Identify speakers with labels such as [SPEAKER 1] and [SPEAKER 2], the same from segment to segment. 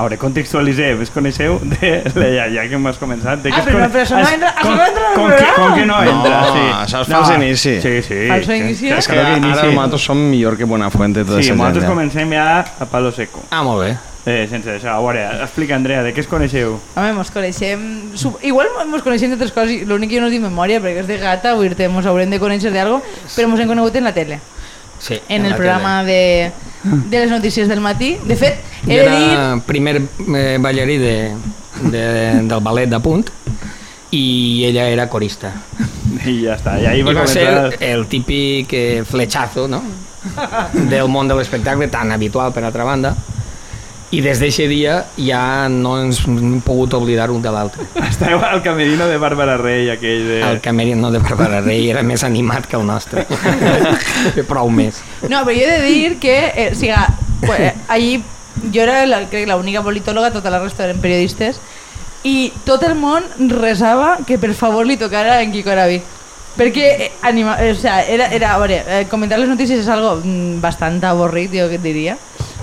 [SPEAKER 1] A veure, contextualitzem, es coneixeu de la iaia que m'has començat. De que
[SPEAKER 2] Ah,
[SPEAKER 1] es
[SPEAKER 2] però no, però això no
[SPEAKER 1] es-
[SPEAKER 2] entra- això
[SPEAKER 1] com-
[SPEAKER 2] no entra en el
[SPEAKER 1] com que, com que no
[SPEAKER 3] No,
[SPEAKER 1] entra, sí.
[SPEAKER 3] això és fals inici.
[SPEAKER 1] Sí, sí.
[SPEAKER 2] Fals
[SPEAKER 1] que-
[SPEAKER 2] inici,
[SPEAKER 1] que-
[SPEAKER 2] eh?
[SPEAKER 3] És que
[SPEAKER 1] que
[SPEAKER 3] ara
[SPEAKER 1] inici.
[SPEAKER 3] nosaltres som millor que Buenafuente tota
[SPEAKER 1] Sí, nosaltres
[SPEAKER 3] ja.
[SPEAKER 1] comencem ja a palo seco.
[SPEAKER 4] Ah, molt bé.
[SPEAKER 1] Eh, sense això, a veure, explica, Andrea, de què es coneixeu?
[SPEAKER 2] Home, mos coneixem... sub- Igual mos coneixem d'altres coses, l'únic que jo no tinc memòria, perquè és de gata, vull dir mos haurem de conèixer d'algo, però mos hem conegut en la tele,
[SPEAKER 4] Sí,
[SPEAKER 2] en el programa de, de les notícies del matí. De fet, he
[SPEAKER 4] Jo
[SPEAKER 2] de dir...
[SPEAKER 4] era primer eh, ballarí de, de, del ballet de punt i ella era corista.
[SPEAKER 1] I ja està, i ahí
[SPEAKER 4] I
[SPEAKER 1] va
[SPEAKER 4] va
[SPEAKER 1] començar...
[SPEAKER 4] ser el típic eh, flechazo, no?, del món de l'espectacle, tan habitual per altra banda, i des d'aquest dia ja no ens hem pogut oblidar un de l'altre.
[SPEAKER 1] Esteu al camerino de Bàrbara Rey, aquell de...
[SPEAKER 4] El camerino de Bàrbara Rey era més animat que el nostre. Prou més.
[SPEAKER 2] No, però jo he de dir que, eh, o sigui, pues, eh, allí jo era la, crec, l'única politòloga, tota la resta eren periodistes, i tot el món resava que per favor li tocara en Kiko Arabi. Perquè eh, anima, eh, o sea, era, era, a veure, eh, comentar les notícies és algo mm, bastant avorrit, jo diria.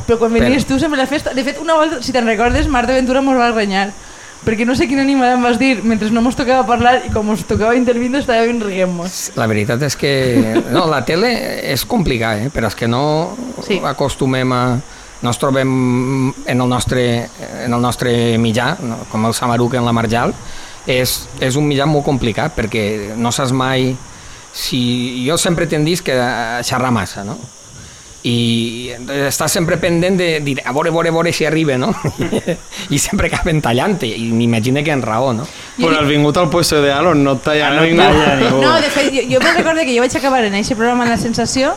[SPEAKER 2] Però quan venies tu sempre a la festa... De fet, una volta, si te'n recordes, Marta Ventura mos va renyar. Perquè no sé quin animal em vas dir mentre no mos tocava parlar i com us tocava intervindre estàvem rient-nos.
[SPEAKER 4] La veritat és que no, la tele és complicat, eh? però és que no
[SPEAKER 2] Sí.
[SPEAKER 4] acostumem a... No ens trobem en el nostre, en el nostre mitjà, no? com el Samaruc en la Marjal, és, és un mitjà molt complicat perquè no saps mai si... Jo sempre tendís que a xerrar massa, no? I estàs sempre pendent de dir a veure, a veure, a veure si arriba, no? I sempre acaben tallant i m'imagino que en raó, no?
[SPEAKER 3] Però has vingut al puesto ideal on no et talla
[SPEAKER 1] Ah, no
[SPEAKER 3] ningú.
[SPEAKER 1] talla ningú.
[SPEAKER 2] No, de fet, jo, jo me'n recordo que jo vaig acabar en aquest programa amb la sensació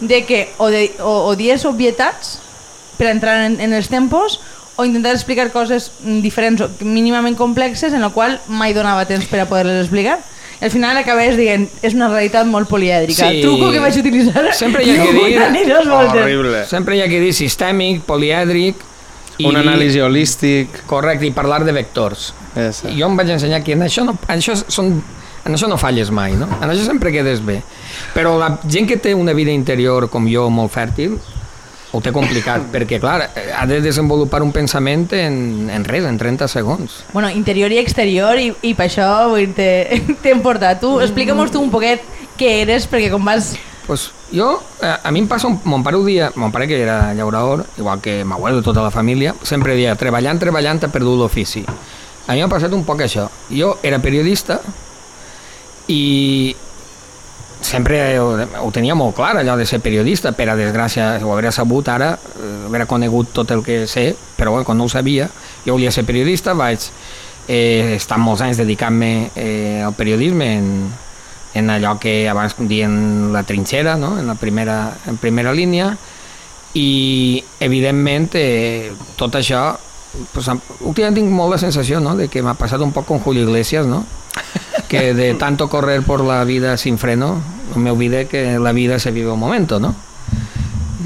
[SPEAKER 2] de que o, de, o, o dies obvietats per entrar en, en els tempos o intentar explicar coses mm, diferents o mínimament complexes en la qual mai donava temps per a poder-les explicar. I al final acabaves dient, és una realitat molt polièdrica.
[SPEAKER 4] Sí.
[SPEAKER 2] El truco que vaig utilitzar...
[SPEAKER 4] Sempre hi ha que dir-
[SPEAKER 2] anar ni dos voltes.
[SPEAKER 3] Horrible.
[SPEAKER 4] Sempre hi ha que dir sistèmic, polièdric... I
[SPEAKER 3] Un anàlisi holístic.
[SPEAKER 4] Correcte, i parlar de vectors.
[SPEAKER 3] Esa.
[SPEAKER 4] Jo em vaig ensenyar que en això no, en això són, en això no falles mai, no? En això sempre quedes bé. Però la gent que té una vida interior com jo molt fèrtil, ho té complicat, perquè, clar, ha de desenvolupar un pensament en, en res, en 30 segons.
[SPEAKER 2] Bueno, interior i exterior, i, i per això t'he t'he portat. Tu, explica'm tu un poquet què eres, perquè com vas...
[SPEAKER 4] Pues jo, eh, a mi em passa, un, mon pare ho dia, mon pare que era llaurador, igual que m'abuelo i tota la família, sempre dia, treballant, treballant, ha perdut l'ofici. A mi m'ha passat un poc això. Jo era periodista i sempre ho, ho tenia molt clar, allò de ser periodista, per a desgràcia, ho hauria sabut ara, eh, hauria conegut tot el que sé, però bueno, quan no ho sabia, jo volia ser periodista, vaig eh, estar molts anys dedicant-me eh, al periodisme en, en allò que abans dien la trinxera, no? en la primera, en primera línia, i evidentment eh, tot això pues, am- últimament tinc molt la sensació no? de que m'ha passat un poc con Julio Iglesias no? Que de tanto correr por la vida sin freno me olvidé que la vida se vive un momento no?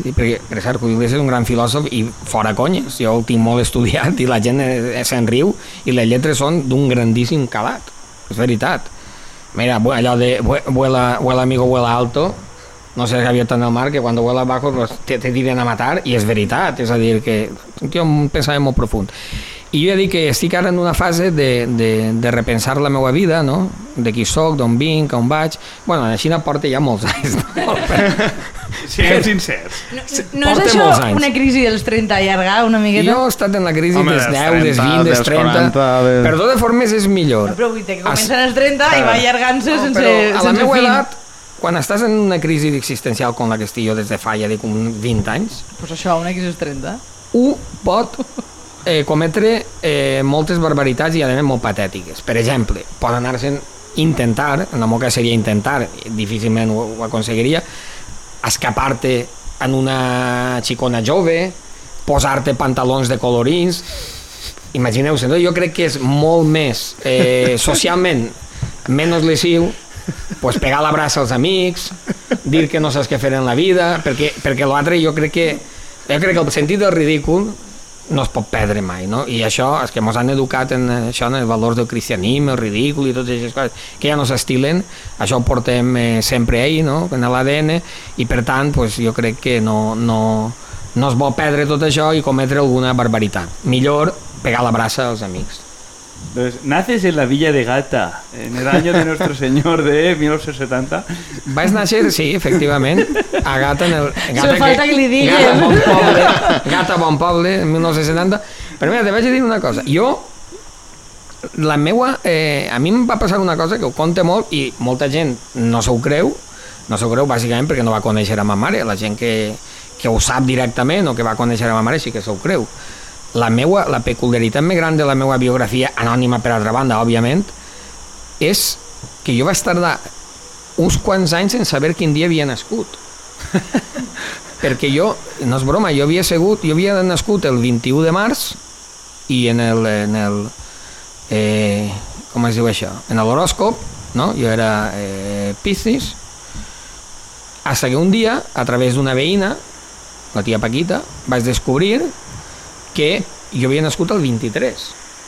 [SPEAKER 4] I perquè, per cert, Iglesias és un gran filòsof i fora conyes, jo el tinc molt estudiat i la gent se'n riu i les lletres són d'un grandíssim calat és veritat mira, allò de vue- vuela, vuela amigo, vuela alto no sé si gaviota en el mar, que quan vuela pues, te, te tiren a matar, i és veritat, és a dir, que un pensament molt profund. I jo he dit que estic ara en una fase de, de, de repensar la meva vida, no? de qui sóc, d'on vinc, on vaig... Bueno, així no porta ja molts anys. No?
[SPEAKER 1] Siguem sincers.
[SPEAKER 2] No, no és això
[SPEAKER 4] anys.
[SPEAKER 2] una crisi dels 30 allargar una miqueta?
[SPEAKER 4] Jo he estat en la crisi
[SPEAKER 3] Home,
[SPEAKER 4] dels
[SPEAKER 3] dels
[SPEAKER 4] 10, dels
[SPEAKER 3] 30,
[SPEAKER 4] 20, dels
[SPEAKER 3] dels
[SPEAKER 4] 30...
[SPEAKER 3] 40, de-
[SPEAKER 4] Per totes formes és millor.
[SPEAKER 2] No, però vull dir que comencen als 30 i va allargant-se
[SPEAKER 4] No,
[SPEAKER 2] sense,
[SPEAKER 4] però a la
[SPEAKER 2] sense
[SPEAKER 4] meva
[SPEAKER 2] fin.
[SPEAKER 4] edat, quan estàs en una crisi existencial com la que estic jo des de fa, ja dic, un 20 anys,
[SPEAKER 2] Pues això, una crisi dels 30.
[SPEAKER 4] un pot eh, cometre eh, moltes barbaritats i a més molt patètiques. Per exemple, pot anar-se'n intentar, en el meu cas seria intentar, difícilment ho, ho aconseguiria, escapar-te en una xicona jove, posar-te pantalons de colorins, imagineu-se, no? jo crec que és molt més eh, socialment menys lesiu pues pegar l'abraç als amics, dir que no saps què fer en la vida, perquè, perquè l'altre jo crec que jo crec que el sentit del ridícul no es pot perdre mai, no? I això, és que ens han educat en això, en els valors del cristianisme, el ridícul i totes aquestes coses que ja no s'estilen, això ho portem eh, sempre ahí, no?, en l'ADN, i per tant, pues, jo crec que no, no, no es vol perdre tot això i cometre alguna barbaritat. Millor pegar la braça als amics.
[SPEAKER 1] Entonces, naces en la villa de Gata, en el año de nuestro señor de 1970.
[SPEAKER 4] Vaig néixer, sí, efectivament, a Gata, en el... Gata
[SPEAKER 2] Solo falta que li digues.
[SPEAKER 4] Gata, bon poble, Gata, bon poble, en 1970. Però mira, te vaig a dir una cosa. Jo, la meua... Eh, a mi em va passar una cosa que ho conta molt i molta gent no s'ho creu, no s'ho creu bàsicament perquè no va conèixer a ma mare. La gent que, que ho sap directament o que va conèixer a ma mare sí que s'ho creu. La, meua, la peculiaritat més gran de la meva biografia, anònima per altra banda, òbviament, és que jo vaig tardar uns quants anys sense saber quin dia havia nascut. Perquè jo, no és broma, jo havia segut, jo havia nascut el 21 de març i en el, en el eh, com es diu això? En l'horòscop, no? Jo era eh, Piscis, hasta que un dia, a través d'una veïna, la tia Paquita, vaig descobrir que jo havia nascut el 23.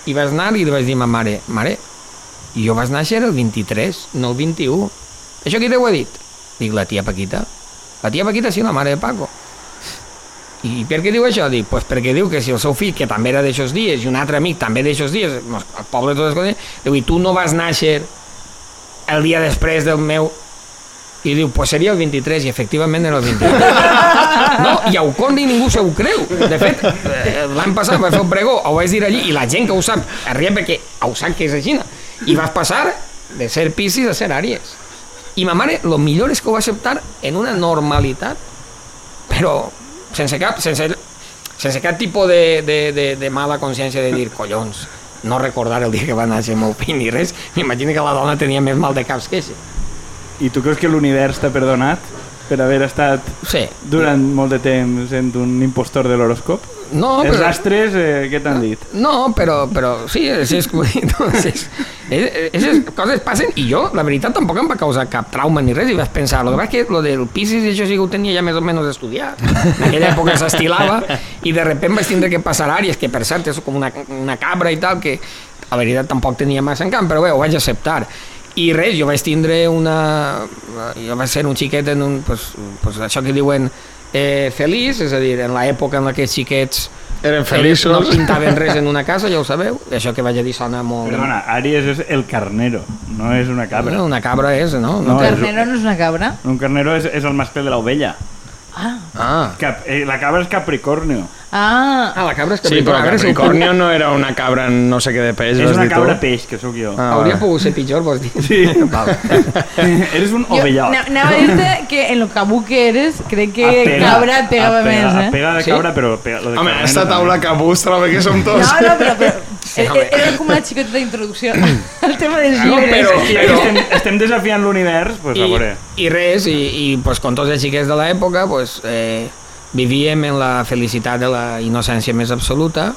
[SPEAKER 4] I vaig anar i li vaig dir a ma mare, mare, jo vaig néixer el 23, no el 21. Això qui t'ho ha dit? Dic, la tia Paquita. La tia Paquita sí, la mare de Paco. I per què diu això? Dic, pues perquè diu que si el seu fill, que també era d'aixòs dies, i un altre amic també d'aixòs dies, el poble de totes les coses, diu, i tu no vas néixer el dia després del meu... I diu, pues seria el 23, i efectivament era el 23. No, i ho conta i ningú se ho creu. De fet, eh, l'any passat vaig fer un pregó, ho vaig dir allí, i la gent que ho sap, es ria perquè ho sap que és així. I vas passar de ser Piscis a ser Àries. I ma mare, el millor és que ho va acceptar en una normalitat, però sense cap, sense, sense cap tipus de, de, de, de mala consciència de dir, collons, no recordar el dia que va néixer el meu fill ni res, m'imagino que la dona tenia més mal de caps que això.
[SPEAKER 1] I tu creus que l'univers t'ha perdonat per haver estat
[SPEAKER 4] Sí.
[SPEAKER 1] durant molt de temps sent un impostor de l'horòscop?
[SPEAKER 4] No,
[SPEAKER 1] Els
[SPEAKER 4] però...
[SPEAKER 1] astres, eh, què t'han dit?
[SPEAKER 4] No, però, però sí, és, és, és, és, és, coses passen i jo, la veritat, tampoc em va causar cap trauma ni res i vaig pensar, el que passa és que lo del Piscis i això sí que ho tenia ja més o menys estudiat. En aquella època s'estilava i de repente vaig tindre que passar àrees, que per cert és com una, una cabra i tal, que la veritat tampoc tenia massa en camp, però bé, ho vaig acceptar. I res, jo vaig tindre una... Jo vaig ser un xiquet en un... Pues, pues això que diuen eh, feliç, és a dir, en l'època en la que els xiquets
[SPEAKER 3] Eren
[SPEAKER 4] no
[SPEAKER 3] feliços.
[SPEAKER 4] pintaven res en una casa, ja ho sabeu. I això que vaig a dir sona molt...
[SPEAKER 1] Perdona, Aries és el carnero, no és una cabra.
[SPEAKER 4] Bueno, una cabra és, no?
[SPEAKER 1] No,
[SPEAKER 2] Un
[SPEAKER 1] és-
[SPEAKER 2] carnero no és una cabra?
[SPEAKER 1] Un carnero és, és el mascle de l'ovella.
[SPEAKER 2] Ah.
[SPEAKER 3] Ah.
[SPEAKER 1] Cap, eh, la cabra és Capricornio.
[SPEAKER 2] Ah.
[SPEAKER 4] Ah, la cabra és
[SPEAKER 3] Sí, però
[SPEAKER 4] A
[SPEAKER 3] Capricornio no era una cabra no sé què de peix,
[SPEAKER 1] és una cabra peix, que sóc jo.
[SPEAKER 3] Ah,
[SPEAKER 4] Hauria
[SPEAKER 3] vale.
[SPEAKER 4] pogut ser pitjor, vols dir?
[SPEAKER 1] Sí.
[SPEAKER 4] Val.
[SPEAKER 1] Eres un ovellot.
[SPEAKER 2] na- anava a dir-te que en lo cabú que eres, crec que
[SPEAKER 1] Apega,
[SPEAKER 2] cabra pegava
[SPEAKER 1] apega,
[SPEAKER 2] més, eh?
[SPEAKER 1] Apega de
[SPEAKER 4] Sí?
[SPEAKER 1] cabra, però pega, lo de
[SPEAKER 3] Home, esta taula cabús troba que som
[SPEAKER 2] No,
[SPEAKER 3] tots.
[SPEAKER 2] no, però, però
[SPEAKER 4] Sí,
[SPEAKER 2] era,
[SPEAKER 4] home.
[SPEAKER 2] era com una xicoteta introducció al tema dels
[SPEAKER 1] No,
[SPEAKER 2] llibres.
[SPEAKER 1] però, ja que
[SPEAKER 4] però-
[SPEAKER 1] estem, estem desafiant l'univers, pues a
[SPEAKER 4] I,
[SPEAKER 1] veure.
[SPEAKER 4] I res, i, i pues, com tots els xiquets de l'època, pues, eh, vivíem en la felicitat de la innocència més absoluta.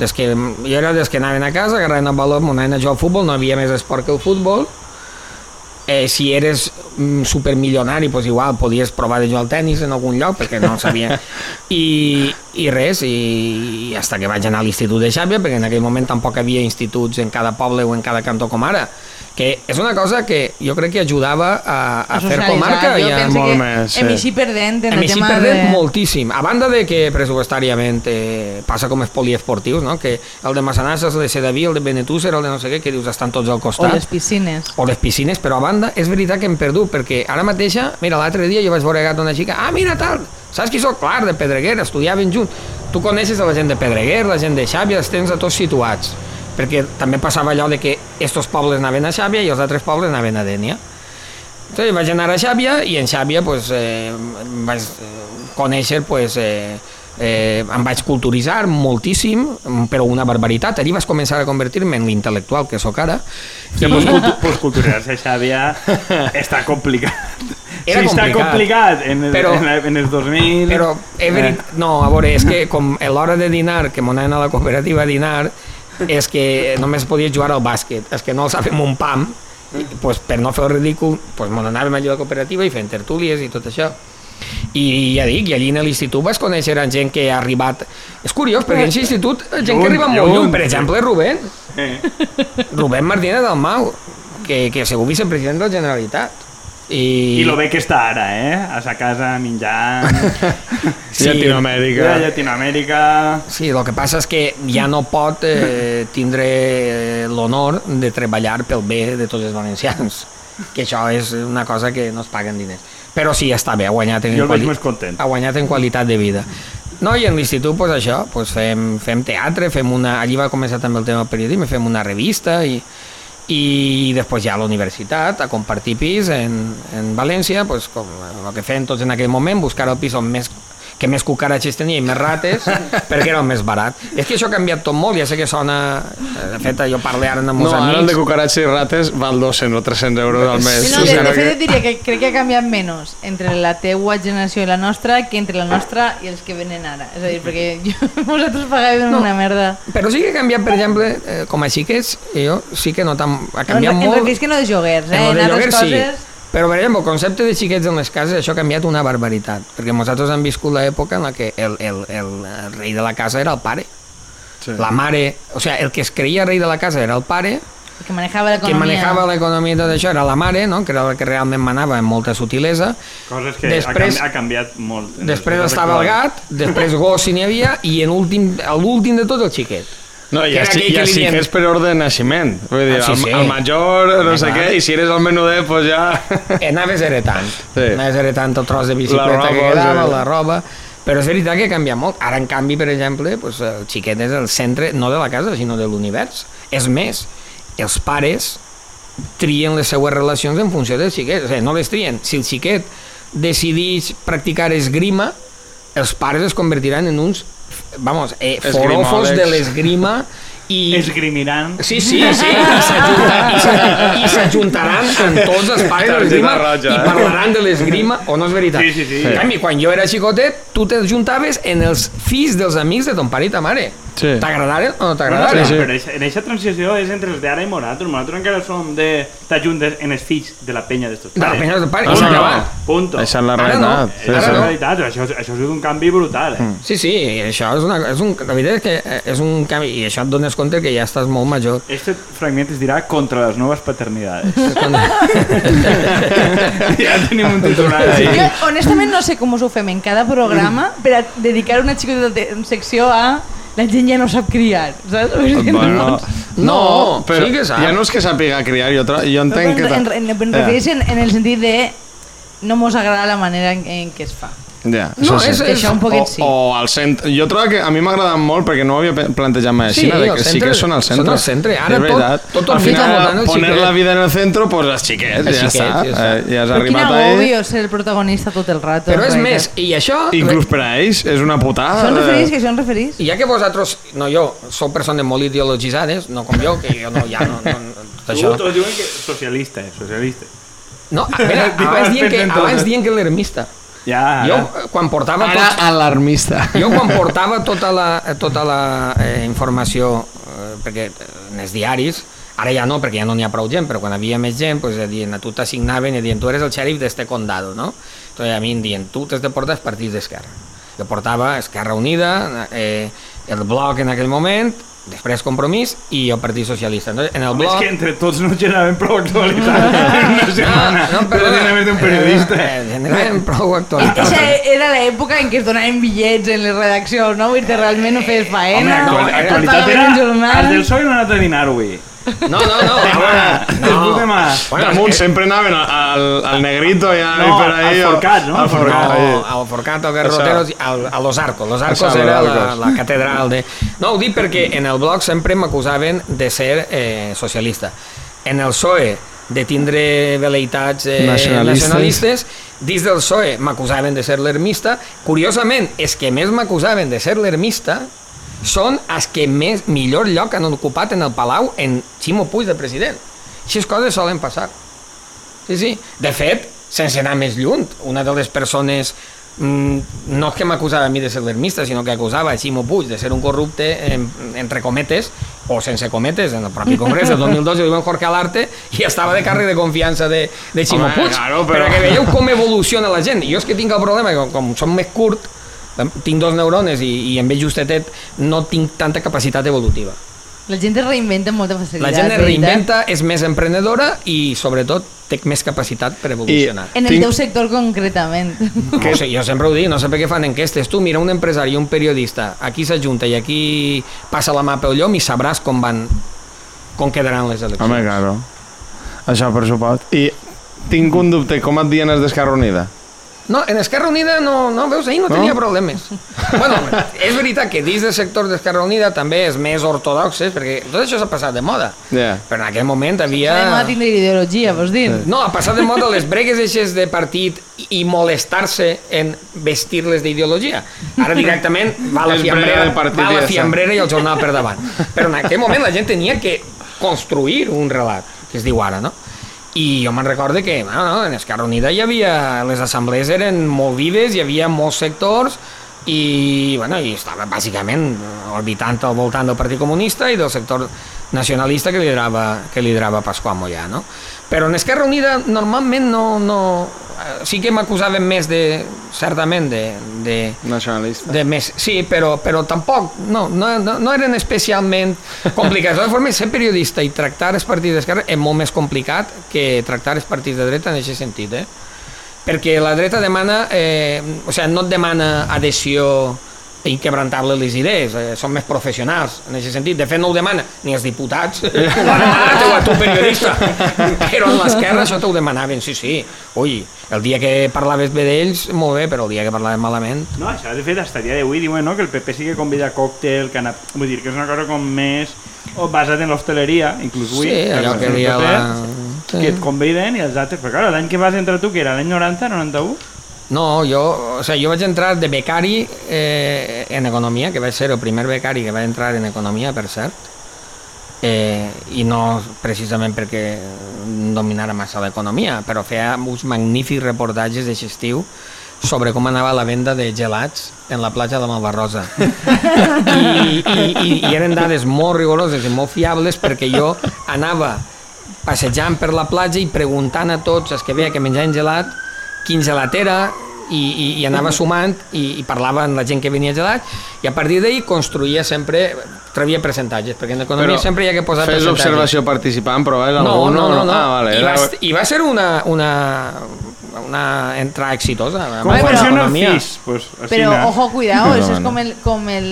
[SPEAKER 4] Des que, jo era des que anaven a casa, agarraven el baló, anaven a jugar al futbol, no havia més esport que el futbol. Eh, si eres mm, supermilionari, pues igual podies provar de jugar al tennis en algun lloc, perquè no sabia. I, i res, i, i hasta que vaig anar a l'institut de Xàbia, perquè en aquell moment tampoc havia instituts en cada poble o en cada cantó com ara, que és una cosa que jo crec que ajudava a, a, fer
[SPEAKER 2] socialitzar.
[SPEAKER 4] comarca i
[SPEAKER 2] Jo
[SPEAKER 4] a,
[SPEAKER 2] penso
[SPEAKER 3] Molt
[SPEAKER 2] que
[SPEAKER 3] més, sí.
[SPEAKER 2] eixit perdent en
[SPEAKER 4] hem
[SPEAKER 2] el tema
[SPEAKER 4] perdent
[SPEAKER 2] de...
[SPEAKER 4] moltíssim. A banda de que pressupostàriament eh, passa com els poliesportius, no? que el de Massanassa, el de Sedaví, el de Benetússer, el de no sé què, que dius estan tots al
[SPEAKER 2] O
[SPEAKER 4] costat.
[SPEAKER 2] les piscines.
[SPEAKER 4] o les piscines, però a banda és veritat que hem perdut, perquè ara mateixa, mira, l'altre dia jo vaig veure gat una xica, ah, mira tal, saps qui sóc? Clar, de Pedreguer, estudiaven junts. Tu coneixes a la gent de Pedreguer, la gent de Xàbia, els tens a tots situats, perquè també passava allò de que estos pobles anaven a Xàbia i els altres pobles anaven a Dènia. Entonces vaig anar a Xàbia i en Xàbia pues, eh, vaig eh, conèixer pues, eh, eh, em vaig culturitzar moltíssim, però una barbaritat. Allí vaig començar a convertir-me en l'intel·lectual que sóc ara.
[SPEAKER 1] Sí, pues, cultu pues culturarse Xàbia està complicat.
[SPEAKER 4] Era
[SPEAKER 1] sí, està
[SPEAKER 4] complicat.
[SPEAKER 1] complicat en, el,
[SPEAKER 4] Però-
[SPEAKER 1] en, la, en els 2000.
[SPEAKER 4] Però, és verit... no, a veure, és que com a l'hora de dinar, que m'ho anaven a la cooperativa a dinar, és que només podia jugar al bàsquet, és que no sabem un pam, i, pues, per no fer el ridícul, pues, m'ho anàvem allà a la cooperativa i fent tertúlies i tot això. I ja dic, i allí en l'institut vas conèixer a gent que ha arribat... És curiós, perquè en l'institut gent
[SPEAKER 1] Lluny,
[SPEAKER 4] que arriba molt
[SPEAKER 1] lluny.
[SPEAKER 4] per exemple, Rubén,
[SPEAKER 1] Eh.
[SPEAKER 4] Rubén Martínez del Mau, que, que segur vicepresident de la Generalitat.
[SPEAKER 1] I lo bé que està ara, eh? A sa casa menjant...
[SPEAKER 4] Sí.
[SPEAKER 3] Llatinoamèrica.
[SPEAKER 1] Llatinoamèrica...
[SPEAKER 4] Sí, el que passa és que ja no pot eh, tindre eh, l'honor de treballar pel bé de tots els valencians, que això és una cosa que no es paguen diners. Però sí, està bé, ha guanyat en, quali-
[SPEAKER 1] més content.
[SPEAKER 4] ha guanyat en qualitat de vida. No, i en l'institut, pues, això, pues, fem, fem teatre, fem una... Allí va començar també el tema del periodisme, fem una revista i, i després ja a la universitat, a compartir pis en, en València, pues, com el que fèiem tots en aquell moment, buscar el pis on més que més cucaratges tenia i més rates, perquè era el més barat. És que això ha canviat tot molt, ja sé que sona... De fet, jo parlo ara amb
[SPEAKER 3] No,
[SPEAKER 4] molts
[SPEAKER 3] ara el de
[SPEAKER 4] amics...
[SPEAKER 3] cucaratges i rates val 200 o 300 euros al mes.
[SPEAKER 2] Sí, no, de, de
[SPEAKER 3] que-
[SPEAKER 2] fet, et diria que crec que ha canviat menys entre la teua generació i la nostra que entre la nostra i els que venen ara. És a dir, perquè jo, vosaltres pagàvem
[SPEAKER 4] No.
[SPEAKER 2] una merda.
[SPEAKER 4] Però sí que ha canviat, per exemple, eh, com a xiquets, jo sí que no tan... ha
[SPEAKER 2] No,
[SPEAKER 4] canviat
[SPEAKER 2] en,
[SPEAKER 4] molt...
[SPEAKER 2] en refís que no de joguers, eh?
[SPEAKER 4] En lo de
[SPEAKER 2] altres
[SPEAKER 4] lloguer, sí. Però, per exemple, el concepte de xiquets en les cases, això ha canviat una barbaritat. Perquè nosaltres hem viscut l'època en la que el, el, el, el rei de la casa era el pare.
[SPEAKER 3] Sí.
[SPEAKER 4] La mare... O sigui, el que es creia rei de la casa era el pare,
[SPEAKER 2] Que manejava
[SPEAKER 4] que
[SPEAKER 2] l'economia.
[SPEAKER 4] manejava l'economia i tot això era la mare, no? que era la que realment manava amb molta sutilesa.
[SPEAKER 1] Coses que
[SPEAKER 4] Després-
[SPEAKER 1] ha, canvi, ha canviat molt.
[SPEAKER 4] Després estava el gat, després gos si n'hi havia, i en últim, a l'últim de tot el xiquet.
[SPEAKER 3] No,
[SPEAKER 4] li
[SPEAKER 3] sí
[SPEAKER 4] diem-
[SPEAKER 3] que és per ordre de naixement. Vull dir,
[SPEAKER 4] Ah, sí,
[SPEAKER 3] el,
[SPEAKER 4] sí.
[SPEAKER 3] el major, no sé
[SPEAKER 4] clar.
[SPEAKER 3] què, i si eres el menuder, pues ja...
[SPEAKER 4] Anaves heretant.
[SPEAKER 3] Sí.
[SPEAKER 4] Anaves heretant el tros de bicicleta
[SPEAKER 3] roba,
[SPEAKER 4] que quedava,
[SPEAKER 3] sí.
[SPEAKER 4] la roba... Però és veritat que canvia molt. Ara, en canvi, per exemple, pues, el xiquet és el centre, no de la casa, sinó de l'univers. És més, els pares trien les seues relacions en funció del xiquet. O sigui, no les trien. Si el xiquet decideix practicar esgrima, els pares es convertiran en uns vamos, eh, forofos de l'esgrima i...
[SPEAKER 1] Esgrimiran.
[SPEAKER 4] Sí, sí, sí, i s'ajunta- i s'a- i s'ajuntaran amb tots els pares de l'esgrima i parlaran de l'esgrima, o no és veritat?
[SPEAKER 1] Sí, sí, sí.
[SPEAKER 4] En canvi, quan jo era xicotet, tu t'ajuntaves en els fills dels amics de ton pare i ta mare.
[SPEAKER 3] Sí.
[SPEAKER 4] T'agradaren o no
[SPEAKER 1] Bueno,
[SPEAKER 4] t'agradaren?
[SPEAKER 1] sí,
[SPEAKER 3] sí.
[SPEAKER 1] però en aquesta transició és entre els d'ara i nosaltres. Nosaltres encara som de t'ajuntes en els fills de la penya d'estos
[SPEAKER 4] De la penya dels pares,
[SPEAKER 3] No,
[SPEAKER 4] i s'ha
[SPEAKER 3] no, no.
[SPEAKER 4] acabat.
[SPEAKER 1] Punto.
[SPEAKER 3] Això és la
[SPEAKER 4] Ara no.
[SPEAKER 3] realitat.
[SPEAKER 1] És
[SPEAKER 3] Sí,
[SPEAKER 1] la
[SPEAKER 4] Ara
[SPEAKER 3] sí.
[SPEAKER 4] no.
[SPEAKER 1] realitat, això, això sigut un canvi brutal, eh?
[SPEAKER 4] Sí, sí, això és una... És un, la veritat és que eh, és un canvi, i això et dones compte que ja estàs molt major.
[SPEAKER 1] Este fragment es dirà contra les noves paternidades. ja tenim un titular ahí.
[SPEAKER 2] Jo, honestament, no sé com us ho fem en cada programa per a dedicar una xicoteta de- secció a la gent ja no sap criar, saps?
[SPEAKER 3] Bueno,
[SPEAKER 4] No,
[SPEAKER 3] però
[SPEAKER 4] sí que sap.
[SPEAKER 3] ja no és que sàpiga criar, jo, jo entenc que...
[SPEAKER 2] en,
[SPEAKER 3] ta-
[SPEAKER 2] en, en, en, refereix en, en el sentit de no mos agrada la manera en, en què es fa.
[SPEAKER 3] Ja,
[SPEAKER 4] No,
[SPEAKER 3] això
[SPEAKER 4] és-
[SPEAKER 3] sí.
[SPEAKER 2] Que això un poquet sí.
[SPEAKER 3] O, o al centre. Jo trobo que a mi m'ha agradat molt perquè no ho havia plantejat mai així,
[SPEAKER 4] Sí,
[SPEAKER 3] de
[SPEAKER 4] al
[SPEAKER 3] que sí
[SPEAKER 4] centre-
[SPEAKER 3] que són al centre.
[SPEAKER 4] són al centre. Ara
[SPEAKER 3] És
[SPEAKER 4] tot-
[SPEAKER 3] veritat.
[SPEAKER 4] tot
[SPEAKER 3] al
[SPEAKER 4] orbita
[SPEAKER 3] final,
[SPEAKER 4] voltant del
[SPEAKER 3] poner
[SPEAKER 4] xiquet.
[SPEAKER 3] la vida en el centre, pues els xiquets,
[SPEAKER 4] Els
[SPEAKER 3] ja
[SPEAKER 4] xiquets,
[SPEAKER 3] està.
[SPEAKER 4] ja està.
[SPEAKER 3] Eh, ja has
[SPEAKER 2] Però
[SPEAKER 3] arribat a ell.
[SPEAKER 2] ser el protagonista tot el rato.
[SPEAKER 4] Però és
[SPEAKER 2] en
[SPEAKER 4] més, i això...
[SPEAKER 3] Inclús per a ells és una putada.
[SPEAKER 2] Refereix,
[SPEAKER 3] eh,
[SPEAKER 2] que en refereix?
[SPEAKER 4] I ja que vosaltres, no jo, sou persones molt ideologitzades, no com jo, que jo no, ja no, no, no tot això.
[SPEAKER 1] Tu, tots diuen que socialista, eh? Socialista.
[SPEAKER 4] No, a veure, abans dient que, abans dient que l'ermista.
[SPEAKER 1] Ja,
[SPEAKER 4] Jo,
[SPEAKER 1] ara.
[SPEAKER 4] eh, quan portava
[SPEAKER 3] Ara
[SPEAKER 4] tot,
[SPEAKER 3] alarmista.
[SPEAKER 4] jo quan portava tota la, tota la eh, informació, eh, perquè eh, en els diaris, ara ja no, perquè ja no n'hi ha prou gent, però quan havia més gent, pues, dient, a tu t'assignaven i dient, tu eres el xèrif d'este condado, no? Entonces a mi em diuen, tu t'has de portar els partits d'Esquerra. Jo portava Esquerra Unida, eh, el Bloc en aquell moment, després Compromís i el Partit Socialista. Entonces, en el
[SPEAKER 1] Home, és
[SPEAKER 4] Bloc...
[SPEAKER 1] que entre tots no generaven prou actualitat en una setmana.
[SPEAKER 4] no,
[SPEAKER 1] però tenia més d'un periodista.
[SPEAKER 4] Eh, generaven prou
[SPEAKER 2] Eixa
[SPEAKER 4] actualitat.
[SPEAKER 2] era l'època en què es donaven bitllets en les redaccions, no? Vull dir, realment no feies
[SPEAKER 1] Home,
[SPEAKER 2] faena,
[SPEAKER 1] actual,
[SPEAKER 2] et
[SPEAKER 1] actualitat era...
[SPEAKER 2] un.
[SPEAKER 1] Els del PSOE no han anat a dinar avui.
[SPEAKER 4] No, no, no.
[SPEAKER 1] puta mà.
[SPEAKER 4] Bueno,
[SPEAKER 3] Damunt
[SPEAKER 4] que-
[SPEAKER 3] sempre anaven al, al negrito i
[SPEAKER 1] No,
[SPEAKER 3] per ahí.
[SPEAKER 1] al Forcat, no?
[SPEAKER 3] Al Forcat.
[SPEAKER 4] No, al Garroteros, al, a Los Arcos. Los Arcos
[SPEAKER 3] Això,
[SPEAKER 4] era la, la catedral de... No, ho dic perquè en el blog sempre m'acusaven de ser eh, socialista. En el PSOE de tindre veleitats eh,
[SPEAKER 3] Nacionalistes.
[SPEAKER 4] nacionalistes, dins del PSOE m'acusaven de ser l'ermista. Curiosament, és que més m'acusaven de ser l'ermista són els que més millor lloc han ocupat en el Palau en Ximo Puig de president. Així coses solen passar. Sí, sí. De fet, sense anar més lluny, una de les persones mm, no és que m'acusava a mi de ser l'ermista, sinó que acusava a Ximo Puig de ser un corrupte, en, entre cometes, o sense cometes, en el propi congrés del 2012 diuen Jorge Alarte, i estava de càrrec de confiança de, de Ximo
[SPEAKER 3] Home,
[SPEAKER 4] Puig.
[SPEAKER 3] claro,
[SPEAKER 4] però...
[SPEAKER 3] però-
[SPEAKER 4] que veieu com evoluciona la gent. Jo és que tinc el problema, que com, com som més curt, tinc dos neurones i, i en veig justetet, no tinc tanta capacitat evolutiva.
[SPEAKER 2] La gent es reinventa amb molta facilitat.
[SPEAKER 4] La gent es reinventa, és més emprenedora i, sobretot, té més capacitat per evolucionar.
[SPEAKER 2] En el
[SPEAKER 3] Tinc-
[SPEAKER 2] teu sector concretament.
[SPEAKER 4] No, o sigui, jo sempre ho dic, no sé per què fan enquestes. Tu mira un empresari i un periodista, aquí s'ajunta i aquí passa la mà pel llom i sabràs com van com quedaran les eleccions.
[SPEAKER 3] Home, claro. Això, per supost. I tinc un dubte, com et diuen els d'Esquerra Unida?
[SPEAKER 4] No, en Esquerra Unida no, no veus, ahir no,
[SPEAKER 3] No?
[SPEAKER 4] tenia problemes. bueno, és veritat que dins del sector d'Esquerra Unida també és més ortodoxes, perquè tot això s'ha passat de moda.
[SPEAKER 3] Ja.
[SPEAKER 4] Però en aquell moment havia...
[SPEAKER 2] Además, no tindre ideologia, vols dir?
[SPEAKER 4] No, ha passat de moda les bregues eixes de partit i molestar-se en vestir-les d'ideologia. Ara directament va la fiambrera,
[SPEAKER 3] de partit
[SPEAKER 4] va
[SPEAKER 3] i
[SPEAKER 4] la fiambrera i el jornal per davant. Però en aquell moment la gent tenia que construir un relat, que es diu ara, no? I jo me'n recorde que bueno, no, en Esquerra Unida hi havia... Les assemblees eren molt vives, hi havia molts sectors i, bueno, i estava bàsicament orbitant al voltant del Partit Comunista i del sector nacionalista que liderava, que liderava Pasqual Mollà, no? Però en Esquerra Unida normalment no... no sí que m'acusaven més de, certament, de, de,
[SPEAKER 3] Nacionalista.
[SPEAKER 4] de més, sí, però, però tampoc, no, no, no, eren especialment complicats. De formes, ser periodista i tractar els partits d'esquerra és molt més complicat que tractar els partits de dreta en aquest sentit, eh? Perquè la dreta demana, eh, o sigui, no et demana adhesió inquebrantable a les idees, eh, són més professionals en aquest sentit. De fet, no ho demana ni els diputats, ho ha demanat o a tu periodista, però en l'esquerra això t'ho demanaven, sí, sí. Ui, el dia que parlaves bé d'ells, molt bé, però el dia que parlaves malament,
[SPEAKER 1] No, això de fet hasta el dia d'avui diuen no, que el PP sí que convida còctel, canap... Vull dir que és una cosa com més o basat en l'hostaleria, inclús avui.
[SPEAKER 4] Sí, allò que
[SPEAKER 1] PP,
[SPEAKER 4] la-
[SPEAKER 1] Que et conviden i els altres... Però clar, l'any que vas entrar tu, que era l'any 90, 91?
[SPEAKER 4] No, jo, o sigui, jo vaig entrar de becari eh, en economia, que vaig ser el primer becari que va entrar en economia, per cert, eh, i no precisament perquè dominara massa l'economia, però feia uns magnífics reportatges de estiu sobre com anava la venda de gelats en la platja de Malvarrosa. I, i, i, I eren dades molt rigoroses i molt fiables perquè jo anava passejant per la platja i preguntant a tots els que veia que menjaven gelat quin gelat era i, i, i anava sumant i, i parlava amb la gent que venia gelat i a partir d'ahir construïa sempre trevia percentatges, perquè en economia
[SPEAKER 3] Però
[SPEAKER 4] sempre hi ha que posar
[SPEAKER 3] Fes
[SPEAKER 4] percentatges.
[SPEAKER 3] observació participant, però és
[SPEAKER 4] No,
[SPEAKER 3] algú,
[SPEAKER 4] no, no, no.
[SPEAKER 3] Ah, vale.
[SPEAKER 4] I, va, I va ser una, una, una entrada exitosa.
[SPEAKER 1] Com funciona el. FIS? Pues, així
[SPEAKER 2] Però, ojo, cuidado,
[SPEAKER 3] No,
[SPEAKER 2] això és com el, com el...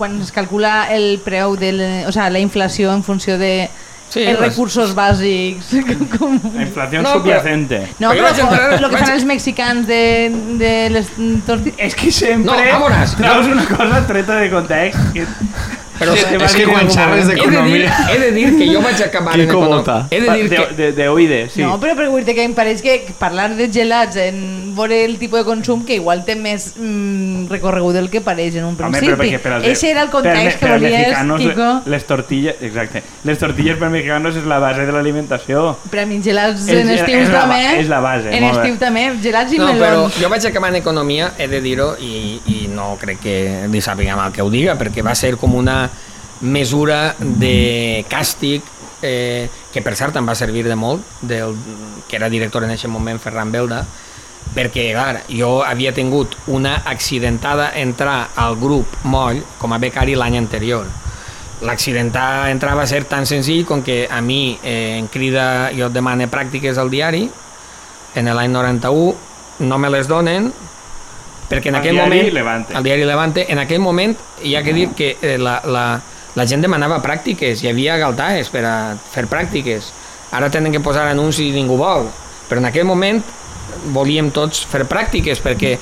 [SPEAKER 2] Quan es calcula el preu de... O sea, la inflació en funció de
[SPEAKER 4] Sí,
[SPEAKER 2] els
[SPEAKER 4] les-
[SPEAKER 2] recursos bàsics. Com...
[SPEAKER 1] La inflación
[SPEAKER 4] No,
[SPEAKER 1] subyacente.
[SPEAKER 2] No,
[SPEAKER 4] Però
[SPEAKER 2] però el que fan els mexicans de, de les tortillas...
[SPEAKER 1] És que sempre
[SPEAKER 4] No, vámonos.
[SPEAKER 1] traus una cosa treta de context que...
[SPEAKER 4] Però
[SPEAKER 1] que va
[SPEAKER 3] és que quan xerres
[SPEAKER 1] moment.
[SPEAKER 3] de-
[SPEAKER 4] he de, dir, he de dir que jo vaig acabar en
[SPEAKER 3] Quico
[SPEAKER 4] economia. He de dir
[SPEAKER 1] de,
[SPEAKER 4] que...
[SPEAKER 1] de, de oïde, sí.
[SPEAKER 2] No, però per dir-te que em pareix que parlar de gelats en veure el tipus de consum que igual té més mm, recorregut del que pareix en un
[SPEAKER 1] Home,
[SPEAKER 2] principi.
[SPEAKER 1] però perquè per als-
[SPEAKER 2] Ese era el context que
[SPEAKER 1] per als
[SPEAKER 2] volies,
[SPEAKER 1] le- Les tortilles, exacte. Les tortilles per mexicanos és la base de l'alimentació.
[SPEAKER 2] Per a mi gelats
[SPEAKER 1] És-
[SPEAKER 2] en
[SPEAKER 1] és
[SPEAKER 2] estiu
[SPEAKER 1] la ba-
[SPEAKER 2] també.
[SPEAKER 1] és la base,
[SPEAKER 2] En
[SPEAKER 1] molt bé.
[SPEAKER 2] estiu també, gelats i
[SPEAKER 4] No, però
[SPEAKER 2] melons.
[SPEAKER 4] jo vaig acabar en economia, he de dir-ho, i, i no crec que li sàpiga mal que ho diga, perquè va ser com una mesura de càstig eh, que per cert em va servir de molt, del, que era director en aquest moment, Ferran Belda, perquè, clar, jo havia tingut una accidentada entrar al grup Moll com a becari l'any anterior. L'accidentar entrar va ser tan senzill com que a mi eh, em crida, jo et demane pràctiques al diari, en l'any 91, no me les donen, perquè en
[SPEAKER 1] Al
[SPEAKER 4] aquell moment...
[SPEAKER 1] Levante.
[SPEAKER 4] Al diari Levante. En aquell moment hi ha que dir que eh, la, la, la gent demanava pràctiques, hi havia galtaes per a fer pràctiques. Ara tenen que posar anuncis i ningú vol. Però en aquell moment volíem tots fer pràctiques perquè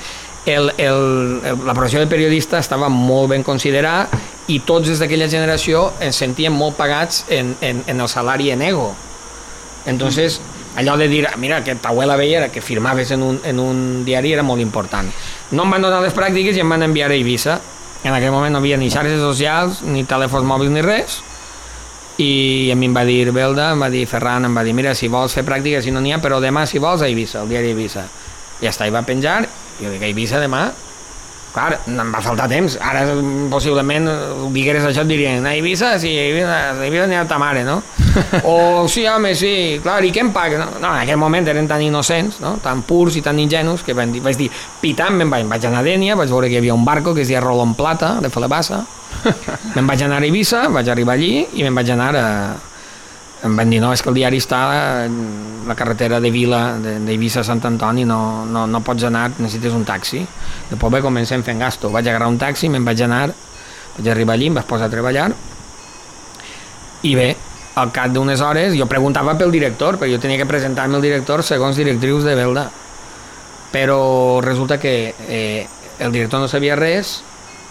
[SPEAKER 4] el, el, el, la professió de periodista estava molt ben considerada i tots des d'aquella generació ens sentíem molt pagats en, en, en el salari en ego. Entonces, allò de dir, mira, que t'abuela veia era que firmaves en un, en un diari era molt important. No em van donar les pràctiques i em van enviar a Eivissa. En aquell moment no havia ni xarxes socials, ni telèfons mòbils, ni res. I a mi em va dir Belda, em va dir Ferran, em va dir, mira, si vols fer pràctiques, si no n'hi ha, però demà, si vols, a Eivissa, al diari Eivissa. Ja està, i va penjar, i jo dic, a Eivissa demà? Clar, em va faltar temps. Ara, possiblement, ho digueres això, et dirien, a Eivissa, sí, a Eivissa, a Eivissa n'hi ha ta mare, no? o, sí, home, sí, clar, i què em paga? No, no, en aquell moment eren tan innocents, no? tan purs i tan ingenus, que van dir, vaig dir, pitant, me'n vaig, vaig anar a Dènia, vaig veure que hi havia un barco que es deia Rolon Plata, de Falebassa, Me'n vaig anar a Eivissa, vaig arribar allí i me'n vaig anar a... Em van dir, no, és que el diari està en la carretera de Vila, de- d'Eivissa a Sant Antoni, no, no, no pots anar, necessites un taxi. Després bé, comencem fent gasto. Vaig agarrar un taxi, me'n vaig anar, vaig arribar allí, em vaig posar a treballar i bé, al cap d'unes hores jo preguntava pel director, perquè jo tenia que presentar-me al director segons directrius de Belda però resulta que eh, el director no sabia res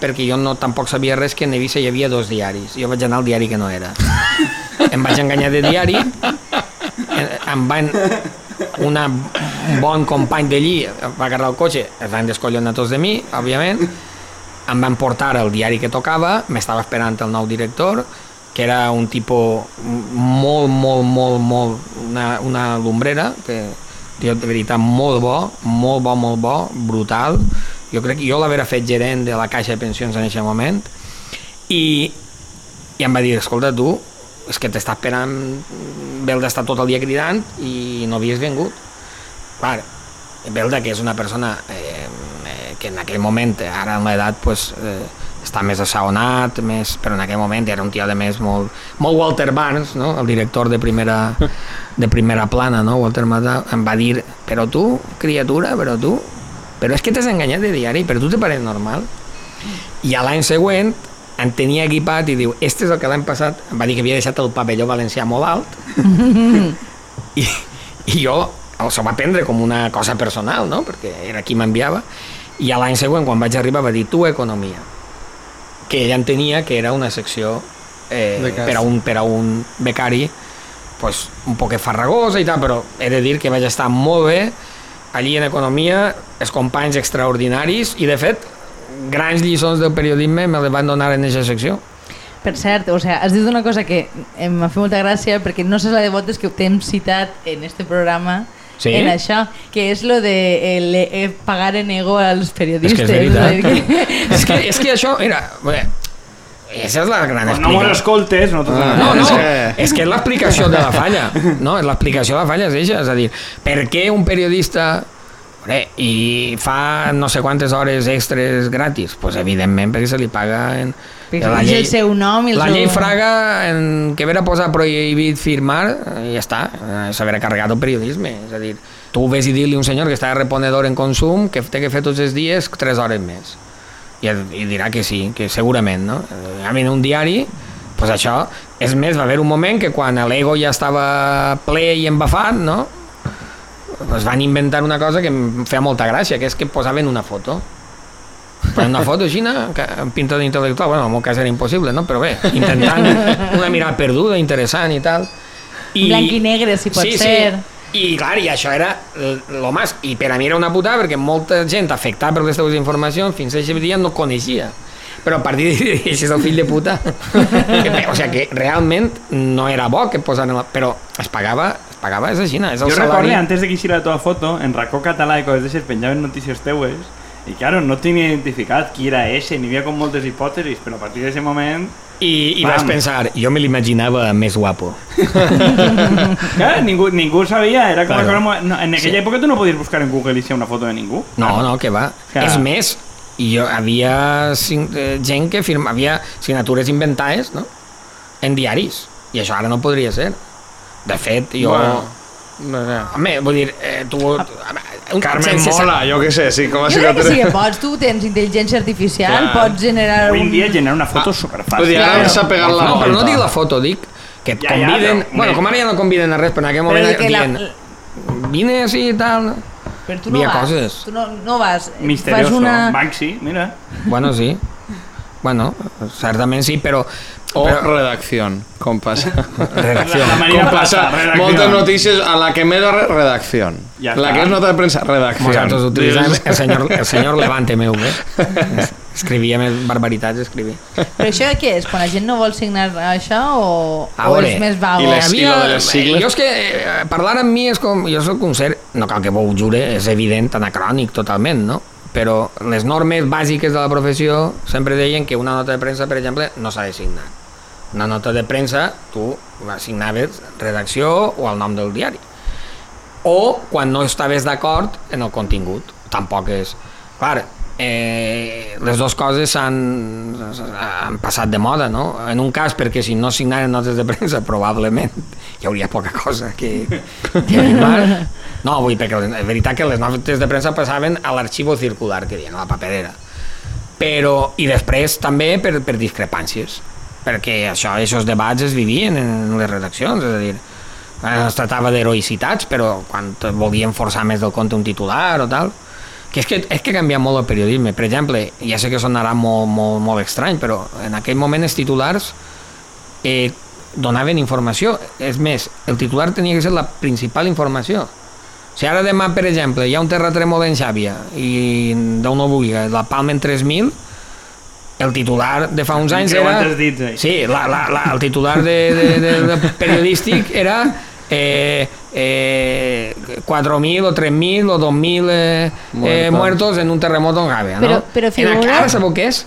[SPEAKER 4] perquè jo no tampoc sabia res que en Eivissa hi havia dos diaris jo vaig anar al diari que no era em vaig enganyar de diari em van una, un bon company d'allí va agarrar el cotxe, es van descollonar tots de mi, òbviament em van portar el diari que tocava, m'estava esperant el nou director, que era un tipus molt, molt, molt, molt, una, una lumbrera, que tio, de veritat molt bo, molt bo, molt bo, brutal. Jo crec que jo l'haver fet gerent de la caixa de pensions en aquest moment i, i em va dir, escolta tu, és que t'està esperant Belda està tot el dia cridant i no havies vingut. Clar, Belda, que és una persona eh, eh, que en aquell moment, ara en l'edat, pues, eh, està més assaonat, més, però en aquell moment era un tio de més molt, molt Walter Barnes, no? el director de primera, de primera plana, no? Walter Mata, em va dir, però tu, criatura, però tu, però és que t'has enganyat de diari, però tu te pareix normal? I a l'any següent en tenia equipat i diu, este és el que l'any passat em va dir que havia deixat el pavelló valencià molt alt. I, i jo s'ho va prendre com una cosa personal, no? perquè era qui m'enviava. I a l'any següent quan vaig arribar va dir tu economia. Que ella entenia que era una secció eh, per, a un, per a un becari pues, un poc farragosa i tal, però he de dir que vaig estar molt bé. Allí en economia, els companys extraordinaris i de fet grans lliçons del periodisme me les van donar en aquesta secció
[SPEAKER 2] Per cert, o sea, has dit una cosa que em m'ha fet molta gràcia perquè no saps la de voltes que t'hem citat en este programa
[SPEAKER 4] Sí?
[SPEAKER 2] en això, que és lo de el, eh, pagar en ego als periodistes.
[SPEAKER 4] És que és veritat.
[SPEAKER 2] És que-
[SPEAKER 4] és, que, és que això, mira, bé, esa és la gran
[SPEAKER 1] Quan no mos
[SPEAKER 4] explicació.
[SPEAKER 1] escoltes, no
[SPEAKER 3] Ah,
[SPEAKER 4] No, no,
[SPEAKER 3] És que-
[SPEAKER 4] és que és l'explicació de la falla. No, és l'explicació de la falla és eixa, és a dir, per què un periodista Bé, i fa no sé quantes hores extres gratis? Pues evidentment perquè se li paga en...
[SPEAKER 2] Perquè és el seu nom i el
[SPEAKER 4] la
[SPEAKER 2] seu-
[SPEAKER 4] llei Fraga en que vera posar prohibit firmar i ja està, eh, s'haver carregat el periodisme és a dir, tu ves i dir-li un senyor que està de reponedor en consum que té que fer tots els dies 3 hores més i, i dirà que sí, que segurament no? Eh, a mi en un diari pues això, és més, va haver un moment que quan l'ego ja estava ple i embafat, no? Es van inventar una cosa que em feia molta gràcia, que és que posaven una foto Posen una foto així, que- amb pinta d'intel·lectual, bueno, en el meu cas era impossible, no? però bé, intentant una mirada perduda, interessant i tal.
[SPEAKER 2] Blanc i negre, si pot
[SPEAKER 4] sí,
[SPEAKER 2] ser.
[SPEAKER 4] Sí. I clar, i això era el més, i per a mi era una putada perquè molta gent afectada per teves informacions fins a aquest dia no coneixia però a partir això és el fill de puta que, o sigui que realment no era bo que posaren la... però es pagava es pagava és així, no? és el
[SPEAKER 1] Jo
[SPEAKER 4] salari
[SPEAKER 1] recordo, antes de que hiciera la teva foto, en Racó Català i coses d'aixes penjaven notícies teues i claro, no tenia identificat qui era ese, n'hi havia com moltes hipòtesis, però a partir d'aquest moment...
[SPEAKER 4] i, i vaig pensar, jo me l'imaginava més guapo
[SPEAKER 1] Clar, ningú, ningú sabia, era com
[SPEAKER 4] Claro.
[SPEAKER 1] una cosa no, en aquella
[SPEAKER 4] Sí.
[SPEAKER 1] època tu no podies buscar en Google i ser una foto de ningú.
[SPEAKER 4] No, no, que va.
[SPEAKER 1] Clar.
[SPEAKER 4] És més, i jo, havia eh, gent que firma, havia signatures inventades, no? En diaris. I això ara no podria ser. De fet, jo...
[SPEAKER 3] Bueno, no sé.
[SPEAKER 4] Home, vull dir, eh, tu... Un,
[SPEAKER 3] Carmen Mola, jo què sé, sí, com a
[SPEAKER 2] Jo crec que sí que pots, tu tens intel·ligència artificial,
[SPEAKER 3] Clar.
[SPEAKER 2] pots generar
[SPEAKER 1] Avui en
[SPEAKER 2] un...
[SPEAKER 1] dia generar una foto
[SPEAKER 3] Ah,
[SPEAKER 1] és
[SPEAKER 3] Vull
[SPEAKER 1] superfàcil.
[SPEAKER 3] dir, ara s'ha pegat la
[SPEAKER 4] No, però no dic la foto, dic que et
[SPEAKER 1] Ja, ja,
[SPEAKER 4] conviden...
[SPEAKER 1] però,
[SPEAKER 4] bueno, com ara ja no conviden a res, però en aquell moment
[SPEAKER 2] Però que la,
[SPEAKER 4] dient... Vine així i tal...
[SPEAKER 2] però tu no
[SPEAKER 4] Via
[SPEAKER 2] vas,
[SPEAKER 4] coses.
[SPEAKER 2] tu no, no vas,
[SPEAKER 1] Misterioso.
[SPEAKER 2] fas una...
[SPEAKER 1] Banksy, mira.
[SPEAKER 4] Bueno, sí. Bueno, certament sí, però...
[SPEAKER 3] O
[SPEAKER 4] però
[SPEAKER 3] redacció, com passa.
[SPEAKER 4] redacció.
[SPEAKER 1] La Marina
[SPEAKER 3] Com passa,
[SPEAKER 1] passa, redacció.
[SPEAKER 3] moltes notícies a la que me da redacció.
[SPEAKER 1] Ja
[SPEAKER 3] la que és nota de premsa, redacció.
[SPEAKER 4] Nosaltres utilitzàvem el senyor, el senyor Levante meu, eh? Escrivia més barbaritats, escrivia.
[SPEAKER 2] Però això què és? Quan la gent no vol signar això o,
[SPEAKER 4] A
[SPEAKER 2] o
[SPEAKER 4] veure,
[SPEAKER 2] és més
[SPEAKER 3] i
[SPEAKER 2] vago?
[SPEAKER 3] les- I lo de les sigles?
[SPEAKER 4] Jo és que eh, parlar amb mi és com... Jo soc un ser, no cal que vos ho jure, és evident, anacrònic totalment, no? Però les normes bàsiques de la professió sempre deien que una nota de premsa, per exemple, no s'ha de signar. Una nota de premsa, tu assignaves redacció o el nom del diari. O quan no estaves d'acord en el contingut. Tampoc és... Clar, eh, les dues coses han, han passat de moda, no? En un cas perquè si no signaren notes de premsa probablement hi hauria poca cosa que, que animar. No, vull perquè és veritat que les notes de premsa passaven a l'arxivo circular, que diuen, a la paperera. Però, i després també per, per discrepàncies, perquè això, aquests debats es vivien en les redaccions, és a dir, es tractava d'heroïcitats, però quan volien forçar més del compte un titular o tal, que és que, és que ha canviat molt el periodisme. Per exemple, ja sé que sonarà molt, molt, molt estrany, però en aquell moment els titulars eh, donaven informació. És més, el titular tenia que ser la principal informació. Si ara demà, per exemple, hi ha un terratrèmol en Xàbia i Déu no vulgui, la palmen 3.000, el titular de fa uns anys era...
[SPEAKER 1] dits, eh?
[SPEAKER 4] Sí, la, la, la, el titular de, de, de, de periodístic era eh, eh, 4.000 o 3.000 o 2.000 eh, eh,
[SPEAKER 3] Muertos.
[SPEAKER 4] en un terremoto en Javea,
[SPEAKER 2] Pero-
[SPEAKER 4] ¿no?
[SPEAKER 2] pero
[SPEAKER 4] En
[SPEAKER 2] figura-
[SPEAKER 4] Ara sabeu què és?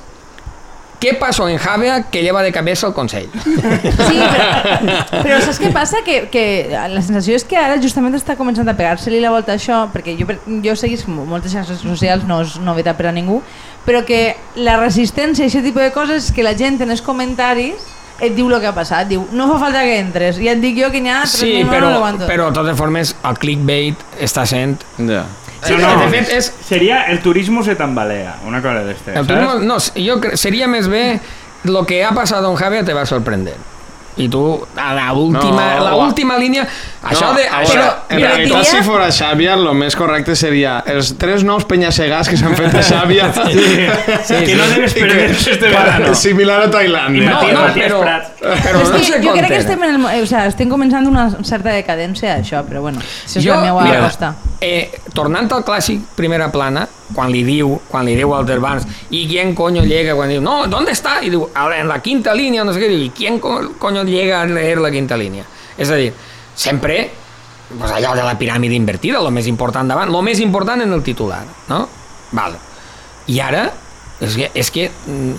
[SPEAKER 4] Què passó en Javea que lleva de cabeza el Consell?
[SPEAKER 2] Sí, però, però saps què passa? Que, que la sensació és que ara justament està començant a pegar-se-li la volta a això, perquè jo, jo seguís moltes xarxes socials, no és novetat per a ningú, però que la resistència a aquest tipus de coses és que la gent en els comentaris et diu el que ha passat, diu, no fa falta que entres, i et dic jo que n'hi ha 3.000
[SPEAKER 4] Sí,
[SPEAKER 2] no
[SPEAKER 4] però,
[SPEAKER 2] l'aguanto.
[SPEAKER 4] però de totes formes el clickbait està sent...
[SPEAKER 3] Ja.
[SPEAKER 4] Sí,
[SPEAKER 1] no,
[SPEAKER 4] de fet és...
[SPEAKER 1] Seria el turismo se tambalea, una cosa d'este,
[SPEAKER 4] El no, jo cre- seria més bé lo que ha passat en Javier te va sorprender. I tu, a la última,
[SPEAKER 3] No,
[SPEAKER 4] la última línia, això
[SPEAKER 3] no,
[SPEAKER 4] de...
[SPEAKER 3] a
[SPEAKER 4] Això,
[SPEAKER 3] veure, en realitat,
[SPEAKER 2] diria-
[SPEAKER 3] si fora Xàbia, el més correcte seria els tres nous penyasegats que s'han fet a Xàbia.
[SPEAKER 1] Sí, que no debes perder este verano.
[SPEAKER 3] Similar a Tailàndia.
[SPEAKER 4] No, no, però- però no
[SPEAKER 2] que
[SPEAKER 4] se
[SPEAKER 2] jo crec que estem, en el, o sea, estem començant una certa decadència d'això, però bueno, això és
[SPEAKER 4] Jo,
[SPEAKER 2] la meva
[SPEAKER 4] mira,
[SPEAKER 2] aposta.
[SPEAKER 4] Eh, tornant al clàssic primera plana, quan li diu, quan li diu Walter Barnes, i quién coño llega, quan diu, no, ¿dónde está? I diu, "A- en la quinta línia, no sé què, i quién co- coño llega a leer la quinta línia? És a dir, sempre pues allò de la piràmide invertida, el més important davant, el més important en el titular, no? Val. I ara, és que, és que mm,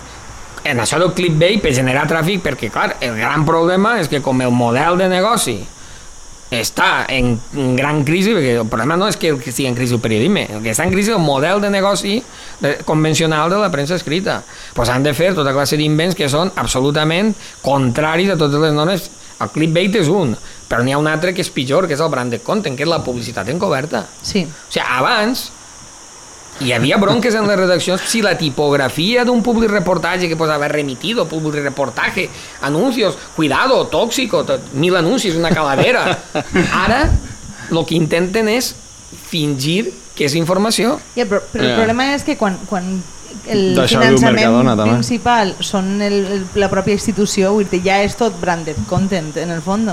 [SPEAKER 4] en això del clickbait per generar tràfic, perquè clar, el gran problema és que com el model de negoci està en gran crisi, perquè el problema no és que estigui en crisi el periodisme, el que està en crisi és el model de negoci convencional de la premsa escrita. Pues han de fer tota classe d'invents que són absolutament contraris a totes les normes. El clickbait és un, però n'hi ha un altre que és pitjor, que és el branded content, que és la publicitat encoberta.
[SPEAKER 2] Sí.
[SPEAKER 4] O sigui, abans hi havia bronques en les redaccions si la tipografia d'un public reportatge que posava remitido, public reportaje, anuncios, cuidado, tóxico, tot, mil anuncis, una calavera. Ara el que intenten és fingir que és informació.
[SPEAKER 2] Ja, però, però el
[SPEAKER 3] Ja.
[SPEAKER 2] problema és que quan, quan el
[SPEAKER 3] diu
[SPEAKER 2] finançament
[SPEAKER 3] Mercadona, també.
[SPEAKER 2] principal són el, el, la pròpia institució, ja és tot branded content, en el fons.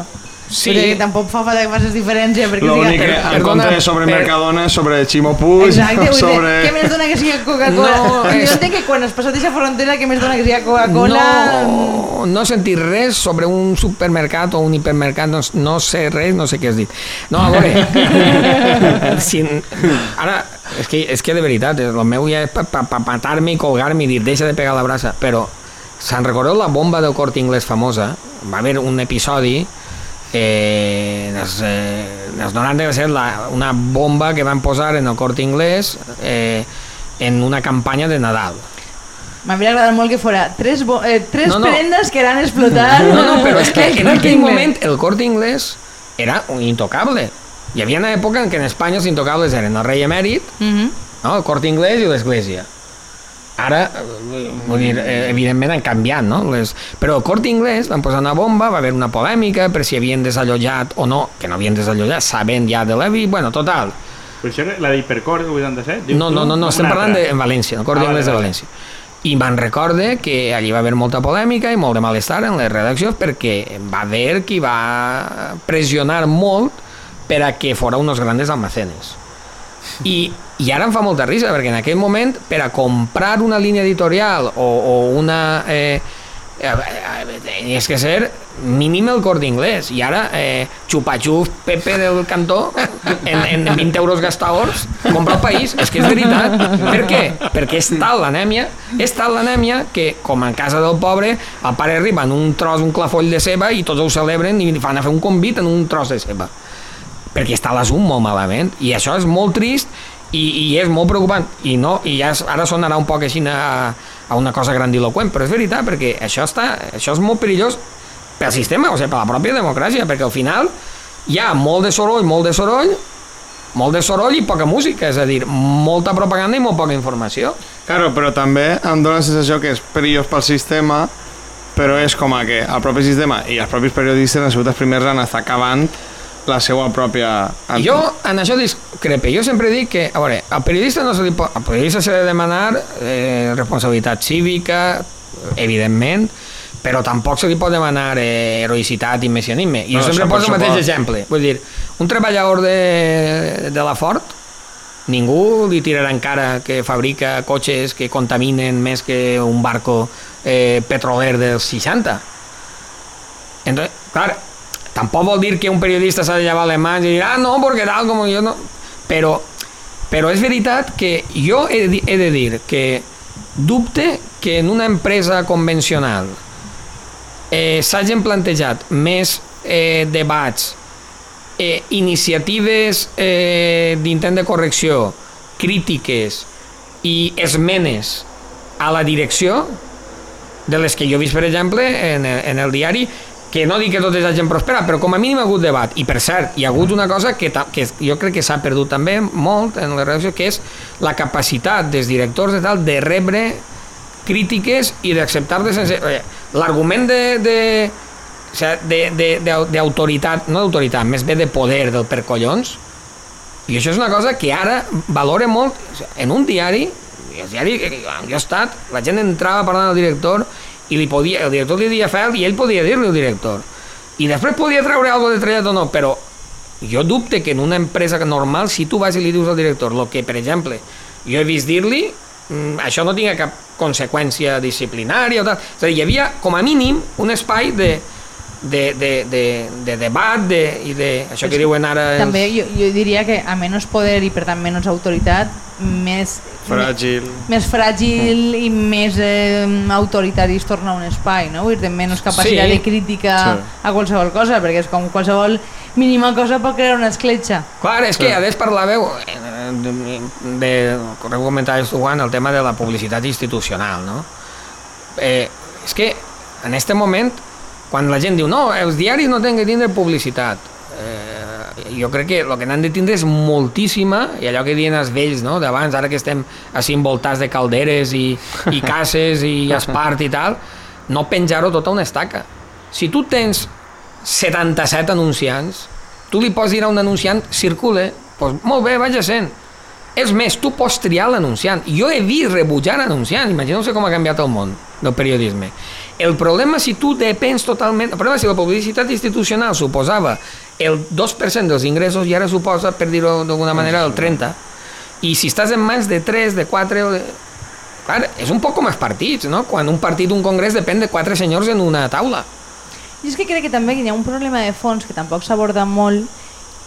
[SPEAKER 4] Sí.
[SPEAKER 2] Vull dir que tampoc fa falta que facis diferència perquè
[SPEAKER 3] L'únic que en
[SPEAKER 4] perdona,
[SPEAKER 3] compte sobre
[SPEAKER 4] per-
[SPEAKER 3] Mercadona és sobre Ximo Puig,
[SPEAKER 2] Exacte, vull
[SPEAKER 3] sobre...
[SPEAKER 2] què més dona que sigui Coca-Cola? No,
[SPEAKER 4] és-
[SPEAKER 2] Jo entenc que quan has passat aquesta frontera, què més dona que sigui Coca-Cola?
[SPEAKER 4] No, no he sentit res sobre un supermercat o un hipermercat, no, no sé res, no sé què has dit. No, a veure, si, ara, és que, és que de veritat, el meu ja és per pa, pa, matar-me i colgar-me i dir, deixa de pegar la brasa, però se'n recordeu la bomba del Corte Inglés famosa? Va haver un episodi eh, els, eh, els 90 va ser la, una bomba que van posar en el Corte Inglés eh, en una campanya de Nadal.
[SPEAKER 2] M'hauria agradat molt que fora tres, eh, tres
[SPEAKER 4] No, no.
[SPEAKER 2] prendes que eran explotar.
[SPEAKER 4] No, no, però és que en aquell
[SPEAKER 2] Inglés.
[SPEAKER 4] moment el corte inglès era un intocable. Hi havia una època en què en Espanya els intocables eren el rei emèrit,
[SPEAKER 2] Mhm.
[SPEAKER 4] no? el corte inglès i l'església. Ara, eh, vull dir, eh, evidentment han canviat, no? Les... Però el corte inglès van posar una bomba, va haver una polèmica per si havien desallotjat o no, que no havien desallotjat, sabent ja de l'Evi, bueno, total.
[SPEAKER 1] Però això era la d'Hipercor del 87? dius
[SPEAKER 4] No, no, no, no estem parlant de en València, el corte
[SPEAKER 1] Ah,
[SPEAKER 4] de. València. I me'n recorde que allí va haver molta polèmica i molt de malestar en les redaccions perquè va haver qui va pressionar molt per a que fora unos grandes almacenes. I, I ara em fa molta risa, perquè en aquell moment, per a comprar una línia editorial o, o una... Eh, eh, tenies que ser mínim el corte inglès i ara eh, xupachuf Pepe del cantó en, en 20 euros gastadors compra el país, és que és veritat. Per què? perquè és tal l'anèmia és tal l'anèmia que com en casa del pobre el pare arriba en un tros un clafoll de ceba i tots ho celebren i fan a fer un convit en un tros de ceba. Perquè està l'assum molt malament. I això és molt trist i, i és molt preocupant i no, i ja ara sonarà un poc així a, a una cosa grandiloquent però és veritat perquè això, està, això és molt perillós pel sistema, o sigui, per la pròpia democràcia perquè al final hi ha molt de soroll, molt de soroll molt de soroll i poca música, és a dir, molta propaganda i molt poca informació.
[SPEAKER 3] Claro, però també em dóna la sensació que és perillós pel sistema, però és com a que el propi sistema i els propis periodistes han sigut els primers en estar acabant la seva pròpia...
[SPEAKER 4] I jo en això discrepe. Jo sempre dic que, a veure, al periodista no se li pot... Al periodista s'ha de demanar eh, responsabilitat cívica, evidentment, però tampoc se li pot demanar eh, heroïcitat i messianisme. I
[SPEAKER 3] No,
[SPEAKER 4] jo sempre poso el mateix exemple. Vull dir, un treballador de, de la Ford, ningú li tirarà en cara que fabrica cotxes que contaminen més que un barco eh, petroler dels 60. Entonces, clar, tampoc vol dir que un periodista s'ha de llevar les mans i dir, ah, no, perquè tal, com jo no... Però, però és veritat que jo he, he de dir que dubte que en una empresa convencional eh, s'hagin plantejat més eh, debats, eh, iniciatives eh, d'intent de correcció, crítiques i esmenes a la direcció de les que jo he vist, per exemple, en, el- en el diari, que no dic que totes hagin prosperat, però com a mínim ha hagut debat. I per cert, hi ha hagut una cosa que, que jo crec que s'ha perdut també molt en la redacció, que és la capacitat dels directors de tal de rebre crítiques i d'acceptar-les sense... eh, L'argument de, de, o sigui, d'autoritat, no d'autoritat, més bé de poder del per collons, i això és una cosa que ara valora molt en un diari, el diari on jo he estat, la gent entrava parlant al director i li podia, el director li dia fel i ell podia dir-li al director. I després podia treure alguna de trellat o no, però jo dubte que en una empresa normal, si tu vas i li dius al director el que, per exemple, jo he vist dir-li, mm, això no tinga cap conseqüència disciplinària o tal. És a dir, hi havia, com a mínim, un espai de, de, de, de, de debat de, i de... Això que diuen ara... els-
[SPEAKER 2] També jo, jo diria que a menys poder i per tant menys autoritat, més,
[SPEAKER 3] Fràgil.
[SPEAKER 2] més fràgil i més eh, autoritari es torna un espai, no? Vull dir, de menys capacitat
[SPEAKER 4] Sí.
[SPEAKER 2] de crítica
[SPEAKER 3] Sí.
[SPEAKER 2] a qualsevol cosa, perquè és com qualsevol mínima cosa pot crear una escletxa.
[SPEAKER 4] Clar, és que a més parlàveu eh, de, de, com comentaves tu, Juan, el tema de la publicitat institucional, no? Eh, és que en aquest moment, quan la gent diu no, els diaris no tenen que tindre publicitat, eh, jo crec que el que n'han de tindre és moltíssima, i allò que diuen els vells no? d'abans, ara que estem així envoltats de calderes i, i cases i espart i tal, no penjar-ho tota una estaca. Si tu tens 77 anunciants, tu li pots dir a un anunciant, circule, doncs molt bé, vaja sent. És més, tu pots triar l'anunciant. Jo he vist rebutjar anunciants, imagineu-se com ha canviat el món del periodisme. El problema si tu depens totalment... El problema si la publicitat institucional suposava el 2% dels ingressos i ara suposa, per dir-ho d'alguna manera, el 30%. I si estàs en mans de 3, de 4... o de- Clar, és un poc com els partits, no? Quan un partit, un congrés, depèn de quatre senyors en una taula.
[SPEAKER 2] I és que crec que també hi ha un problema de fons que tampoc s'aborda molt,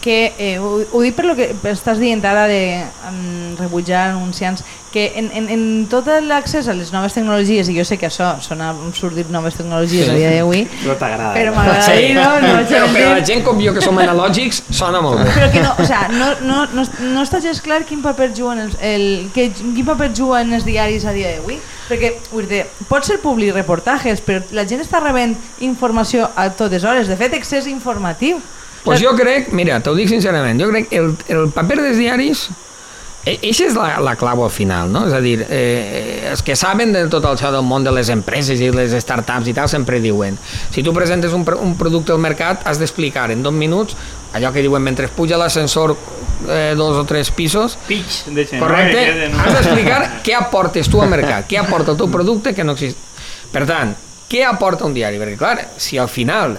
[SPEAKER 2] que eh, ho, ho dic per lo que estàs dient ara de um, rebutjar anunciants, que en, en, en tot l'accés a les noves tecnologies, i jo sé que això sona absurd dir noves tecnologies
[SPEAKER 4] Sí.
[SPEAKER 2] a dia d'avui,
[SPEAKER 1] No t'agrada.
[SPEAKER 2] però m'agrada dir, no? no
[SPEAKER 4] però, però la gent com jo, que som analògics, sona molt bé.
[SPEAKER 2] però que no, o sea, no, no, no, no està gens clar quin paper juguen els, el, que, quin paper juguen els diaris a dia d'avui perquè vull dir, pot ser publi reportatges però la gent està rebent informació a totes hores, de fet excés informatiu
[SPEAKER 4] Pues jo crec, mira, t'ho dic sincerament, jo crec que el, el paper dels diaris eh, Eixa és la, la clau al final, no? És a dir, eh, els que saben de tot això del món de les empreses i les startups i tal sempre diuen si tu presentes un, un producte al mercat has d'explicar en dos minuts allò que diuen mentre puja l'ascensor eh, dos o tres pisos
[SPEAKER 1] Pitch, de.
[SPEAKER 4] Correcte,
[SPEAKER 1] queden-
[SPEAKER 4] has d'explicar què aportes tu al mercat, què aporta el teu producte que no existe. Per tant, què aporta un diari? Perquè, clar, si al final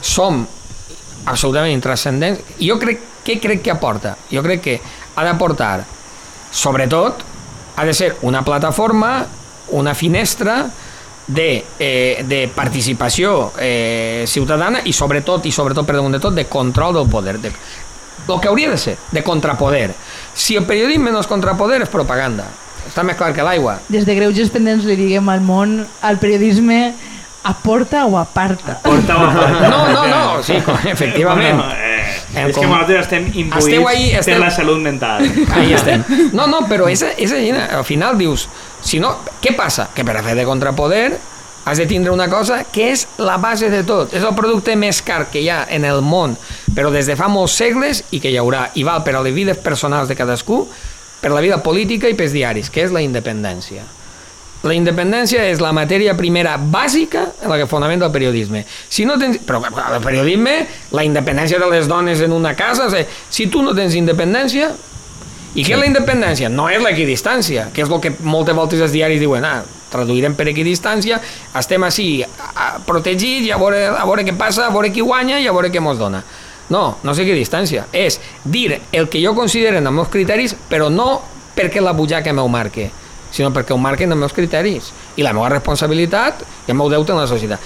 [SPEAKER 4] som absolutament intrascendents, jo crec, què crec que aporta? Jo crec que ha d'aportar, sobretot, ha de ser una plataforma, una finestra de, eh, de participació eh, ciutadana i sobretot, i sobretot per damunt de tot, de control del poder. De, el que hauria de ser, de contrapoder. Si el periodisme no és contrapoder, és propaganda. Està més clar que l'aigua.
[SPEAKER 2] des de greuges pendents li diguem al món al periodisme aporta o aparta
[SPEAKER 1] Porta o aparta.
[SPEAKER 4] No, no, no, sí, efectivament.
[SPEAKER 1] Bueno, eh,
[SPEAKER 4] En
[SPEAKER 1] És que
[SPEAKER 4] com-
[SPEAKER 1] nosaltres estem imbuïts
[SPEAKER 4] Esteu ahí,
[SPEAKER 1] per
[SPEAKER 4] esteu-
[SPEAKER 1] la salut mental.
[SPEAKER 4] Ahí estem. No, no, però esa, esa gent, al final dius, si no, què passa? Que per a fer de contrapoder has de tindre una cosa que és la base de tot. És el producte més car que hi ha en el món, però des de fa molts segles i que hi haurà, i val per a les vides personals de cadascú, per la vida política i pels diaris, que és la independència. La independència és la matèria primera bàsica en la que fonamenta el periodisme. Si no tens... Però el periodisme, la independència de les dones en una casa... Si tu no tens independència... I què és la independència? No és l'equidistància, que és el que moltes voltes els diaris diuen, ah, traduirem per equidistància, estem així protegits i a veure, a veure què passa, a veure qui guanya i a veure què mos dona. No, no és equidistància, és dir el que jo considero en els meus criteris, però no perquè la butxaca meu marque, sinó perquè ho marquen els meus criteris i la meva responsabilitat i el meu deute en la societat.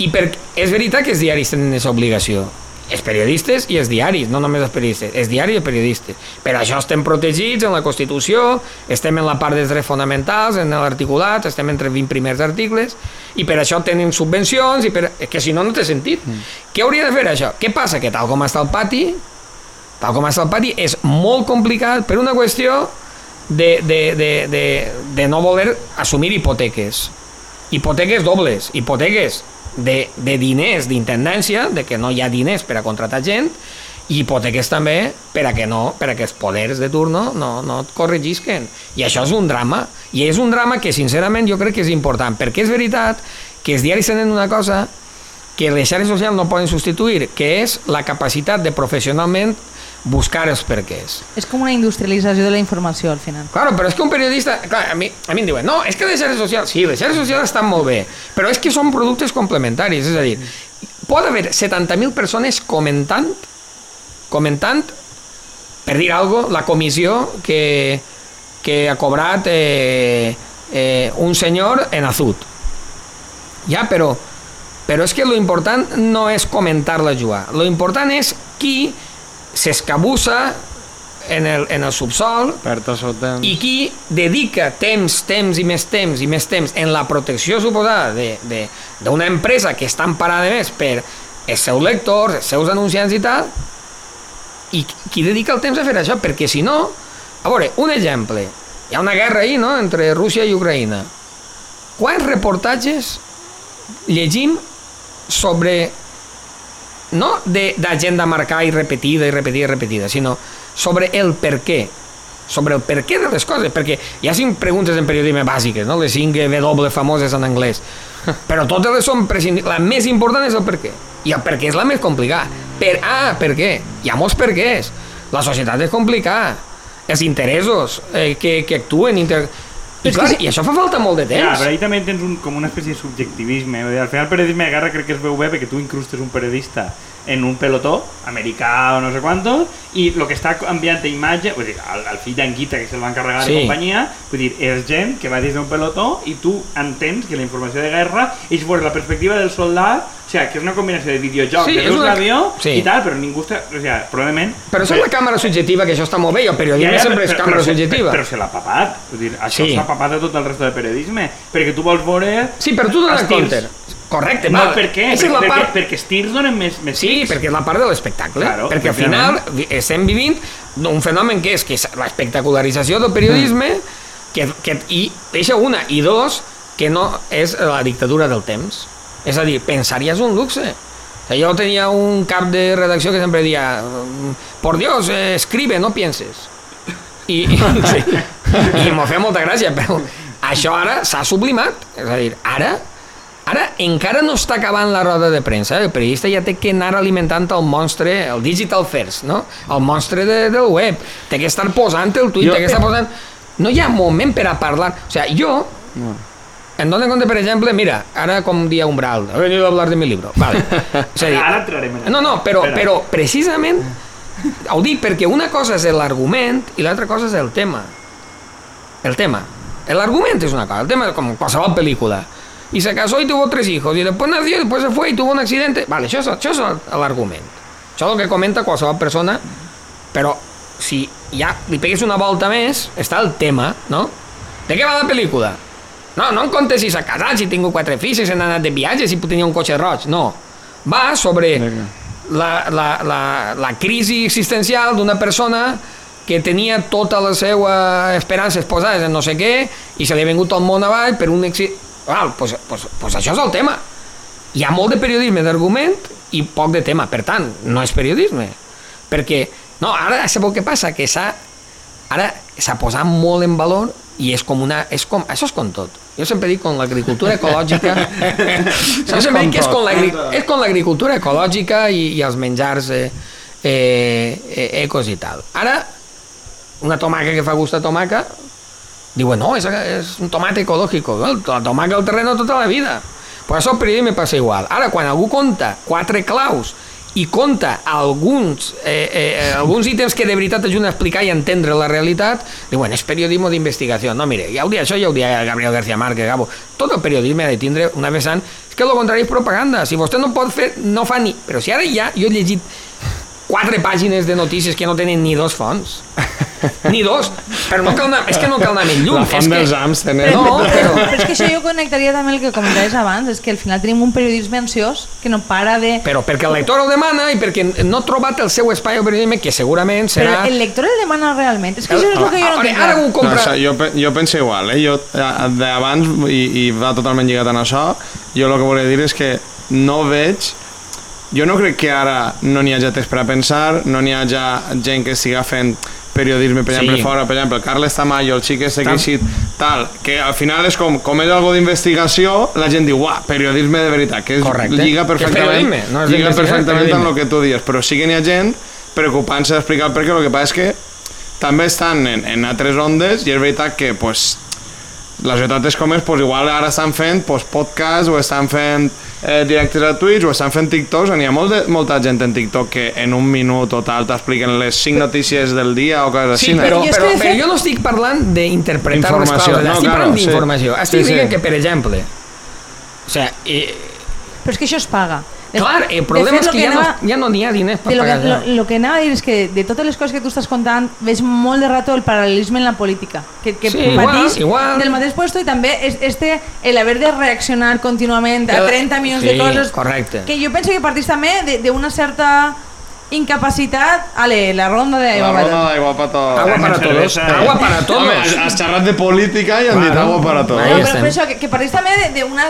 [SPEAKER 4] I per, és veritat que els diaris tenen aquesta obligació. Els periodistes i els diaris, no només els periodistes, els diaris i els periodistes. Per això estem protegits en la Constitució, estem en la part dels drets fonamentals, en l'articulat, estem entre 20 primers articles, i per això tenen subvencions, i per... que si no, no té sentit. Mm. Què hauria de fer això? Què passa? Que tal com està el pati, tal com està el pati, és molt complicat per una qüestió de, de, de, de, de no voler assumir hipoteques. Hipoteques dobles, hipoteques de, de diners d'intendència, de que no hi ha diners per a contratar gent, i hipoteques també per a que no, per a que els poders de turno no, no et corregisquen. I això és un drama. I és un drama que, sincerament, jo crec que és important, perquè és veritat que els diaris tenen una cosa que les xarxes socials no poden substituir, que és la capacitat de professionalment buscar els perquès.
[SPEAKER 2] És com una industrialització de la informació, al final.
[SPEAKER 4] Claro, però és que un periodista... Clar, a mi, a mi em diuen, no, és que les xarxes socials... Sí, les xarxes socials estan molt bé, però és que són productes complementaris, és a dir, pot haver 70.000 persones comentant, comentant, per dir cosa, la comissió que, que ha cobrat eh, eh, un senyor en Azut. Ja, però, però és que lo important no és comentar-la jugar, lo important és qui s'escabussa en el, en el subsol
[SPEAKER 3] temps.
[SPEAKER 4] i qui dedica temps, temps i més temps i més temps en la protecció suposada de- de- d'una empresa que està emparada més per els seus lectors, els seus anunciants i tal, i qui dedica el temps a fer això? Perquè si no, a veure, un exemple, hi ha una guerra ahí, no?, entre Rússia i Ucraïna. Quants reportatges llegim sobre no d'agenda marcada i repetida i repetida i repetida, sinó sobre el per què sobre el per què de les coses, perquè hi ha cinc preguntes en periodisme bàsiques, no? les cinc W famoses en anglès, però totes les són prescindibles. La més important és el per què, i el per què és la més complicada. Per, ah, per què? Hi ha molts per quès. La societat és complicada. Els interessos eh, que, que actuen... Inter... I,
[SPEAKER 2] És que
[SPEAKER 4] clar, I això fa falta molt de
[SPEAKER 1] Ja,
[SPEAKER 4] temps.
[SPEAKER 1] però ahí també tens un, com una espècie de subjectivisme. Dir, Al final el periodisme de guerra crec que es veu bé perquè tu incrustes un periodista en un pelotó americà o no sé quantos i el que està enviant imatge, vull dir, el, el fill d'Anguita que se'l va encarregar
[SPEAKER 4] Sí.
[SPEAKER 1] de companyia, vull dir, és gent que va des d'un pelotó i tu entens que la informació de guerra és veure la perspectiva del soldat, o sigui, que és una combinació de videojoc,
[SPEAKER 4] Sí,
[SPEAKER 1] de veus
[SPEAKER 4] una-
[SPEAKER 1] l'avió
[SPEAKER 4] sí.
[SPEAKER 1] i tal, però ningú està, o sigui, probablement...
[SPEAKER 4] Però això és la càmera subjectiva, que això està molt bé, i el periodisme sempre és càmera
[SPEAKER 1] se-
[SPEAKER 4] subjectiva.
[SPEAKER 1] Però, se l'ha papat. Vull dir, això
[SPEAKER 4] Sí.
[SPEAKER 1] s'ha papat de tot el resto de periodisme. Perquè tu vols veure...
[SPEAKER 4] Sí, però tu dones compte. Correcte,
[SPEAKER 1] No, per què?
[SPEAKER 4] És la
[SPEAKER 1] perquè,
[SPEAKER 4] part...
[SPEAKER 1] perquè els tirs donen més, més
[SPEAKER 4] Sí,
[SPEAKER 1] tics.
[SPEAKER 4] perquè és la part de l'espectacle.
[SPEAKER 1] Claro,
[SPEAKER 4] perquè al final estem vivint un fenomen que és que és l'espectacularització del periodisme que, que, i deixa una, i dos, que no és la dictadura del temps. És a dir, pensar ja és un luxe. O sigui, jo tenia un cap de redacció que sempre deia por Dios, eh, escribe, no pienses. I, i, sí, i m'ho feia molta gràcia, però això ara s'ha sublimat. És a dir, ara Ara encara no està acabant la roda de premsa, eh? el periodista ja té que anar alimentant el monstre, el digital first, no? el monstre de, del web, té que estar posant el tuit,
[SPEAKER 3] Jo-
[SPEAKER 4] té que estar posant... No hi ha moment per a parlar. O sigui, jo
[SPEAKER 3] No.
[SPEAKER 4] em dono compte, per exemple, mira, ara com dia Umbral, he venido a hablar de mi libro. Vale. A dir,
[SPEAKER 1] Ara entrarem en
[SPEAKER 4] no, no, però,
[SPEAKER 1] Espera.
[SPEAKER 4] però precisament ho dic perquè una cosa és l'argument i l'altra cosa és el tema. El tema. L'argument és una cosa, el tema és com qualsevol pel·lícula. Y se casó y tuvo tres hijos, y después nació, y después se fue y tuvo un accidente. Vale, això és, això és l'argument. Això és el que comenta qualsevol persona, però si ja li pegues una volta més, està el tema, no? De què va la pel·lícula? No, no em contes si s'ha casat, si tinc quatre fills, si s'han anat de viatge, si tenia un cotxe roig, no. Va sobre la, la, la, la crisi existencial d'una persona que tenia totes les seues esperances posades en no sé què i se li ha vingut al món avall per un èxit... Val, pues, pues, pues això és el tema. Hi ha molt de periodisme d'argument i poc de tema. Per tant, no és periodisme. Perquè, no, ara sabeu què passa? Que s'ha ara s'ha posat molt en valor i és com una... És com, això és com tot. Jo sempre dic com l'agricultura ecològica... jo sempre dic que és com, és com l'agricultura ecològica i, i els menjars eh, eh, eh, ecos i tal. Ara, una tomaca que fa gust a tomaca, diuen, no, és, és un tomate ecològic. La tomaca al terreno tota la vida. Però això el periodisme passa igual. Ara, quan algú conta quatre claus i conta alguns, eh, eh, alguns ítems que de veritat ajuden a explicar i entendre la realitat, diuen, és periodisme d'investigació. No, mire, ja ho dia això, ja ho dia Gabriel García Márquez, Gabo. Tot el periodisme ha de tindre una vessant... És que el contrari és propaganda. Si vostè no pot fer, no fa ni... Però si ara ja, jo he llegit quatre pàgines de notícies que no tenen ni dos fonts. Ni dos. Però no cal anar, és que no cal anar més lluny.
[SPEAKER 3] La font
[SPEAKER 4] és que,
[SPEAKER 3] dels ams tenen...
[SPEAKER 4] No, però...
[SPEAKER 2] Però és que això jo connectaria també el que comentaves abans, és que al final tenim un periodisme ansiós que no para de...
[SPEAKER 4] Però perquè el lector ho demana i perquè no ha trobat el seu espai al periodisme, que segurament
[SPEAKER 2] Però
[SPEAKER 4] serà...
[SPEAKER 2] el lector el demana realment. És que això és el que jo no tinc
[SPEAKER 4] ara ho
[SPEAKER 3] No,
[SPEAKER 4] compra...
[SPEAKER 3] això, jo, jo penso igual, eh? Jo, eh, d'abans, i, i va totalment lligat en això, jo el que volia dir és que no veig... Jo no crec que ara no n'hi hagi temps per a pensar, no n'hi hagi gent que estiga fent periodisme, per
[SPEAKER 4] Sí.
[SPEAKER 3] exemple, fora, per exemple, el Carles Tamayo, el xic este que eixit, tal, que al final és com, com és algo d'investigació, la gent diu, uah, periodisme de veritat, que és,
[SPEAKER 4] Correcte.
[SPEAKER 3] lliga
[SPEAKER 4] és
[SPEAKER 3] perfectament,
[SPEAKER 4] no és
[SPEAKER 3] lliga perfectament amb el que tu dius, però sí que n'hi ha gent preocupant-se d'explicar el per què, el que passa és que també estan en, en altres ondes i és veritat que pues, la societat és com és, pues, igual ara estan fent pues, podcast o estan fent eh, directes a Twitch o estan fent TikToks hi ha molt de, molta gent en TikTok que en un minut o tal t'expliquen les 5 notícies del dia o coses
[SPEAKER 4] Sí,
[SPEAKER 3] així.
[SPEAKER 4] però,
[SPEAKER 2] que,
[SPEAKER 4] però,
[SPEAKER 2] de
[SPEAKER 4] però
[SPEAKER 2] fet-
[SPEAKER 4] jo no estic parlant d'interpretar les clàusules,
[SPEAKER 3] no,
[SPEAKER 4] estic
[SPEAKER 3] claro,
[SPEAKER 4] parlant
[SPEAKER 3] sí.
[SPEAKER 4] d'informació. Estic
[SPEAKER 3] Sí, sí.
[SPEAKER 4] dient que, per exemple, o sea, eh,
[SPEAKER 2] Però és que això es paga.
[SPEAKER 4] Clar, el problema
[SPEAKER 2] fet,
[SPEAKER 4] és
[SPEAKER 2] lo
[SPEAKER 4] que ja,
[SPEAKER 2] anava-
[SPEAKER 4] no, ja no n'hi ha diners per
[SPEAKER 2] de lo, que,
[SPEAKER 4] pagar
[SPEAKER 2] lo, que anava a dir és que de totes les coses que tu estàs contant veig molt de rato el paral·lelisme en la política que, que
[SPEAKER 4] Sí, igual,
[SPEAKER 2] patís
[SPEAKER 4] igual.
[SPEAKER 2] del mateix puesto i també és este, el haver de reaccionar contínuament a
[SPEAKER 4] El-
[SPEAKER 2] 30 milions
[SPEAKER 4] sí,
[SPEAKER 2] de coses
[SPEAKER 4] correcte.
[SPEAKER 2] que jo penso que partís també de- d'una certa incapacitat ale, la ronda de
[SPEAKER 3] La ronda d'aigua para todos.
[SPEAKER 4] Agua para todos. Agua para todos.
[SPEAKER 3] Home, has, has xerrat de política i han dit agua para todos.
[SPEAKER 2] No, però, però això, que, que partís també de, de, una,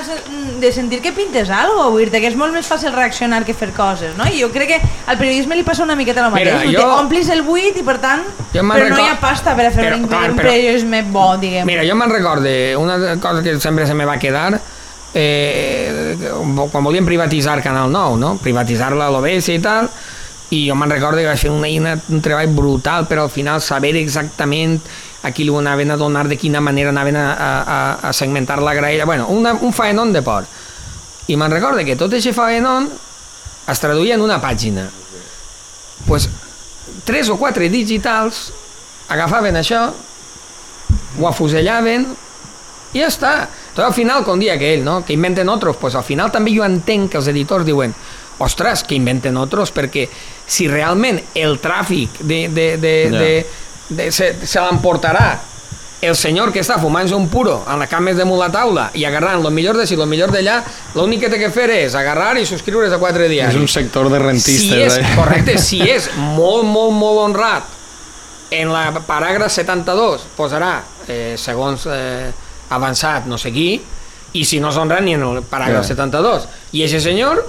[SPEAKER 2] de sentir que pintes algo, vull dir que és molt més fàcil reaccionar que fer coses, no? I jo crec que al periodisme li passa una miqueta el mateix,
[SPEAKER 4] Mira, jo-
[SPEAKER 2] Te omplis el buit i per tant, però no hi ha
[SPEAKER 4] record-
[SPEAKER 2] pasta per a fer
[SPEAKER 4] Però,
[SPEAKER 2] un,
[SPEAKER 4] clar,
[SPEAKER 2] un
[SPEAKER 4] però-
[SPEAKER 2] periodisme bo, diguem.
[SPEAKER 4] Mira, jo me'n recorde una cosa que sempre se me va quedar eh, quan volien privatitzar Canal 9, no? privatitzar-la a l'OBS i tal, i jo me'n recordo que vaig fer una, una, un treball brutal però al final saber exactament a qui li anaven a donar, de quina manera anaven a, a, a segmentar la graella, bueno, una, un faenon de por. I me'n recordo que tot aquest faenon es traduïa en una pàgina. pues, tres o quatre digitals agafaven això, ho afusellaven i ja està. Tot al final, com dia que ell, no? que inventen otros, pues al final també jo entenc que els editors diuen ostres, que inventen otros, perquè si realment el tràfic de, de, de,
[SPEAKER 3] Ja.
[SPEAKER 4] de, de, se, se l'emportarà el senyor que està fumant-se un puro en la cama damunt la taula i agarrant lo millor de si, lo millor d'allà, l'únic que té que fer és agarrar i subscriure's a quatre diaris.
[SPEAKER 3] És un sector de rentistes.
[SPEAKER 4] Si és,
[SPEAKER 3] eh?
[SPEAKER 4] correcte, si és molt, molt, molt honrat en la paràgraf 72 posarà eh, segons eh, avançat no sé qui i si no és honrat ni en el paràgraf
[SPEAKER 3] Clar.
[SPEAKER 4] 72 i aquest senyor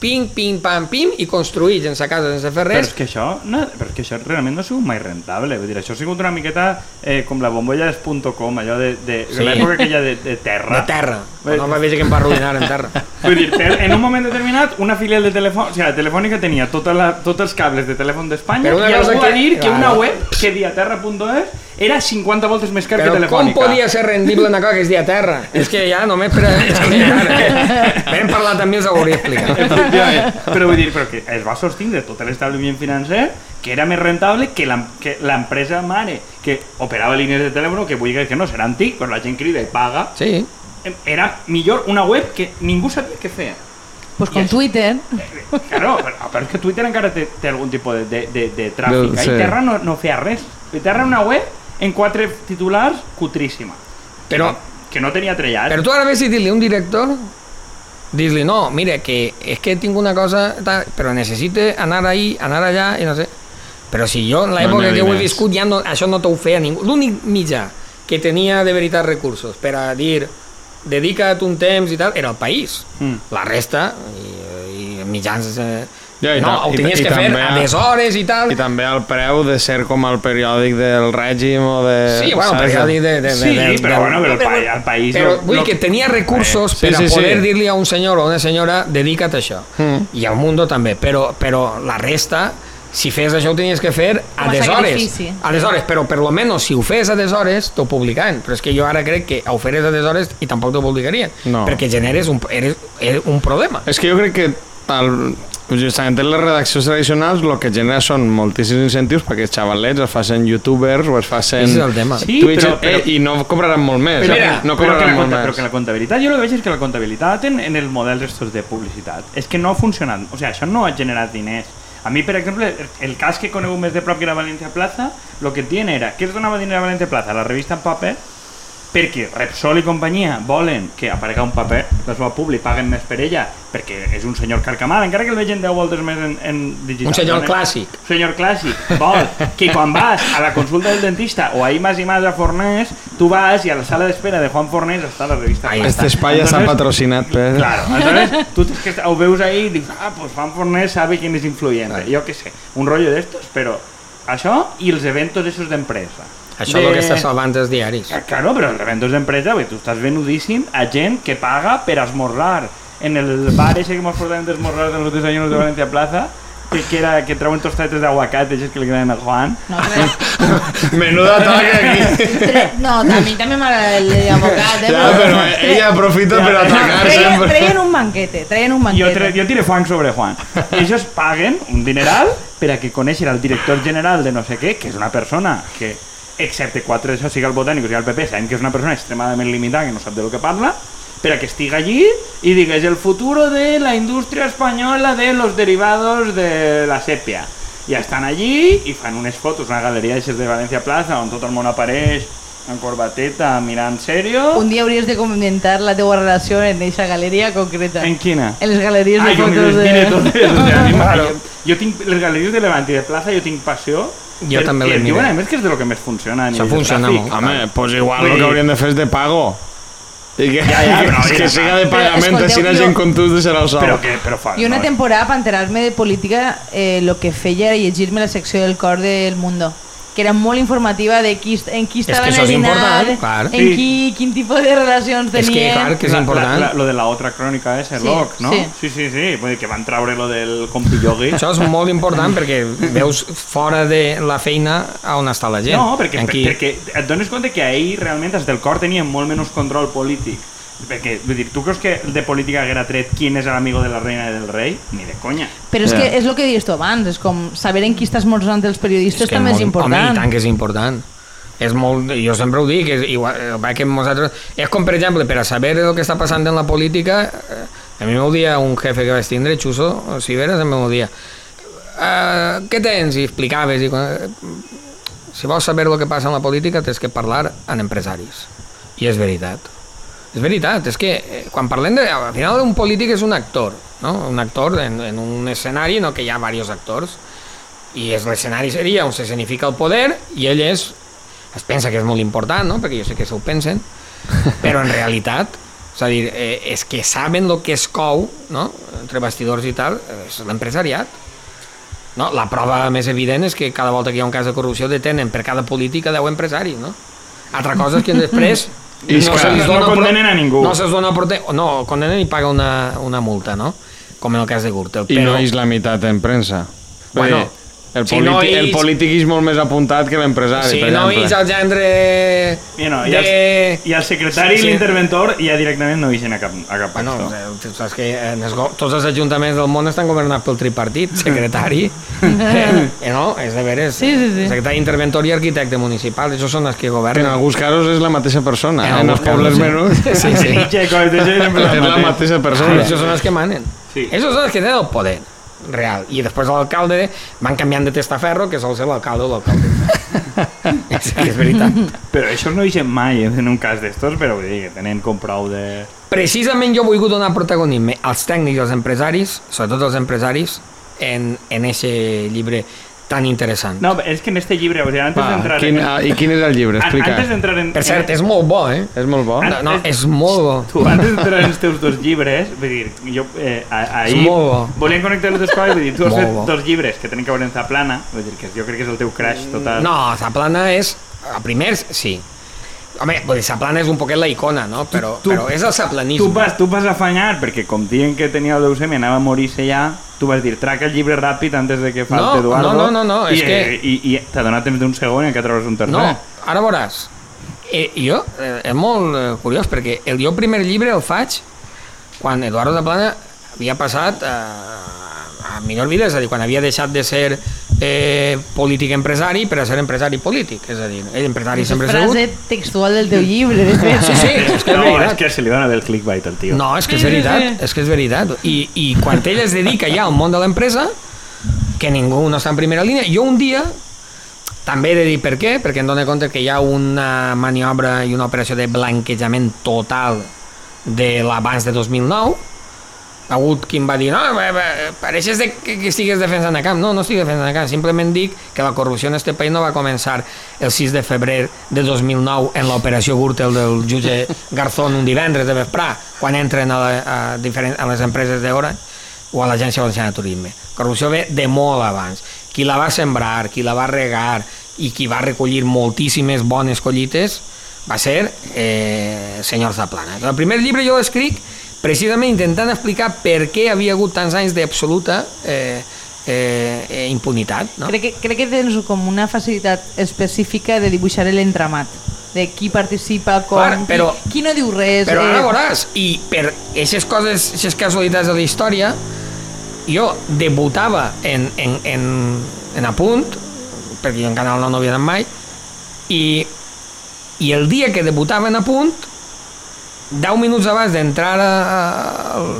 [SPEAKER 4] pim, pim, pam, pim i construït sense casa, sense fer
[SPEAKER 1] Però
[SPEAKER 4] res
[SPEAKER 1] és que això, no, però és que això realment no ha sigut mai rentable. Vull dir, això ha sigut una miqueta eh, com la bombolla .com, allò de, de,
[SPEAKER 4] Sí.
[SPEAKER 1] de l'època aquella de, de terra.
[SPEAKER 4] de terra,
[SPEAKER 1] Bé,
[SPEAKER 4] no va veure que em va arruïnar en terra
[SPEAKER 1] Vull dir, en un moment determinat, una filial de telèfon, o sigui, la Telefònica tenia tota la, tots els cables de telèfon d'Espanya
[SPEAKER 4] Però
[SPEAKER 1] i algú va dir que una web que dia terra.es era 50 voltes més car
[SPEAKER 4] però
[SPEAKER 1] que
[SPEAKER 4] com
[SPEAKER 1] Telefònica.
[SPEAKER 4] podia ser rendible una cosa que es dia terra? és que ja només per... Vam parlar també els ho hauria explicat.
[SPEAKER 1] Però vull dir, però que es va sostindre tot l'establiment financer que era més rentable que l'em- que l'empresa mare que operava línies de telèfon, que vull dir que no serà antic, però la gent crida i paga,
[SPEAKER 4] sí,
[SPEAKER 1] era millor una web que ningú sabia què feia.
[SPEAKER 2] pues con
[SPEAKER 1] I això-
[SPEAKER 2] Twitter,
[SPEAKER 1] Claro, però, però és que Twitter encara té, té algun tipus de, de, de, de tràfic.
[SPEAKER 3] Sí.
[SPEAKER 1] Sí. Terra no, no feia res. I Terra una web en quatre titulars cutríssima.
[SPEAKER 4] però
[SPEAKER 1] Que no tenia trellat.
[SPEAKER 4] Però tu ara ves i dir-li a un director Dir-li, no, mira, que és que tinc una cosa, tal, però necessite anar ahí, anar allà, i no sé. Però si jo, en l'època
[SPEAKER 3] n'hi
[SPEAKER 4] que ho he viscut, ja no, això no t'ho feia ningú. L'únic mitjà que tenia de veritat recursos per a dir dedica't un temps i tal, era el país.
[SPEAKER 1] Mm.
[SPEAKER 4] La resta, i, i mitjans... Eh,
[SPEAKER 3] Ja, i
[SPEAKER 4] no, ho tenies
[SPEAKER 3] i
[SPEAKER 4] que fer a
[SPEAKER 3] a-
[SPEAKER 4] les hores i tal.
[SPEAKER 3] I també el preu de ser com el periòdic del règim o de...
[SPEAKER 4] Sí, bueno,
[SPEAKER 3] saps?
[SPEAKER 4] perquè de, de, de,
[SPEAKER 1] Sí,
[SPEAKER 4] de, de,
[SPEAKER 1] però bueno, però el, pa el país...
[SPEAKER 4] Però
[SPEAKER 1] lo-
[SPEAKER 4] vull
[SPEAKER 1] lo-
[SPEAKER 4] que tenia recursos
[SPEAKER 3] Sí,
[SPEAKER 4] per a
[SPEAKER 3] sí, sí.
[SPEAKER 4] poder dir-li a un senyor o a una senyora dedica't a això.
[SPEAKER 3] Mm.
[SPEAKER 4] I al mundo també, però, però la resta, si fes això ho tenies que fer a
[SPEAKER 2] Com a
[SPEAKER 4] des hores.
[SPEAKER 2] sacrifici.
[SPEAKER 4] A des hores, però per lo menos si ho fes a des hores t'ho publicaven. Però és que jo ara crec que ho feres a des hores i tampoc t'ho publicarien.
[SPEAKER 3] No.
[SPEAKER 4] Perquè generes un, eres, eres un problema.
[SPEAKER 3] És que jo crec que el, justament en les redaccions tradicionals el que genera són moltíssims incentius perquè els xavalets es facin youtubers o es facin
[SPEAKER 4] és el tema.
[SPEAKER 1] Sí,
[SPEAKER 3] Twitch
[SPEAKER 1] però- però-
[SPEAKER 3] eh, i no cobraran molt més
[SPEAKER 1] Però,
[SPEAKER 3] eh?
[SPEAKER 1] mira,
[SPEAKER 3] no
[SPEAKER 1] però, que
[SPEAKER 3] cobraran
[SPEAKER 1] la,
[SPEAKER 3] molt
[SPEAKER 1] compta- però
[SPEAKER 3] més
[SPEAKER 1] que la comptabilitat, jo el que veig és que la comptabilitat en, en el model estos de publicitat és que no ha funcionat, o sigui, això no ha generat diners. A mi, per exemple, el cas que he conegut més de prop que era Valencia Plaza, lo que tiene era, què es donava diner a Valencia Plaza? La revista en paper, perquè Repsol i companyia volen que aparega un paper de seva públic, paguen més per ella, perquè és un senyor carcamal, encara que el vegin 10 voltes més en, en digital.
[SPEAKER 4] Un senyor
[SPEAKER 1] Vale?
[SPEAKER 4] clàssic.
[SPEAKER 1] Un senyor clàssic, vol que quan vas a la consulta del dentista o a Imas i Mas a Fornés, tu vas i a la sala d'espera de Juan Fornés està la revista.
[SPEAKER 4] Ahí.
[SPEAKER 3] Este espai està patrocinat per...
[SPEAKER 1] Claro, entonces tú tienes que ho veus ahí y dius, ah, pues Juan Fornés sabe quién es influyente. Yo qué sé, un rollo de estos, pero això i els eventos esos d'empresa.
[SPEAKER 4] Això és el que està salvant els diaris.
[SPEAKER 1] Ah, Claro, però els eventos d'empresa, güey, tu estàs venudíssim a gent que paga per esmorzar. En el bar ese que hemos portado de esmorzar de los desayunos de Valencia Plaza, que, que, era, que trauen tostates d'aguacate, esos que le quedan a Juan.
[SPEAKER 2] No, tre-
[SPEAKER 3] Menuda toque aquí.
[SPEAKER 2] no, a mi també m'agrada el d'avocat, eh?
[SPEAKER 3] Ja, però ella aprofita per atacar
[SPEAKER 2] treien,
[SPEAKER 3] sempre.
[SPEAKER 2] treien un banquete, treien un
[SPEAKER 1] Jo,
[SPEAKER 2] banquete.
[SPEAKER 1] tre, jo tiré fang sobre Juan. I ells paguen un dineral per a que conèixer el director general de no sé què, que és una persona que, excepte quatre sigui el Botànic sigui el PP, sabem que és una persona extremadament limitada, que no sap de lo que parla, per a que estigui allí i digués el futuro de la indústria espanyola de los derivados de la sepia. I estan allí i fan unes fotos, una galeria d'aixes de València Plaza, on tot el món apareix en corbateta, mirant serio.
[SPEAKER 2] Un dia hauries de comentar la teua relació en aquesta galeria concreta.
[SPEAKER 1] En quina?
[SPEAKER 2] En les galeries de
[SPEAKER 1] Ah, jo
[SPEAKER 2] fotos
[SPEAKER 1] mire
[SPEAKER 2] de...
[SPEAKER 1] totes. O sigui, a mi m'agrada. jo, jo tinc les galeries de Levant i de Plaza, jo tinc passió.
[SPEAKER 4] Jo
[SPEAKER 1] per-
[SPEAKER 4] també
[SPEAKER 1] que
[SPEAKER 4] les
[SPEAKER 1] diuen, a més, que és de lo que més funciona a
[SPEAKER 4] Això
[SPEAKER 1] nivell de
[SPEAKER 4] funciona
[SPEAKER 1] tràfic.
[SPEAKER 4] molt.
[SPEAKER 3] Home, pues igual
[SPEAKER 1] Vull
[SPEAKER 3] el que haurien de fer és de pago. I que,
[SPEAKER 1] Ja, ja, però
[SPEAKER 3] que,
[SPEAKER 1] ja,
[SPEAKER 3] siga de
[SPEAKER 2] però,
[SPEAKER 3] pagament,
[SPEAKER 2] escolteu,
[SPEAKER 3] així la
[SPEAKER 2] jo-
[SPEAKER 3] gent com tu deixarà el sol.
[SPEAKER 1] Però que, però fa,
[SPEAKER 2] I una
[SPEAKER 1] no,
[SPEAKER 2] temporada, per enterar-me de política, eh, lo que feia era llegir-me la secció del cor del Mundo que era molt informativa de qui, en qui
[SPEAKER 4] que
[SPEAKER 2] estava el
[SPEAKER 4] és
[SPEAKER 2] dinar,
[SPEAKER 4] important, clar.
[SPEAKER 2] en
[SPEAKER 1] Sí.
[SPEAKER 2] qui, quin tipus de relacions
[SPEAKER 4] És que,
[SPEAKER 2] tenien.
[SPEAKER 4] clar, que és
[SPEAKER 1] La-
[SPEAKER 4] important.
[SPEAKER 1] La, la, lo de la otra crònica de Sherlock,
[SPEAKER 2] Sí,
[SPEAKER 1] no?
[SPEAKER 2] sí.
[SPEAKER 1] sí, sí, sí. Vull dir que van traure lo del compillogui.
[SPEAKER 4] Això és molt important perquè veus fora de la feina a on està la gent.
[SPEAKER 1] No, perquè, per,
[SPEAKER 4] qui-
[SPEAKER 1] perquè et dones compte que ahir realment els del cor tenien molt menys control polític. Perquè, vull dir, tu creus que de política haguera tret quién és l'amigo de la reina i del rei? Ni de conya.
[SPEAKER 2] Però és que és el que dius tu abans, és com saber en qui estàs esmorzant els periodistes
[SPEAKER 4] que
[SPEAKER 2] també és
[SPEAKER 4] molt-
[SPEAKER 2] important.
[SPEAKER 4] Home, i tant que és important. És molt, jo sempre ho dic, és igual, va que nosaltres, és com per exemple, per a saber el que està passant en la política, eh, a mi m'ho dia un jefe que vaig tindre, Xuso Ciberes, em m'ho dia, uh, què tens? I explicaves, i, quan- eh, si vols saber el que passa en la política tens que parlar amb empresaris. I és veritat. És veritat, és que eh, quan parlem de... Al final un polític és un actor, no? Un actor en, en un escenari, no que hi ha diversos actors, i és l'escenari seria on s'escenifica el poder i ell és, es pensa que és molt important, no? perquè jo sé que s'ho pensen, però en realitat, és a dir, eh, és que saben el que es cou, no? entre bastidors i tal, és l'empresariat. No? La prova més evident és que cada volta que hi ha un cas de corrupció detenen per cada política 10 empresaris, no? Altra cosa és que després
[SPEAKER 3] I
[SPEAKER 4] no
[SPEAKER 3] clar,
[SPEAKER 4] se
[SPEAKER 1] no
[SPEAKER 4] dona
[SPEAKER 1] condenen a ningú.
[SPEAKER 4] No se'ls dona prote... No, condenen i paga una, una multa, no? Com en el cas de Gürtel.
[SPEAKER 3] I no és la meitat en premsa.
[SPEAKER 4] Bueno,
[SPEAKER 3] dir, el,
[SPEAKER 4] si
[SPEAKER 3] polític,
[SPEAKER 4] no
[SPEAKER 3] el
[SPEAKER 4] és-
[SPEAKER 3] polític és molt més apuntat que l'empresari,
[SPEAKER 4] Si
[SPEAKER 3] per
[SPEAKER 4] no
[SPEAKER 3] exemple.
[SPEAKER 4] és el gendre
[SPEAKER 1] I, no, i,
[SPEAKER 4] de...
[SPEAKER 1] el, I el secretari
[SPEAKER 4] Sí,
[SPEAKER 1] i
[SPEAKER 4] sí.
[SPEAKER 1] l'interventor ja directament no ixen a cap, a cap
[SPEAKER 4] Bueno,
[SPEAKER 1] puesto.
[SPEAKER 4] eh, tu saps que en els, tots els ajuntaments del món estan governats pel tripartit, secretari, eh, eh, no? És de veres.
[SPEAKER 2] Sí, sí, sí.
[SPEAKER 4] Secretari interventor i arquitecte municipal, això són els que
[SPEAKER 3] Que en
[SPEAKER 4] governen.
[SPEAKER 3] alguns casos és la mateixa persona.
[SPEAKER 4] En
[SPEAKER 3] Eh? En, els pobles
[SPEAKER 4] sí.
[SPEAKER 3] menús
[SPEAKER 4] Sí, sí.
[SPEAKER 1] Sempre
[SPEAKER 3] és
[SPEAKER 1] el
[SPEAKER 3] la
[SPEAKER 1] mateix.
[SPEAKER 3] mateixa
[SPEAKER 4] Ah,
[SPEAKER 3] persona.
[SPEAKER 4] això són els que manen.
[SPEAKER 1] Sí.
[SPEAKER 4] Esos són els que tenen el poder real. I després l'alcalde van canviant de testaferro, que sol ser l'alcalde o l'alcalde. Sí, és veritat.
[SPEAKER 1] Però això no deixen mai en un cas d'estos, però vull dir que tenen com prou de...
[SPEAKER 4] Precisament jo he volgut donar protagonisme als tècnics i als empresaris, sobretot als empresaris, en, en ese llibre tan interessant.
[SPEAKER 1] No, és que en este llibre, o sigui, antes d'entrar...
[SPEAKER 3] quin,
[SPEAKER 1] en-
[SPEAKER 3] ah, I quin és el llibre? Explica.
[SPEAKER 1] Antes d'entrar en...
[SPEAKER 4] Per cert,
[SPEAKER 1] en-
[SPEAKER 4] és molt bo, eh?
[SPEAKER 3] És molt bo.
[SPEAKER 4] No, no, és molt bo.
[SPEAKER 1] Tu, antes d'entrar en els teus dos llibres, vull dir, jo eh, a- ahir
[SPEAKER 4] molt bo.
[SPEAKER 1] volíem connectar les dues coses, vull dir, tu has
[SPEAKER 4] Molt
[SPEAKER 1] fet
[SPEAKER 4] bo.
[SPEAKER 1] dos llibres que tenen que veure amb Zaplana, vull dir, que jo crec que és el teu crash total.
[SPEAKER 4] No, Zaplana és... A primers, sí. Home, vull dir, Zaplana és un poquet la icona, no? Però,
[SPEAKER 1] Tu-
[SPEAKER 4] però és el zaplanisme.
[SPEAKER 1] Tu vas, tu vas afanyar, perquè com diuen que tenia leucèmia anava a morir-se ja, tu vas dir, traca el llibre ràpid antes de que falte
[SPEAKER 4] No,
[SPEAKER 1] Eduardo.
[SPEAKER 4] no, no, no, no,
[SPEAKER 1] i,
[SPEAKER 4] és que-
[SPEAKER 1] I, i t'ha donat temps d'un segon i que trobes un tercer.
[SPEAKER 4] No, ara veuràs. Eh, jo, eh, és molt eh, curiós, perquè el jo primer llibre el faig quan Eduardo de Plana havia passat eh, a millor vida, és a dir, quan havia deixat de ser eh, polític empresari per a ser empresari polític, és a dir, ell empresari sempre
[SPEAKER 2] és
[SPEAKER 4] ha
[SPEAKER 2] frase
[SPEAKER 4] sigut...
[SPEAKER 2] textual del teu llibre. de fet.
[SPEAKER 4] Sí, sí, és que és
[SPEAKER 1] no, és
[SPEAKER 4] veritat.
[SPEAKER 1] que se li dona bé el clickbait al tio.
[SPEAKER 4] No, és que és veritat, és que és veritat. I, I quan ell es dedica ja al món de l'empresa, que ningú no està en primera línia, jo un dia, també he de dir per què, perquè em dono compte que hi ha una maniobra i una operació de blanquejament total de l'abans de 2009, ha hagut qui em va dir no, pareixes de que, que estigues defensant a camp. No, no estic defensant a camp, simplement dic que la corrupció en este país no va començar el 6 de febrer de 2009 en l'operació Gürtel del jutge Garzón un divendres de vesprà quan entren a, la, a, diferent, a les empreses d'hora o a l'Agència Valenciana de Turisme. Corrupció ve de molt abans. Qui la va sembrar, qui la va regar i qui va recollir moltíssimes bones collites va ser eh, senyor Zaplana. El primer llibre jo l'escric precisament intentant explicar per què havia hagut tants anys d'absoluta eh, eh, eh, impunitat. No?
[SPEAKER 2] Crec, que, crec que tens com una facilitat específica de dibuixar l'entramat de qui participa, com,
[SPEAKER 4] Clar, però-
[SPEAKER 2] qui, qui no diu res.
[SPEAKER 4] Però ara
[SPEAKER 2] eh,
[SPEAKER 4] veuràs, i per aquestes coses, aquestes casualitats de la història, jo debutava en, en, en, en Apunt, perquè jo en Canal 9 no havia anat mai, i, i el dia que debutava en Apunt, 10 minuts abans d'entrar al,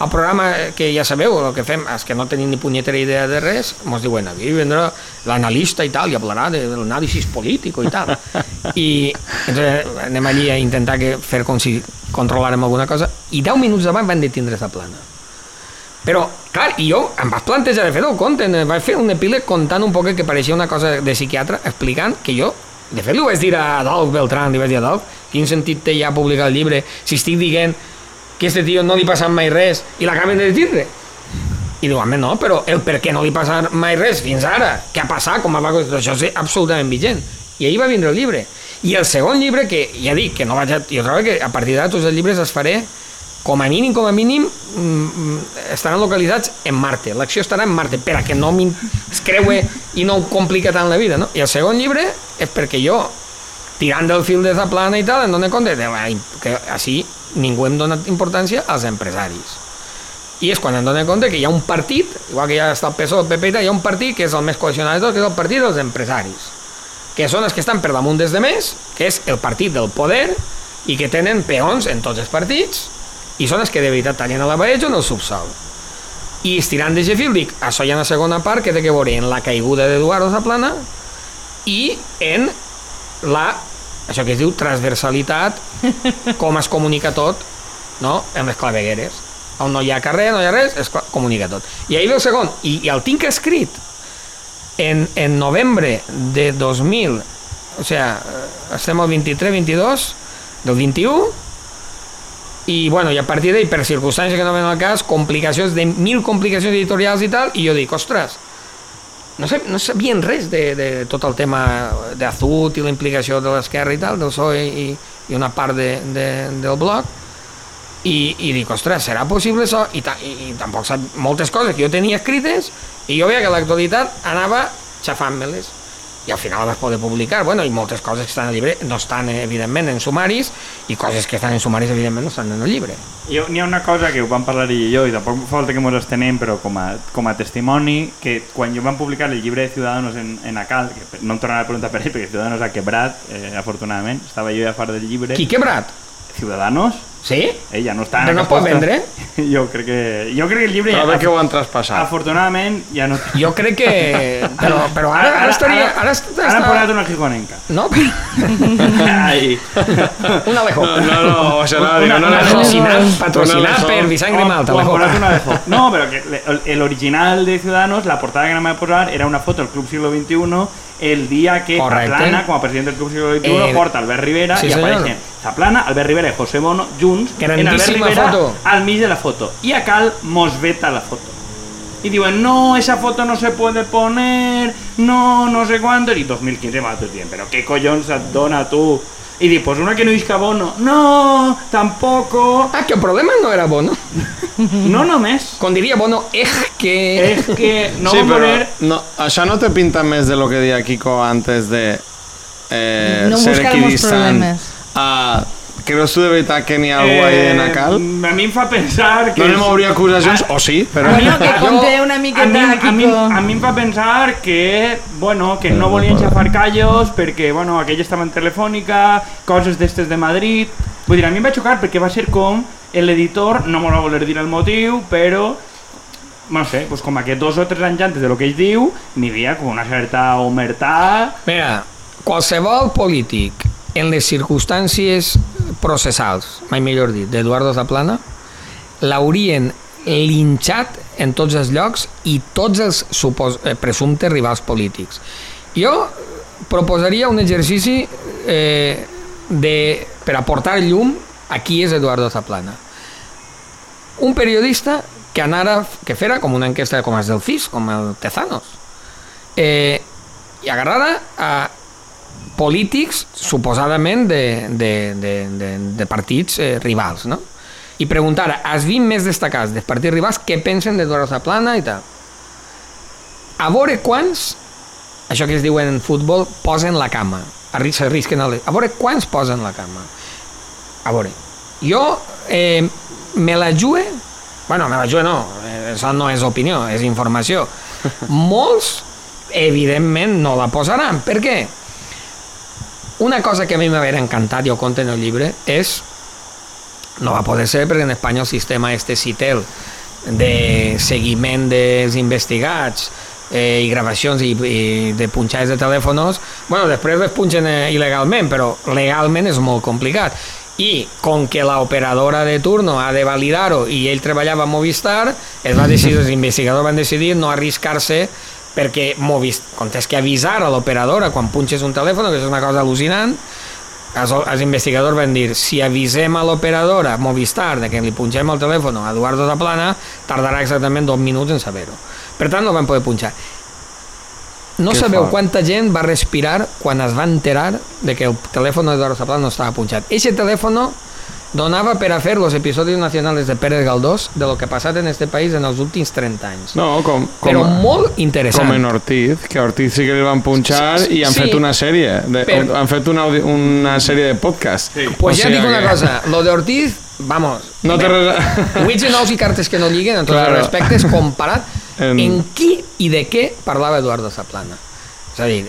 [SPEAKER 4] al programa que ja sabeu, el que fem, els que no tenim ni punyetera idea de res, ens diuen, aquí vendrà l'analista i tal, i hablarà de, de l'anàlisi polític i tal. I entonces, anem allí a intentar que, fer com si controlàrem alguna cosa, i 10 minuts abans van detindre esa plana. Però, clar, i jo em vaig plantejar de fer el conte, vaig fer un epíleg contant un poc que pareixia una cosa de psiquiatre, explicant que jo, de fet, li vaig dir a Adolf Beltrán, li vaig dir a Adolf, quin sentit té ja publicar el llibre si estic dient que este tio no li passa mai res i l'acaben de detindre? I diu, home, no, però el per què no li passa mai res fins ara, què ha passat, com va... Això és absolutament vigent. I ahir va vindre el llibre. I el segon llibre, que ja dic, que no vaig a... Jo trobo que a partir d'ara tots els llibres els faré com a mínim, com a mínim, mm, estaran localitzats en Marte. L'acció estarà en Marte, per a que no es creue i no complica tant la vida, no? I el segon llibre és perquè jo, tirant del fil de Zaplana i tal, em dono compte de, que així ningú hem donat importància als empresaris. I és quan em dono compte que hi ha un partit, igual que ja està el PSOE, el PP i tal, hi ha un partit que és el més cohesionat de tot, que és el partit dels empresaris, que són els que estan per damunt des de més, que és el partit del poder, i que tenen peons en tots els partits, i són els que de veritat tallen a la o en el subsol. I estirant de fil dic, això hi ha una segona part que té que veure en la caiguda d'Eduardo Zaplana i en la, això que es diu transversalitat, com es comunica tot, no? en les clavegueres. On no hi ha carrer, no hi ha res, es comunica tot. I ahir ve el segon, i, i el tinc escrit en, en novembre de 2000, o sea, eh, estem al 23-22 del 21, i, bueno, i a partir d'ahir, per circumstàncies que no ven al cas, complicacions de mil complicacions editorials i tal, i jo dic, ostres, no, sab no sabien res de, de tot el tema d'Azut i la implicació de l'esquerra i tal, del PSOE i, i una part de, de, del bloc, i, i dic, ostres, serà possible això? I, ta i, i tampoc sap moltes coses que jo tenia escrites i jo veia que l'actualitat anava xafant-me-les i al final les poder publicar, bueno, i moltes coses que estan al llibre no estan, eh, evidentment, en sumaris i coses que estan en sumaris, evidentment, no estan en el llibre.
[SPEAKER 1] Jo, n'hi ha una cosa que ho vam parlar i jo, i tampoc fa falta que mos estenem, però com a, com a testimoni, que quan jo vam publicar el llibre de Ciudadanos en, en Acal, que no em tornarà a preguntar per ell, perquè Ciudadanos ha quebrat, eh, afortunadament, estava jo ja fart del llibre.
[SPEAKER 4] Qui quebrat?
[SPEAKER 1] Ciudadanos?
[SPEAKER 4] Sí?
[SPEAKER 1] Ella no està en
[SPEAKER 4] Però no pot vendre?
[SPEAKER 1] Jo crec que... Jo crec que el llibre...
[SPEAKER 3] Però
[SPEAKER 1] ja,
[SPEAKER 3] bé que ho han traspassat.
[SPEAKER 1] afortunadament ja no...
[SPEAKER 4] Jo crec que... Però, però ara, ara estaria... Ara, està,
[SPEAKER 1] Ara han posat una gijonenca.
[SPEAKER 4] No?
[SPEAKER 1] Ai.
[SPEAKER 4] Un Alejo.
[SPEAKER 3] No, no, no, o sea, no,
[SPEAKER 1] Una-
[SPEAKER 3] digo, no,
[SPEAKER 1] una-
[SPEAKER 3] no,
[SPEAKER 4] Patrocinat,
[SPEAKER 3] no,
[SPEAKER 4] patrocinat
[SPEAKER 3] no,
[SPEAKER 4] per Grimal,
[SPEAKER 1] Oh,
[SPEAKER 4] Alejo.
[SPEAKER 1] oh, posat. No, pero que le- el, el original de Ciudadanos, la portada que no me voy a posar era una foto del Club Siglo XXI el día que. Zaplana, como presidente del Club Siglo XXI,
[SPEAKER 4] Eh,
[SPEAKER 1] porta Albert Rivera
[SPEAKER 4] sí,
[SPEAKER 1] y
[SPEAKER 4] senyor.
[SPEAKER 1] apareixen Zaplana, Albert Rivera y José Bono junts en Albert Rivera
[SPEAKER 4] foto.
[SPEAKER 1] al mig de la foto. Y a Cal mos veta la foto. Y digo, no, esa foto no se puede poner, no, no sé cuánto. Y 2015 va bien, pero qué collons et dona tu? Y digo, pues una que no isca Bono. No, tampoco.
[SPEAKER 4] Ah, que el problema no era Bono.
[SPEAKER 1] No només.
[SPEAKER 4] Com diria Bono, és que...
[SPEAKER 1] Es que no
[SPEAKER 3] sí,
[SPEAKER 1] va a
[SPEAKER 3] però
[SPEAKER 1] poner...
[SPEAKER 3] no, això no te pinta més de lo que deia Kiko antes de eh,
[SPEAKER 2] No
[SPEAKER 3] ser equidistant. Ah, creus tu de veritat que n'hi ha algú ahí de Nacal?
[SPEAKER 1] Eh, a mi em fa pensar que...
[SPEAKER 3] No anem a obrir acusacions,
[SPEAKER 1] Ah,
[SPEAKER 3] o sí, però...
[SPEAKER 2] Bueno, que conté una
[SPEAKER 1] a mi,
[SPEAKER 2] miqueta,
[SPEAKER 1] a, mi, a mi em fa pensar que, bueno, que no volien xafar callos perquè, bueno, aquell estava en Telefònica, coses d'estes de Madrid... Vull dir, a mi em va xocar perquè va ser com l'editor, no m'ho va voler dir el motiu, però no sé, pues com que dos o tres anys antes de lo que ell diu, n'hi havia com una certa omertà...
[SPEAKER 4] Mira, qualsevol polític en les circumstàncies processals, mai millor dit, d'Eduardo Zaplana, l'haurien linxat en tots els llocs i tots els supos eh, presumptes rivals polítics. Jo proposaria un exercici eh, de, per aportar llum a qui és Eduardo Zaplana. Un periodista que anara, que fera com una enquesta com els del CIS, com el Tezanos, eh, i agarrara a polítics suposadament de, de, de, de, de partits eh, rivals, no? I preguntara als 20 més destacats dels partits rivals què pensen d'Eduardo Zaplana i tal. A veure quants, això que es diu en futbol, posen la cama, arri- s'arrisquen a, les- a veure quants posen la cama. A veure, jo eh, me la jue, bueno, me la jue no, eh, això no és opinió, és informació. Molts, evidentment, no la posaran. Per què? Una cosa que a mi m'hauria encantat, ho conto en el llibre, és no va poder ser perquè en Espanya el sistema este CITEL de seguiment dels investigats eh, i gravacions i, i de punxades de telèfons bueno, després les punxen eh, il·legalment però legalment és molt complicat. I com que l'operadora de turno ha de validar-ho i ell treballava a Movistar es va decidir, els investigadors van decidir no arriscar-se perquè Movistar, quan tens que avisar a l'operadora quan punxes un telèfon, que és una cosa al·lucinant els, els investigadors van dir si avisem a l'operadora Movistar de que li punxem el telèfon a Eduardo Zaplana tardarà exactament dos minuts en saber-ho. Per tant no van poder punxar. No
[SPEAKER 3] Que
[SPEAKER 4] sabeu
[SPEAKER 3] fort.
[SPEAKER 4] quanta gent va respirar quan es va enterar de que el telèfon d'Eduardo Zaplana no estava punxat. Eixe telèfon donava per a fer els episodis nacionals de Pérez Galdós de lo que ha passat en este país en els últims 30 anys
[SPEAKER 3] No, com, com,
[SPEAKER 4] però molt interessant
[SPEAKER 3] com en Ortiz, que a Ortiz sí que li van punxar
[SPEAKER 4] Sí,
[SPEAKER 3] i han
[SPEAKER 4] sí.
[SPEAKER 3] fet una sèrie, de,
[SPEAKER 4] Però-
[SPEAKER 3] han fet una, una sèrie de podcast.
[SPEAKER 1] Sí.
[SPEAKER 4] Pues
[SPEAKER 3] O
[SPEAKER 4] ja
[SPEAKER 3] sigui
[SPEAKER 4] dic una cosa, lo de Ortiz, vamos,
[SPEAKER 3] No té res...
[SPEAKER 4] Wits i nous i cartes que no lliguen en tots
[SPEAKER 3] Claro.
[SPEAKER 4] els respectes comparat en...
[SPEAKER 3] En-
[SPEAKER 4] en qui i de què parlava Eduardo Zaplana. És a dir,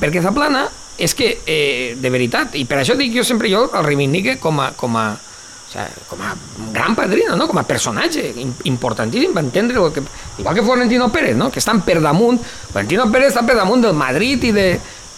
[SPEAKER 4] perquè Zaplana és que, eh, de veritat, i per això dic jo sempre, jo el reivindique com a, com a, o sea, com a gran padrino, no? com a personatge im- importantíssim per entendre el que... Igual que Florentino Pérez, no? que estan per damunt. Florentino Pérez està per damunt del Madrid i de,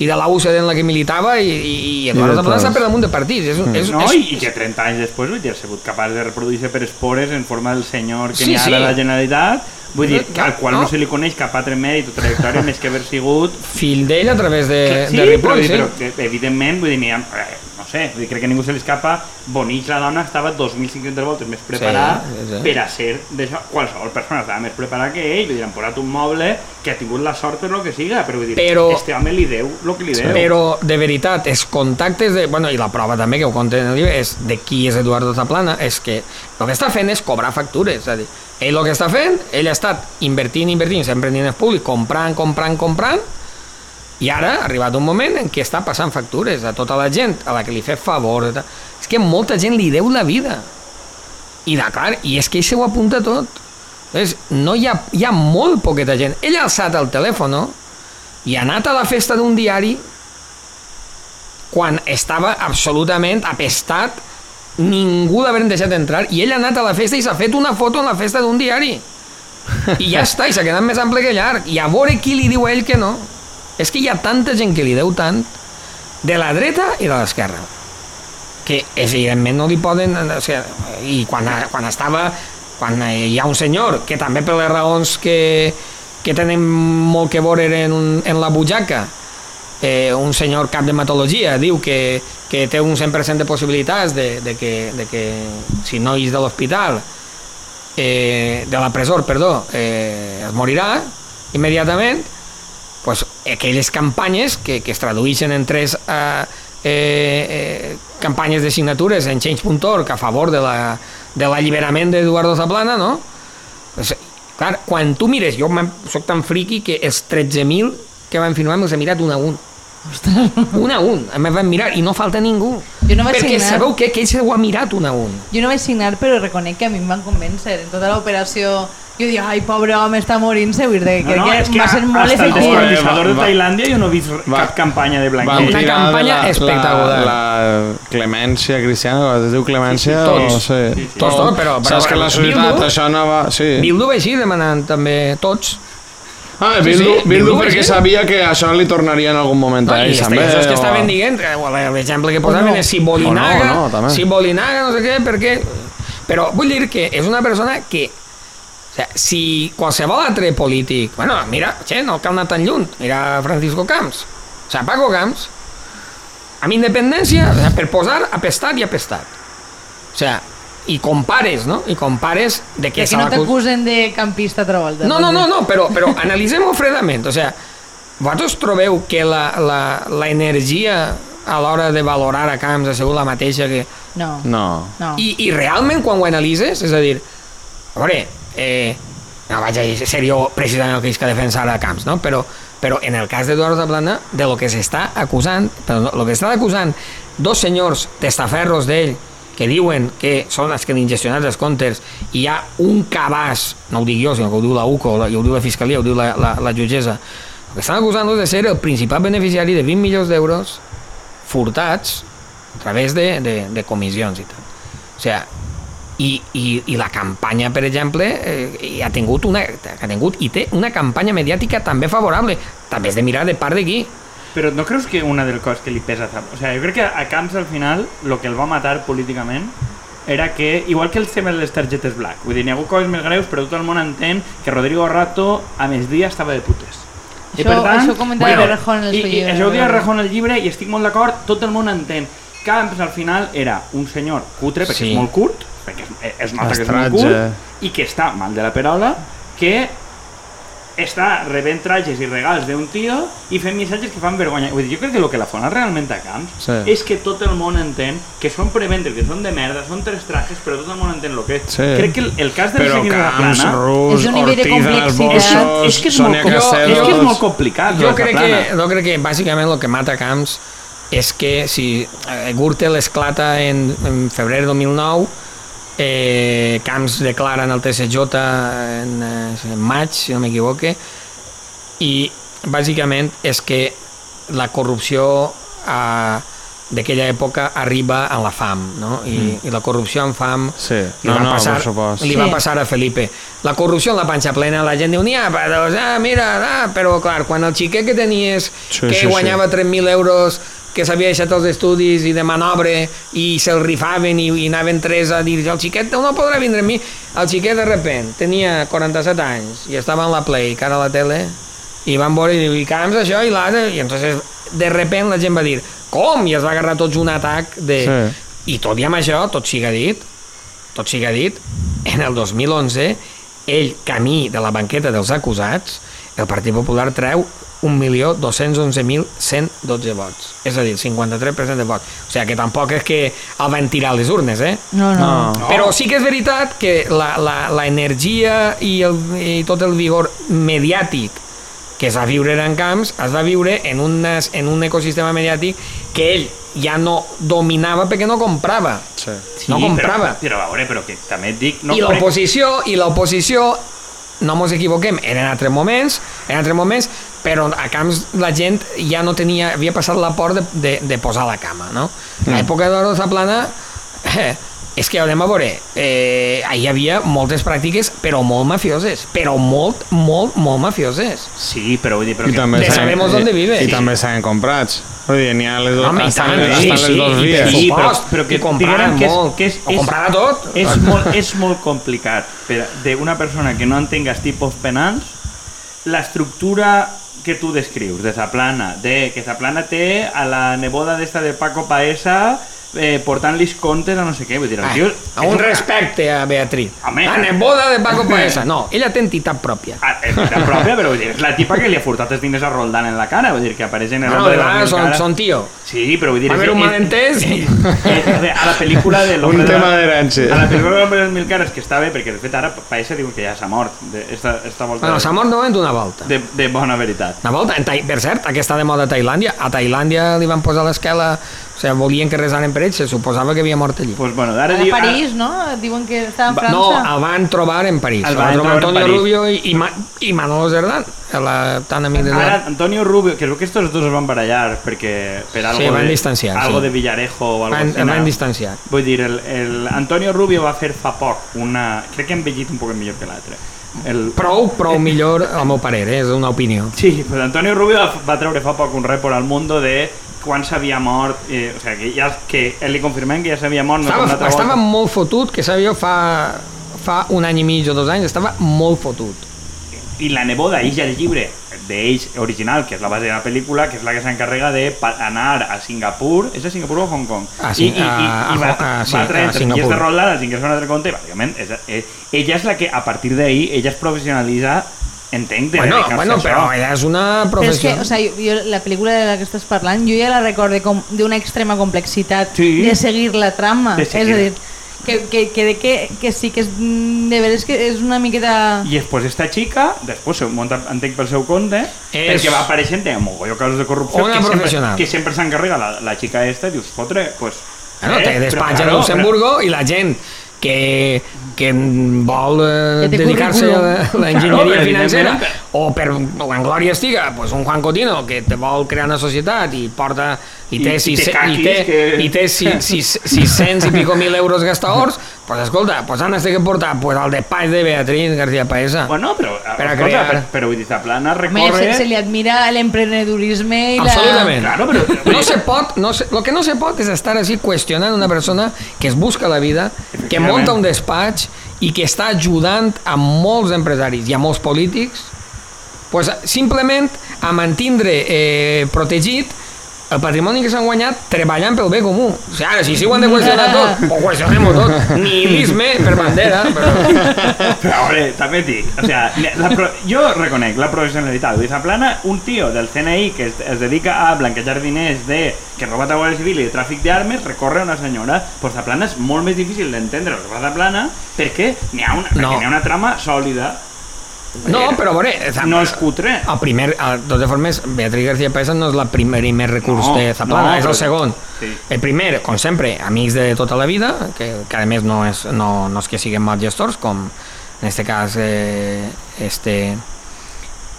[SPEAKER 4] i de la UCD en la que militava i, i, i Eduardo
[SPEAKER 3] de
[SPEAKER 4] Zaplana està per damunt de partits. És, un- és,
[SPEAKER 1] No,
[SPEAKER 4] és,
[SPEAKER 1] i, i que 30 anys després vull dir, ha sigut capaç de reproduir-se per espores en forma del senyor que
[SPEAKER 4] Sí,
[SPEAKER 1] n'hi ha
[SPEAKER 4] sí.
[SPEAKER 1] a la Generalitat, vull dir, al qual no.
[SPEAKER 4] no.
[SPEAKER 1] se li coneix cap altre mèrit o trajectòria més que haver sigut...
[SPEAKER 4] fill d'ell a través de,
[SPEAKER 1] sí,
[SPEAKER 4] de
[SPEAKER 1] però,
[SPEAKER 4] Ripoll,
[SPEAKER 1] dir,
[SPEAKER 4] sí.
[SPEAKER 1] però que, evidentment, vull dir, ha, eh, no sé, vull dir, crec que ningú se li escapa, Bonich, la dona, estava 2.500 voltes més preparada
[SPEAKER 4] sí, sí.
[SPEAKER 1] per a ser d'això. Qualsevol persona estava més preparada que ell, vull dir, han posat un moble que ha tingut la sort per lo que siga, però vull dir,
[SPEAKER 4] Però-
[SPEAKER 1] este home li deu el que li deu.
[SPEAKER 4] Però, de veritat, els contactes de... Bueno, i la prova també, que ho conten en el llibre, és de qui és Eduardo Zaplana, és que el que està fent és cobrar factures. És a dir, ell el que està fent, ell ha estat invertint, invertint, sempre en públics, comprant, comprant, comprant, i ara ha arribat un moment en què està passant factures a tota la gent a la que li fa favor. És que molta gent li deu la vida. I, de, clar, i és que ell se ho apunta tot. Entonces, no hi ha, hi ha molt poqueta gent. Ell ha alçat el telèfon i ha anat a la festa d'un diari quan estava absolutament apestat ningú l'haveren deixat entrar i ell ha anat a la festa i s'ha fet una foto en la festa d'un diari. I ja està, i s'ha quedat més ample que llarg. I a veure qui li diu a ell que no. És que hi ha tanta gent que li deu tant de la dreta i de l'esquerra que evidentment no li poden o sigui, i quan, quan estava quan hi ha un senyor que també per les raons que, que tenen molt que veure en, en la butxaca eh, un senyor cap de matologia diu que, que té un 100% de possibilitats de, de, que, de que si no és de l'hospital eh, de la presó, perdó eh, es morirà immediatament pues, aquelles campanyes que, que es tradueixen en tres eh, eh, campanyes de signatures en change.org a favor de la, de l'alliberament d'Eduardo Zaplana, no? Pues, clar, quan tu mires, jo soc tan friqui que els 13.000 que van firmar me'ls he mirat un a un.
[SPEAKER 2] Ostres.
[SPEAKER 4] Un a un, em van mirar i no falta ningú.
[SPEAKER 2] Jo no vaig
[SPEAKER 4] perquè
[SPEAKER 2] signar.
[SPEAKER 4] sabeu què? Que ell s'ho ha mirat un a un.
[SPEAKER 2] Jo no vaig signar, però reconec que a mi em van convèncer. En tota l'operació, jo dic, ai, pobre home, està morint-se. Vull dir,
[SPEAKER 1] No, no,
[SPEAKER 2] que
[SPEAKER 1] que
[SPEAKER 2] va ser molt
[SPEAKER 1] hasta el
[SPEAKER 2] efectiu.
[SPEAKER 1] descolonizador de Tailandia jo no he vist
[SPEAKER 3] va-
[SPEAKER 1] cap campanya de blanqueig.
[SPEAKER 4] Una campanya
[SPEAKER 3] la,
[SPEAKER 4] espectacular.
[SPEAKER 3] La, la clemència cristiana, es diu clemència
[SPEAKER 4] Sí, sí, tots.
[SPEAKER 3] o sé.
[SPEAKER 1] Sí, sí.
[SPEAKER 4] Tots, tots, però-
[SPEAKER 3] Saps
[SPEAKER 4] però-
[SPEAKER 3] que la societat
[SPEAKER 4] Bildu-
[SPEAKER 3] això no va... Sí.
[SPEAKER 4] Bildu va així demanant també tots.
[SPEAKER 3] Ah,
[SPEAKER 4] Sí,
[SPEAKER 3] Bildu,
[SPEAKER 4] sí,
[SPEAKER 3] Bildu
[SPEAKER 4] Bildu
[SPEAKER 3] perquè
[SPEAKER 4] sí.
[SPEAKER 3] sabia que això li tornaria en algun moment
[SPEAKER 4] No,
[SPEAKER 3] a ells,
[SPEAKER 4] els
[SPEAKER 3] també.
[SPEAKER 4] països que
[SPEAKER 3] o-
[SPEAKER 4] estaven dient, eh, l'exemple que posaven
[SPEAKER 2] no.
[SPEAKER 4] és Sibolinaga,
[SPEAKER 3] O no, no, també.
[SPEAKER 4] Sibolinaga, no sé què, perquè... Però vull dir que és una persona que o sea, si qualsevol altre polític... Bueno, mira, che, no cal anar tan lluny. Mira Francisco Camps. O sea, Paco Camps, amb independència, per posar apestat i apestat. O sea, i compares, no? I compares de
[SPEAKER 2] Que
[SPEAKER 4] què
[SPEAKER 2] aquí
[SPEAKER 4] se
[SPEAKER 2] no t'acusen de campista altra volta.
[SPEAKER 4] no, no, no, no, però, però analitzem-ho fredament. O sea, vosaltres trobeu que la, la, la energia a l'hora de valorar a Camps ha sigut la mateixa que...
[SPEAKER 2] No,
[SPEAKER 3] No.
[SPEAKER 2] no.
[SPEAKER 4] I, I realment quan ho analitzes, és a dir, a veure, eh, no vaig a dir ser jo precisament el que és que defensar a Camps, no? però, però en el cas d'Eduardo Zaplana, de lo que s'està acusant, però no, lo que està acusant dos senyors testaferros d'ell que diuen que són els que han gestionat els comptes i hi ha un cabàs, no ho dic jo, sinó que ho diu la UCO, la, ho diu la Fiscalia, ho diu la, la, la jutgessa, el que estan acusant de ser el principal beneficiari de 20 milions d'euros furtats a través de, de, de comissions i tal. O sigui, i, i, i la campanya, per exemple, eh, ha tingut una, ha tingut i té una campanya mediàtica també favorable. També és de mirar de part de qui.
[SPEAKER 1] Però no creus que una de les coses que li pesa. O sea, jo crec que a Camps al final lo que el va matar políticament era que, igual que el tema de les targetes black, vull dir, n'hi ha hagut coses més greus, però tot el món entén que Rodrigo Rato a migdia estava de putes.
[SPEAKER 2] Això- això ho comentava
[SPEAKER 1] bueno,
[SPEAKER 2] Rejón en el
[SPEAKER 1] i,
[SPEAKER 2] seu
[SPEAKER 1] i
[SPEAKER 2] llibre,
[SPEAKER 1] això ho dia
[SPEAKER 2] no?
[SPEAKER 1] Rejón en el llibre i estic molt d'acord, tot el món entén. Camps al final era un senyor cutre, perquè
[SPEAKER 4] Sí.
[SPEAKER 1] és molt curt, perquè es, es nota que és molt curt, i que està mal de la perola, que està rebent trajes i regals d'un tio i fent missatges que fan vergonya. Vull dir, jo crec que el que la fona realment a Camps
[SPEAKER 3] Sí.
[SPEAKER 1] és que tot el món entén que són preventes, que són de merda, són tres trajes, però tot el món entén el que és.
[SPEAKER 3] Sí.
[SPEAKER 1] Crec que el, el cas de
[SPEAKER 3] Però
[SPEAKER 1] la seguida de la
[SPEAKER 3] Camps,
[SPEAKER 1] plana...
[SPEAKER 3] Rus,
[SPEAKER 2] És un nivell de complexitat.
[SPEAKER 3] Bossos,
[SPEAKER 1] és que és molt, és que és molt complicat.
[SPEAKER 4] Jo crec, que, jo crec que bàsicament el que mata Camps és que si eh, Gürtel esclata en, en febrer del 2009 eh, Camps declara en el TSJ en, eh, en maig, si no m'equivoque i bàsicament és que la corrupció eh, d'aquella època arriba a la fam no? I, mm. i la corrupció en fam
[SPEAKER 3] Sí,
[SPEAKER 4] li,
[SPEAKER 3] no,
[SPEAKER 4] va
[SPEAKER 3] no,
[SPEAKER 4] passar, li
[SPEAKER 2] Sí.
[SPEAKER 4] va passar a Felipe la corrupció en la panxa plena la gent diu n'hi ha, però, ah, mira, ah, però clar, quan el xiquet que tenies
[SPEAKER 3] Sí,
[SPEAKER 4] que
[SPEAKER 3] sí, sí.
[SPEAKER 4] guanyava 3.000 euros que s'havia deixat els estudis i de manobre i se'l rifaven i, i anaven tres a dir el xiquet no podrà vindre amb mi el xiquet de repent tenia 47 anys i estava en la Play, cara a la tele i van veure i diu, i Camps això i l'altre i entonces de repent la gent va dir com? i es va agarrar tots un atac de...
[SPEAKER 3] Sí.
[SPEAKER 4] i tot i amb això, tot siga dit tot siga dit en el 2011 ell camí de la banqueta dels acusats el Partit Popular treu 1.211.112 vots és a dir, 53% de vots o sigui que tampoc és que el van tirar a les urnes eh?
[SPEAKER 2] No, no.
[SPEAKER 3] No.
[SPEAKER 4] Però sí que és veritat que la, la, la energia i, el, i tot el vigor mediàtic que es va viure en camps es va viure en, unes, en un ecosistema mediàtic que ell ja no dominava perquè no comprava.
[SPEAKER 3] Sí.
[SPEAKER 1] Sí,
[SPEAKER 4] no comprava.
[SPEAKER 1] Però, però a veure, però que també et dic... No
[SPEAKER 4] I l'oposició, i l'oposició, no ens equivoquem, eren altres moments, eren altres moments, però a camps la gent ja no tenia, havia passat la por de, de, de posar la cama, no?
[SPEAKER 3] Mm.
[SPEAKER 4] A l'època d'Oro Zaplana, eh, és que anem a veure, eh, hi havia moltes pràctiques, però molt mafioses, però molt, molt, molt mafioses.
[SPEAKER 1] Sí, però vull dir... Però
[SPEAKER 3] I
[SPEAKER 1] que-
[SPEAKER 3] també
[SPEAKER 4] de
[SPEAKER 3] s'han-
[SPEAKER 4] sabemos dónde vive.
[SPEAKER 3] I
[SPEAKER 4] Sí.
[SPEAKER 3] també s'han comprats. Vull dir, n'hi ha les dues,
[SPEAKER 4] Home, i
[SPEAKER 3] estan,
[SPEAKER 4] tant,
[SPEAKER 3] estan
[SPEAKER 4] sí,
[SPEAKER 3] les
[SPEAKER 4] sí,
[SPEAKER 3] dues
[SPEAKER 4] i
[SPEAKER 3] vies.
[SPEAKER 1] Sí, però, però que
[SPEAKER 4] i comprara
[SPEAKER 1] diguem que és,
[SPEAKER 4] molt.
[SPEAKER 1] que és,
[SPEAKER 4] Ho comprara tot.
[SPEAKER 1] És molt, és molt complicat per d'una persona que no entenga els tipus penals l'estructura que tu descrius de Zaplana, de que Zaplana té a la neboda d'esta de Paco Paesa eh, portant-lis comptes a no sé què, vull dir, el
[SPEAKER 4] Ah,
[SPEAKER 1] tio...
[SPEAKER 4] a un respecte a Beatriz.
[SPEAKER 1] Home.
[SPEAKER 4] La neboda de Paco Paesa. No, ella té entitat pròpia.
[SPEAKER 1] Ah, és la pròpia, però vull dir, és la tipa que li ha furtat els diners a Roldán en la cara, vull dir, que apareix en el
[SPEAKER 4] No,
[SPEAKER 1] hombre de
[SPEAKER 4] de
[SPEAKER 1] las mil
[SPEAKER 4] son, tío.
[SPEAKER 1] Sí, però vull dir... És-
[SPEAKER 4] haver un malentès i-
[SPEAKER 1] és- A la pel·lícula de l'hombre
[SPEAKER 3] Un
[SPEAKER 1] de la-
[SPEAKER 3] tema d'herència.
[SPEAKER 1] A la pel·lícula de l'hombre de mil cares, que està bé, perquè de fet ara Paesa diu que ja s'ha mort, de, esta, esta volta
[SPEAKER 4] Bueno,
[SPEAKER 1] de,
[SPEAKER 4] s'ha mort només d'una volta.
[SPEAKER 1] de, de bona veritat.
[SPEAKER 4] Una volta, en per cert, aquesta de moda a Tailàndia, a Tailàndia li van posar l'esquela, o sigui, volien que resaren per ell, se suposava que havia mort allí.
[SPEAKER 1] Pues bueno, ara
[SPEAKER 2] A
[SPEAKER 1] diu...
[SPEAKER 2] París, no? Diuen que estava en França.
[SPEAKER 4] No, el van trobar en París.
[SPEAKER 1] El
[SPEAKER 4] El
[SPEAKER 1] van
[SPEAKER 4] trobar Antonio
[SPEAKER 1] París.
[SPEAKER 4] Rubio i, i, Ma- i Manolo Zerdán, la, tan amic de
[SPEAKER 1] Ara,
[SPEAKER 4] Zerdán.
[SPEAKER 1] Antonio Rubio, que creo que estos dos es van barallar perquè per algo,
[SPEAKER 4] Sí, van
[SPEAKER 1] de,
[SPEAKER 4] distanciar,
[SPEAKER 1] algo
[SPEAKER 4] sí.
[SPEAKER 1] de Villarejo o algo
[SPEAKER 4] Van,
[SPEAKER 1] així.
[SPEAKER 4] van distanciar.
[SPEAKER 1] Vull dir, el, el Antonio Rubio va fer fa poc una... Crec que ha envellit un poc millor que l'altre. El...
[SPEAKER 4] Prou, prou millor, al meu parer, eh? és una opinió.
[SPEAKER 1] Sí, pues Antonio Rubio va, va treure fa poc un report al Mundo de quan s'havia mort, eh, o sigui, que, ja, que li confirmem que ja s'havia mort.
[SPEAKER 4] Estava,
[SPEAKER 1] l'altra
[SPEAKER 4] estava
[SPEAKER 1] volta.
[SPEAKER 4] molt fotut, que sabia fa, fa un any i mig o dos anys, estava molt fotut.
[SPEAKER 1] I la neboda, ix el llibre d'ells original, que és la base de la pel·lícula, que és la que s'encarrega de pa- anar a Singapur, és a Singapur o a Hong Kong?
[SPEAKER 4] A
[SPEAKER 1] I, i, i,
[SPEAKER 4] a-
[SPEAKER 1] i va,
[SPEAKER 4] a- sí,
[SPEAKER 1] va
[SPEAKER 4] a
[SPEAKER 1] entre
[SPEAKER 4] Singapur.
[SPEAKER 1] de Roldán, els ingressos a un altre compte, i bàsicament, és, eh, ella és la que, a partir d'ahir, ella es professionalitza, entenc, de
[SPEAKER 4] Bueno, bueno,
[SPEAKER 1] a
[SPEAKER 4] però ella és una
[SPEAKER 2] Però és que, o sigui, jo, jo, la pel·lícula de la que estàs parlant, jo ja la recordo com d'una extrema complexitat
[SPEAKER 1] Sí.
[SPEAKER 2] de seguir la trama.
[SPEAKER 1] De
[SPEAKER 2] És
[SPEAKER 1] seguir.
[SPEAKER 2] a dir, que, que, que, de que, que sí que és, de veres que és una miqueta...
[SPEAKER 1] I després esta xica, després se munta, entenc pel seu compte,
[SPEAKER 4] És-
[SPEAKER 1] perquè va apareixent en mogolló casos de corrupció
[SPEAKER 4] Una
[SPEAKER 1] que sempre, que sempre s'encarrega la, la xica esta i dius, fotre, pues...
[SPEAKER 4] Bueno,
[SPEAKER 1] eh,
[SPEAKER 4] té
[SPEAKER 1] però
[SPEAKER 4] despatx a
[SPEAKER 1] claro,
[SPEAKER 4] Luxemburgo i la gent que, que vol eh, dedicar-se a la- l'enginyeria
[SPEAKER 1] Claro,
[SPEAKER 4] financera o per en glòria estiga pues, un Juan Cotino que te vol crear una societat i porta i té,
[SPEAKER 1] i
[SPEAKER 4] sis,
[SPEAKER 1] té
[SPEAKER 4] i té,
[SPEAKER 1] que-
[SPEAKER 4] i té sis, sis, 600 i pico mil euros gastadors pues escolta, pues han de que portar pues, el despatx de Beatriz García Paesa
[SPEAKER 1] Bueno, però,
[SPEAKER 4] Per a
[SPEAKER 1] escolta,
[SPEAKER 4] crear.
[SPEAKER 1] però, però vull dir,
[SPEAKER 2] Home,
[SPEAKER 1] recorre...
[SPEAKER 2] se, se li admira l'emprenedorisme i
[SPEAKER 4] Absolutament.
[SPEAKER 1] Claro, però-
[SPEAKER 4] no se pot, no se, lo que no se pot és estar així qüestionant una persona que es busca la vida, que munta un despatx i que està ajudant a molts empresaris i a molts polítics pues, simplement a mantindre eh, protegit el patrimoni que s'han guanyat treballant pel bé comú. O sigui, ara, si sí ho han de qüestionar tot, ho qüestionem-ho tot. Nihilisme per bandera, però...
[SPEAKER 1] Però, a veure, també et dic, o sea, la pro... jo reconec la professionalitat. Dir, Zaplana, un tio del CNI que es, es dedica a blanquejar diners de que roba a Guàrdia Civil i de tràfic d'armes, recorre a una senyora. Pues Zaplana és molt més difícil d'entendre el que fa Zaplana perquè n'hi ha, una,
[SPEAKER 4] No.
[SPEAKER 1] ha una trama sòlida.
[SPEAKER 4] No, però a veure...
[SPEAKER 1] No és cutre.
[SPEAKER 4] El primer, el, de totes formes, Beatriz García Paesa no és la primer i més recurs
[SPEAKER 1] No,
[SPEAKER 4] de Zaplana,
[SPEAKER 1] no,
[SPEAKER 4] és el segon.
[SPEAKER 1] Sí.
[SPEAKER 4] El primer, com sempre, amics de tota la vida, que, que a més no és, no, no és que siguin mal gestors, com en este cas eh, este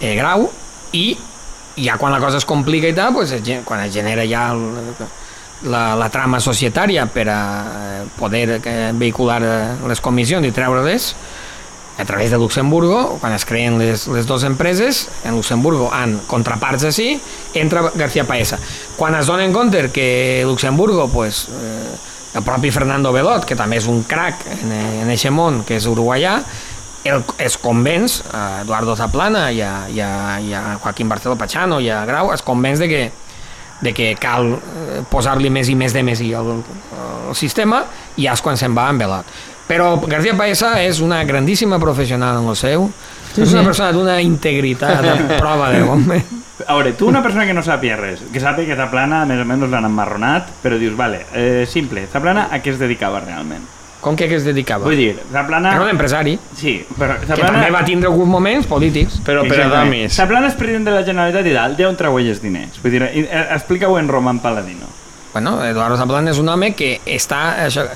[SPEAKER 4] eh, Grau, i ja quan la cosa es complica i tal, pues, quan es genera ja el, la, la trama societària per a eh, poder eh, vehicular eh, les comissions i treure-les, a través de Luxemburgo, quan es creen les, les dues empreses, en Luxemburgo han contraparts així, entra García Paesa. Quan es donen compte que Luxemburgo, pues, eh, el propi Fernando Belot, que també és un crac en, en eixe món, que és uruguaià, el, es convenç a Eduardo Zaplana i a, i a, i a Joaquín Barceló Pachano i a Grau, es convenç de que de que cal eh, posar-li més i més de més i al, sistema i és quan se'n va amb Belot. Però García Paesa és una grandíssima professional en el seu, sí, és una
[SPEAKER 2] sí.
[SPEAKER 4] persona d'una integritat a prova de bombe.
[SPEAKER 1] A veure, tu una persona que no sàpiga res, que sàpiga que Zaplana més o menys l'han emmarronat, però dius, vale, eh, simple, Zaplana a què es dedicava realment?
[SPEAKER 4] Com que, a què es dedicava?
[SPEAKER 1] Vull dir, Zaplana...
[SPEAKER 4] Era un empresari
[SPEAKER 1] Sí, però
[SPEAKER 4] que
[SPEAKER 1] Zaplana...
[SPEAKER 4] també va tindre alguns moments polítics.
[SPEAKER 3] Però per a damis.
[SPEAKER 1] Zaplana és president de la Generalitat i tal, d'on treu els diners? Vull dir, eh, explica-ho en Roman Paladino.
[SPEAKER 4] Bueno, Eduardo Zaplana és un home que està això,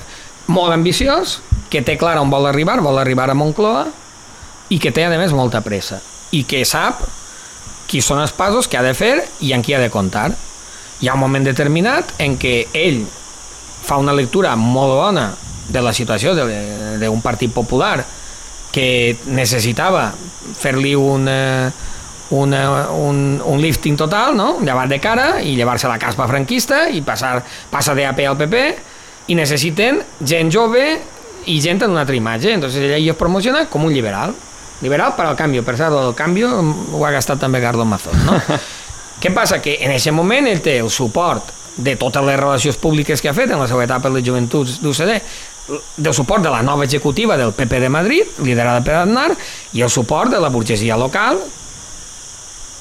[SPEAKER 4] molt ambiciós, que té clar on vol arribar, vol arribar a Moncloa, i que té, a més, molta pressa. I que sap qui són els passos que ha de fer i en qui ha de comptar. Hi ha un moment determinat en què ell fa una lectura molt bona de la situació d'un partit popular que necessitava fer-li un, eh, una, un, un lifting total, no? llevar de cara i llevar-se la caspa franquista i passar, passa d'AP al PP i necessiten gent jove i gent en una altra imatge. Entonces ella es promociona com un liberal. Liberal per al canvi. Per cert, el canvi ho ha gastat també Carlos Mazón. No? Què passa? Que en aquest moment ell té el suport de totes les relacions públiques que ha fet en la seva etapa de joventuts d'UCD, del suport de la nova executiva del PP de Madrid, liderada per Aznar, i el suport de la burgesia local,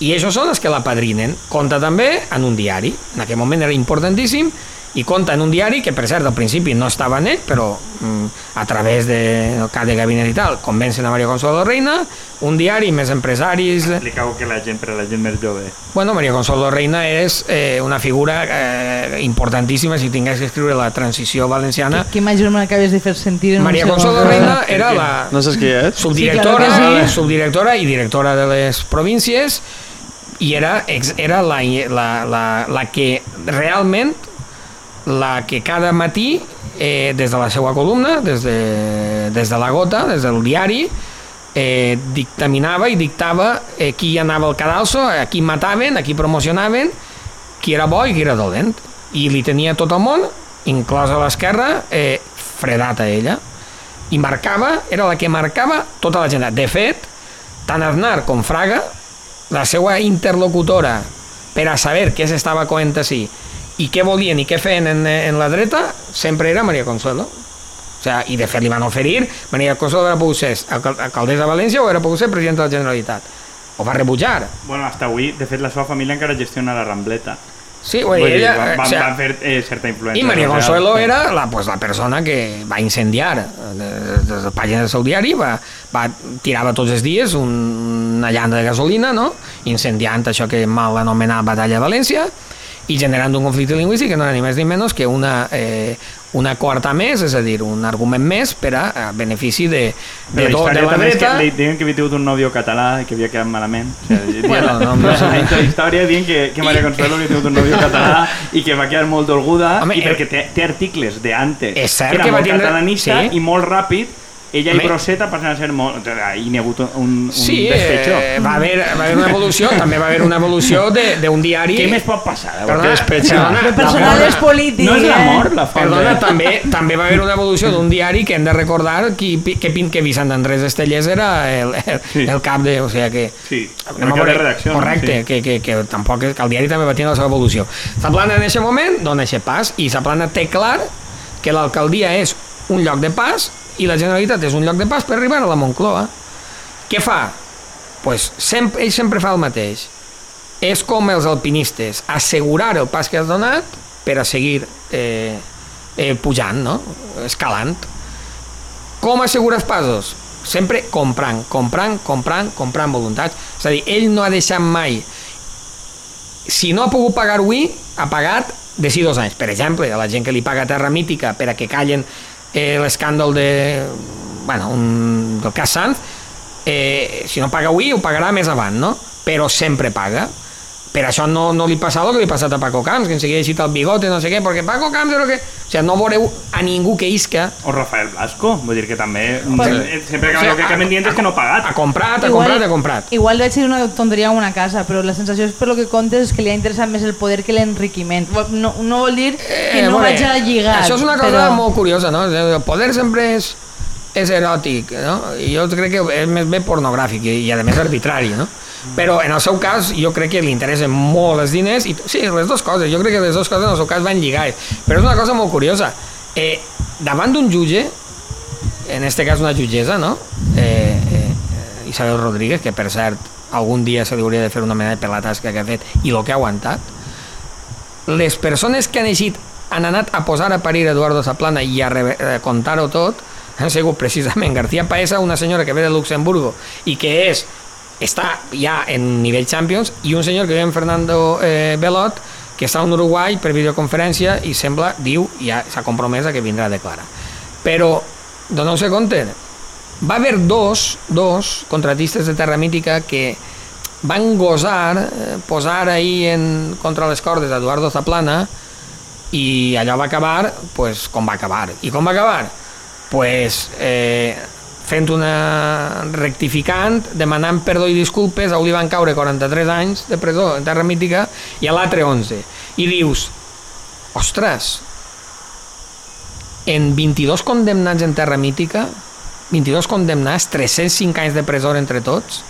[SPEAKER 4] i això són els que la padrinen. Compta també en un diari, en aquell moment era importantíssim, i compta en un diari que, per cert, al principi no estava net, però mm, a través del de, cap de gabinet i tal, convencen a Maria Consuelo Reina, un diari, més empresaris...
[SPEAKER 1] Explicau que la gent, per a la gent més jove.
[SPEAKER 4] Bueno, Maria Consuelo Reina és eh, una figura eh, importantíssima si tingués que escriure la transició valenciana.
[SPEAKER 2] Qué mayor me acabes de hacer sentir en
[SPEAKER 4] Maria. Consuelo Reina era la
[SPEAKER 3] No saps qui és?
[SPEAKER 4] subdirectora,
[SPEAKER 2] Sí, claro que sí.
[SPEAKER 4] subdirectora i directora de les províncies i era, era la, la, la, la que realment la que cada matí eh, des de la seva columna, des de, des de la gota, des del diari, eh, dictaminava i dictava eh, qui anava al cadalso, a qui mataven, a qui promocionaven, qui era bo i qui era dolent. I li tenia tot el món, inclosa l'esquerra, eh, fredat a ella. I marcava, era la que marcava tota la gent. De fet, tant Aznar com Fraga, la seva interlocutora per a saber què s'estava coent així i què volien i què feien en, en la dreta, sempre era Maria Consuelo. O sea, I de fet li van oferir, Maria Consuelo era pogut ser alcal- alcaldessa de València o era pogut ser presidenta de la Generalitat. Ho va rebutjar.
[SPEAKER 1] Bueno, hasta avui, de fet, la seva família encara gestiona la Rambleta.
[SPEAKER 4] Sí,
[SPEAKER 1] Vull
[SPEAKER 4] vull dir, ella,
[SPEAKER 1] van,
[SPEAKER 4] o
[SPEAKER 1] van,
[SPEAKER 4] sea,
[SPEAKER 1] van fer eh, certa influència.
[SPEAKER 4] I Maria. Consuelo
[SPEAKER 1] Sí.
[SPEAKER 4] era la, pues, la persona que va incendiar eh, des de la pàgina del seu diari, va, va tirava tots els dies un, una llanda de gasolina, no? incendiant això que mal anomenat Batalla de València, i generant un conflicte lingüístic que no era ni més ni menys que una, eh, una quarta més, és a dir, un argument més per a, a benefici de, de,
[SPEAKER 1] la
[SPEAKER 4] de
[SPEAKER 1] història
[SPEAKER 4] la
[SPEAKER 1] és que
[SPEAKER 4] dreta.
[SPEAKER 1] li diuen que havia tingut un nòvio català i que havia quedat malament. O sigui,
[SPEAKER 4] Bueno, no, no.
[SPEAKER 1] la història diuen que, que Maria Consuelo havia tingut un nòvio català i que va quedar molt dolguda
[SPEAKER 4] Home,
[SPEAKER 1] i
[SPEAKER 4] eh,
[SPEAKER 1] perquè té, té articles d'antes
[SPEAKER 4] És cert
[SPEAKER 1] que era
[SPEAKER 4] que va
[SPEAKER 1] molt
[SPEAKER 4] tindre-
[SPEAKER 1] catalanista
[SPEAKER 4] sí.
[SPEAKER 1] i molt ràpid ella i
[SPEAKER 4] Home.
[SPEAKER 1] Brosseta passen a ser molt... Ahir n'hi ha hagut un, un
[SPEAKER 4] Sí,
[SPEAKER 1] despecho.
[SPEAKER 4] eh, va, haver, va haver una evolució, també va haver una evolució de- d'un diari...
[SPEAKER 1] Què més pot passar?
[SPEAKER 4] Perdona, perdona,
[SPEAKER 2] Lo personal
[SPEAKER 4] perdona.
[SPEAKER 2] es polític.
[SPEAKER 1] No és
[SPEAKER 2] eh?
[SPEAKER 1] l'amor, la font
[SPEAKER 4] Perdona,
[SPEAKER 1] de-
[SPEAKER 4] també, també va haver una evolució d'un diari que hem de recordar qui, que, que Vicent Andrés Estellers era el, el,
[SPEAKER 1] Sí.
[SPEAKER 4] el cap de... O sigui que...
[SPEAKER 1] Sí, cap de
[SPEAKER 4] veure,
[SPEAKER 1] redacció, no?
[SPEAKER 4] correcte,
[SPEAKER 1] Sí.
[SPEAKER 4] que, que, que, tampoc, que el diari també va tenir la seva evolució. Zaplana en aquest moment dona aquest pas i Zaplana té clar que l'alcaldia és un lloc de pas i la Generalitat és un lloc de pas per arribar a la Moncloa. Què fa? Pues sempre, ell sempre fa el mateix. És com els alpinistes, assegurar el pas que has donat per a seguir eh, eh, pujant, no? escalant. Com assegurar els passos? Sempre comprant, comprant, comprant, comprant voluntats. És a dir, ell no ha deixat mai... Si no ha pogut pagar avui, ha pagat si dos anys. Per exemple, a la gent que li paga Terra Mítica per a que callen eh, l'escàndol de... Bueno, un, del cas Sanz, eh, si no paga avui, ho pagarà més avant, no? Però sempre paga. Per això no, no li passa el que li ha passat a Paco Camps, que enseguida ha eixit el bigote, no sé què, perquè Paco Camps era que... O sigui, no veureu a ningú que isca
[SPEAKER 1] O Rafael Blasco, vull dir que també...
[SPEAKER 2] Bueno.
[SPEAKER 1] eh, sempre que,
[SPEAKER 4] O sigui,
[SPEAKER 1] el que acaben dient és que no ha pagat.
[SPEAKER 4] ha comprat, ha comprat, ha comprat.
[SPEAKER 2] Igual vaig dir una tonteria a una casa, però la sensació és per lo que comptes és que li ha interessat més el poder que l'enriquiment. No, no vol dir que no
[SPEAKER 4] veure,
[SPEAKER 2] vaig a lligar.
[SPEAKER 4] Eh, Això és una cosa
[SPEAKER 2] però...
[SPEAKER 4] molt curiosa, no? El poder sempre és, és eròtic, no? I jo crec que és més bé pornogràfic i, i a més arbitrari, no? Però en el seu cas jo crec que li interessen molt els diners i sí, les dues coses, jo crec que les dues coses en el seu cas van lligades, però és una cosa molt curiosa. Eh, davant d'un jutge en este cas una jutgessa no? eh, eh, Isabel Rodríguez que per cert algun dia se li hauria de fer una medalla per la tasca que ha fet i el que ha aguantat les persones que han eixit han anat a posar a parir Eduardo Zaplana i a a contar-ho tot han sigut precisament García Paesa, una senyora que ve de Luxemburgo i que és està ja en nivell Champions i un senyor que en Fernando eh, Belot que està en Uruguai per videoconferència i sembla, diu, ja s'ha compromès que vindrà a declarar. Però, doneu-se compte, va haver dos, dos contratistes de Terra Mítica que van gosar eh, posar ahí en, contra les cordes a Eduardo Zaplana i allò va acabar pues, com va acabar. I com va acabar? pues, eh, fent una rectificant, demanant perdó i disculpes, a un li van caure 43 anys de presó en terra mítica i a l'altre 11. I dius, ostres, en 22 condemnats en terra mítica, 22 condemnats, 305 anys de presó entre tots,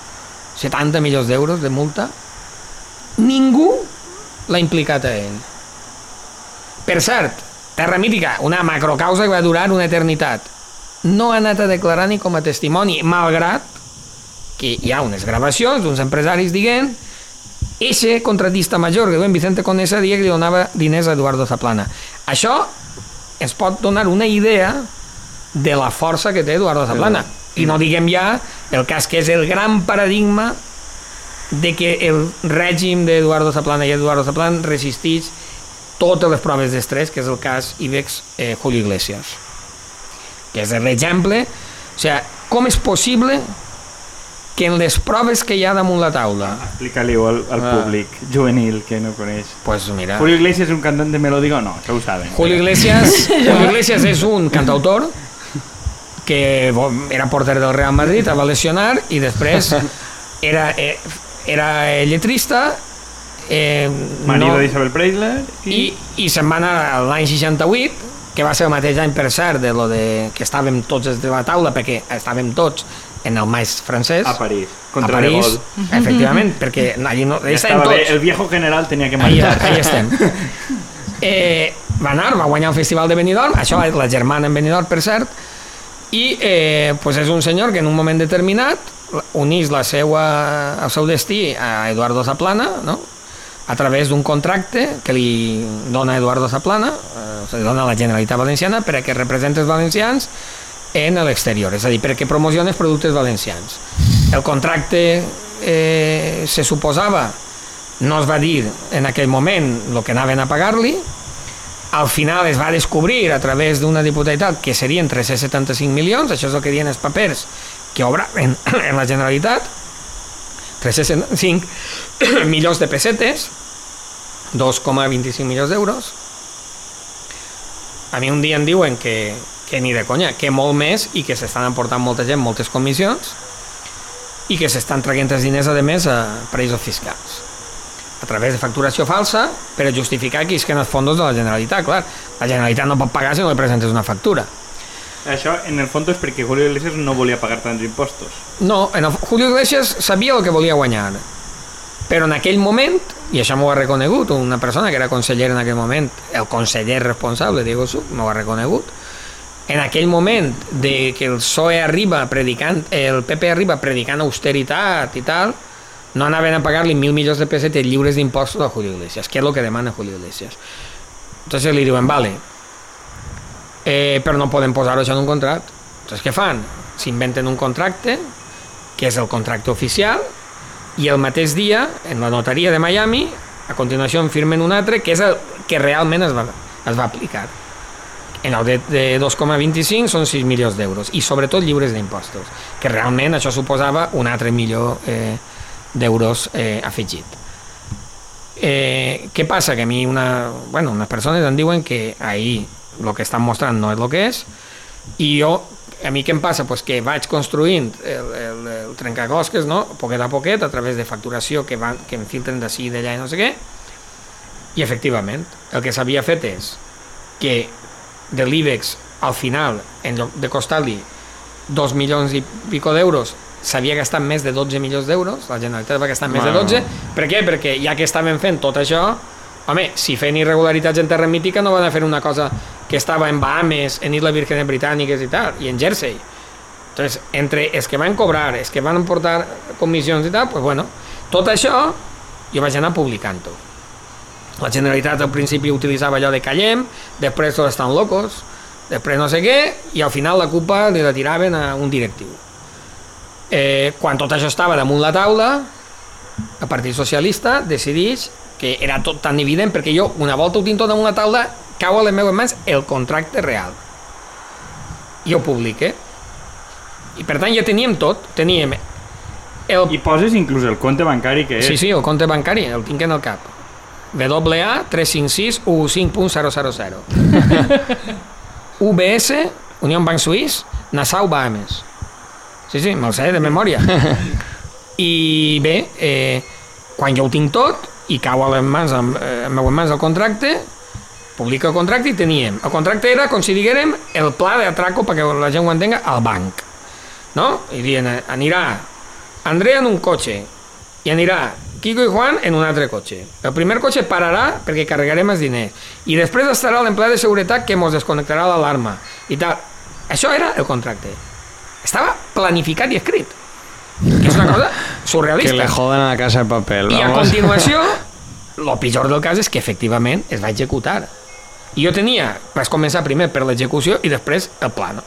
[SPEAKER 4] 70 milions d'euros de multa, ningú l'ha implicat a ell. Per cert, terra mítica, una macrocausa que va durar una eternitat, no ha anat a declarar ni com a testimoni, malgrat que hi ha unes gravacions d'uns empresaris dient Eixe contratista major que diuen Vicente Conesa dia que li donava diners a Eduardo Zaplana. Això ens pot donar una idea de la força que té Eduardo Zaplana. I no diguem ja el cas que és el gran paradigma de que el règim d'Eduardo Zaplana i Eduardo Zaplana resisteix totes les proves d'estrès, que és el cas IBEX eh, Julio Iglesias. Que és l'exemple, o sigui, com és possible que en les proves que hi ha damunt la taula,
[SPEAKER 1] Explica-li-ho al, al
[SPEAKER 3] Ah.
[SPEAKER 1] públic juvenil que no coneix.
[SPEAKER 4] pues mira,
[SPEAKER 1] Julio Iglesias és un cantant de melódica o no? Això ho saben.
[SPEAKER 4] Julio Iglesias, Julio Iglesias és un cantautor que era porter del Real Madrid, va lesionar i després era, eh, era lletrista eh,
[SPEAKER 1] Marido
[SPEAKER 4] no,
[SPEAKER 1] d'Isabel Preisler
[SPEAKER 4] i, i se'n va anar l'any 68 que va ser el mateix any per cert de lo de que estàvem tots des de la taula perquè estàvem tots en el maig francès
[SPEAKER 1] a París,
[SPEAKER 4] a
[SPEAKER 1] contra De
[SPEAKER 4] París, efectivament, perquè allí no,
[SPEAKER 1] Ja
[SPEAKER 4] allà estàvem
[SPEAKER 1] estava bé,
[SPEAKER 4] tots
[SPEAKER 1] el viejo general tenia que marxar.
[SPEAKER 4] ahí estem. Eh, va anar, va guanyar el festival de Benidorm, això és la germana en Benidorm, per cert, i eh, pues és un senyor que en un moment determinat unís la seua, el seu destí a Eduardo Zaplana, no? A través d'un contracte que li dona Eduardo Zaplana, eh, se dona a la Generalitat Valenciana per a que representi els valencians en l'exterior, és a dir, perquè promociona els productes valencians. El contracte eh, se suposava, no es va dir en aquell moment el que anaven a pagar-li, al final es va descobrir a través d'una diputatitat que serien 375 milions, això és el que diuen els papers que obraven en la Generalitat, 375 milions de pessetes, 2,25 milions d'euros. A mi un dia em diuen que, que ni de conya, que molt més i que s'estan aportant molta gent, moltes comissions i que s'estan traient els diners, a més, a paraïsos fiscals a través de facturació falsa per justificar que isquen els fondos de la Generalitat, clar. La Generalitat no pot pagar si no li presentes una factura.
[SPEAKER 1] Això, en el fons, és perquè Julio Iglesias no volia pagar tants impostos.
[SPEAKER 4] No, en el, Julio Iglesias sabia el que volia guanyar, però en aquell moment, i això m'ho ha reconegut una persona que era conseller en aquell moment, el conseller responsable, Diego Suc, m'ho ha reconegut, en aquell moment de que el PSOE arriba predicant, el PP arriba predicant austeritat i tal, no anaven a pagar-li mil milions de pessetes lliures d'impostos a Julio Iglesias, que és el que demana Julio Iglesias. Entonces li diuen, vale, eh, però no poden posar-ho això en un contracte. Entonces què fan? S'inventen un contracte, que és el contracte oficial, i el mateix dia, en la notaria de Miami, a continuació en firmen un altre, que és el que realment es va, es va aplicar. En el de, de 2,25 són 6 milions d'euros, i sobretot lliures d'impostos, que realment això suposava un altre milió eh, d'euros eh, afegit. Eh, què passa? Que a mi una, bueno, unes persones em diuen que ahir el que estan mostrant no és el que és i jo, a mi què em passa? Pues que vaig construint el, el, el trencaclosques, no? poquet a poquet, a través de facturació que, van, que em filtren d'ací i d'allà i no sé què, i efectivament, el que s'havia fet és que de l'IBEX al final, en lloc de costar-li 2 milions i pico d'euros, s'havia gastat més de 12 milions d'euros, la Generalitat va gastar més de
[SPEAKER 3] Bueno.
[SPEAKER 4] 12, per què? Perquè ja que estaven fent tot això, home, si feien irregularitats en terra mítica no van a fer una cosa que estava en Bahamas, en Islas Vírgenes Britàniques i tal, i en Jersey. Entonces, entre els que van cobrar, els que van portar comissions i tal, pues bueno, tot això jo vaig anar publicant-ho. La Generalitat al principi utilitzava allò de callem, després tots estan locos, després no sé què, i al final la culpa li la tiraven a un directiu. Eh, quan tot això estava damunt la taula, el Partit Socialista decideix que era tot tan evident, perquè jo, una volta ho tinc tot damunt la taula, cau a les meves mans el contracte real. I ho publique. I per tant ja teníem tot, teníem el
[SPEAKER 1] I poses inclús el compte bancari que és.
[SPEAKER 4] Sí, sí, el compte bancari, el tinc en el cap. WA 356 15.000 UBS Unió Banc Suís, Nassau, Bahamas. Sí, sí, me'l sé de memòria. I bé, eh, quan jo ho tinc tot i cau a les mans, en, eh, en meues mans el contracte, publica el contracte i teníem. El contracte era, com si diguérem, el pla d'atraco, perquè la gent ho entenga, al banc. No? I dient, anirà Andrea en un cotxe i anirà Kiko i Juan en un altre cotxe. El primer cotxe pararà perquè carregarem els diners i després estarà l'empleat de seguretat que mos desconnectarà l'alarma i tal. Això era el contracte. Estava planificat i escrit. Que és una cosa
[SPEAKER 3] Que
[SPEAKER 4] surrealista.
[SPEAKER 3] le joden a la casa de papel.
[SPEAKER 4] I a continuació, el pitjor del cas és que efectivament es va executar. I jo tenia, vas començar primer per l'execució i després el plano.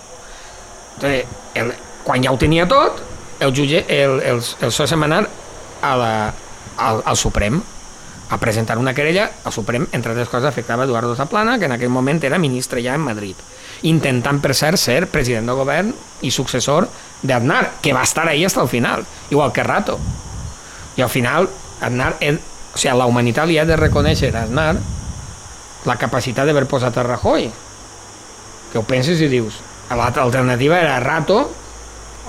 [SPEAKER 4] Entonces, el, quan ja ho tenia tot, el jutge, el, el, el se'n va anar a la, al, al Suprem a presentar una querella al Suprem, entre altres coses, afectava Eduardo Zaplana, que en aquell moment era ministre ja en Madrid, intentant, per cert, ser president del govern i successor d'Aznar, que va estar ahí hasta el final, igual que Rato. I al final, Aznar, o sigui, la humanitat li ha de reconèixer a Aznar la capacitat d'haver posat a Rajoy. Que ho penses i dius, l'altra alternativa era Rato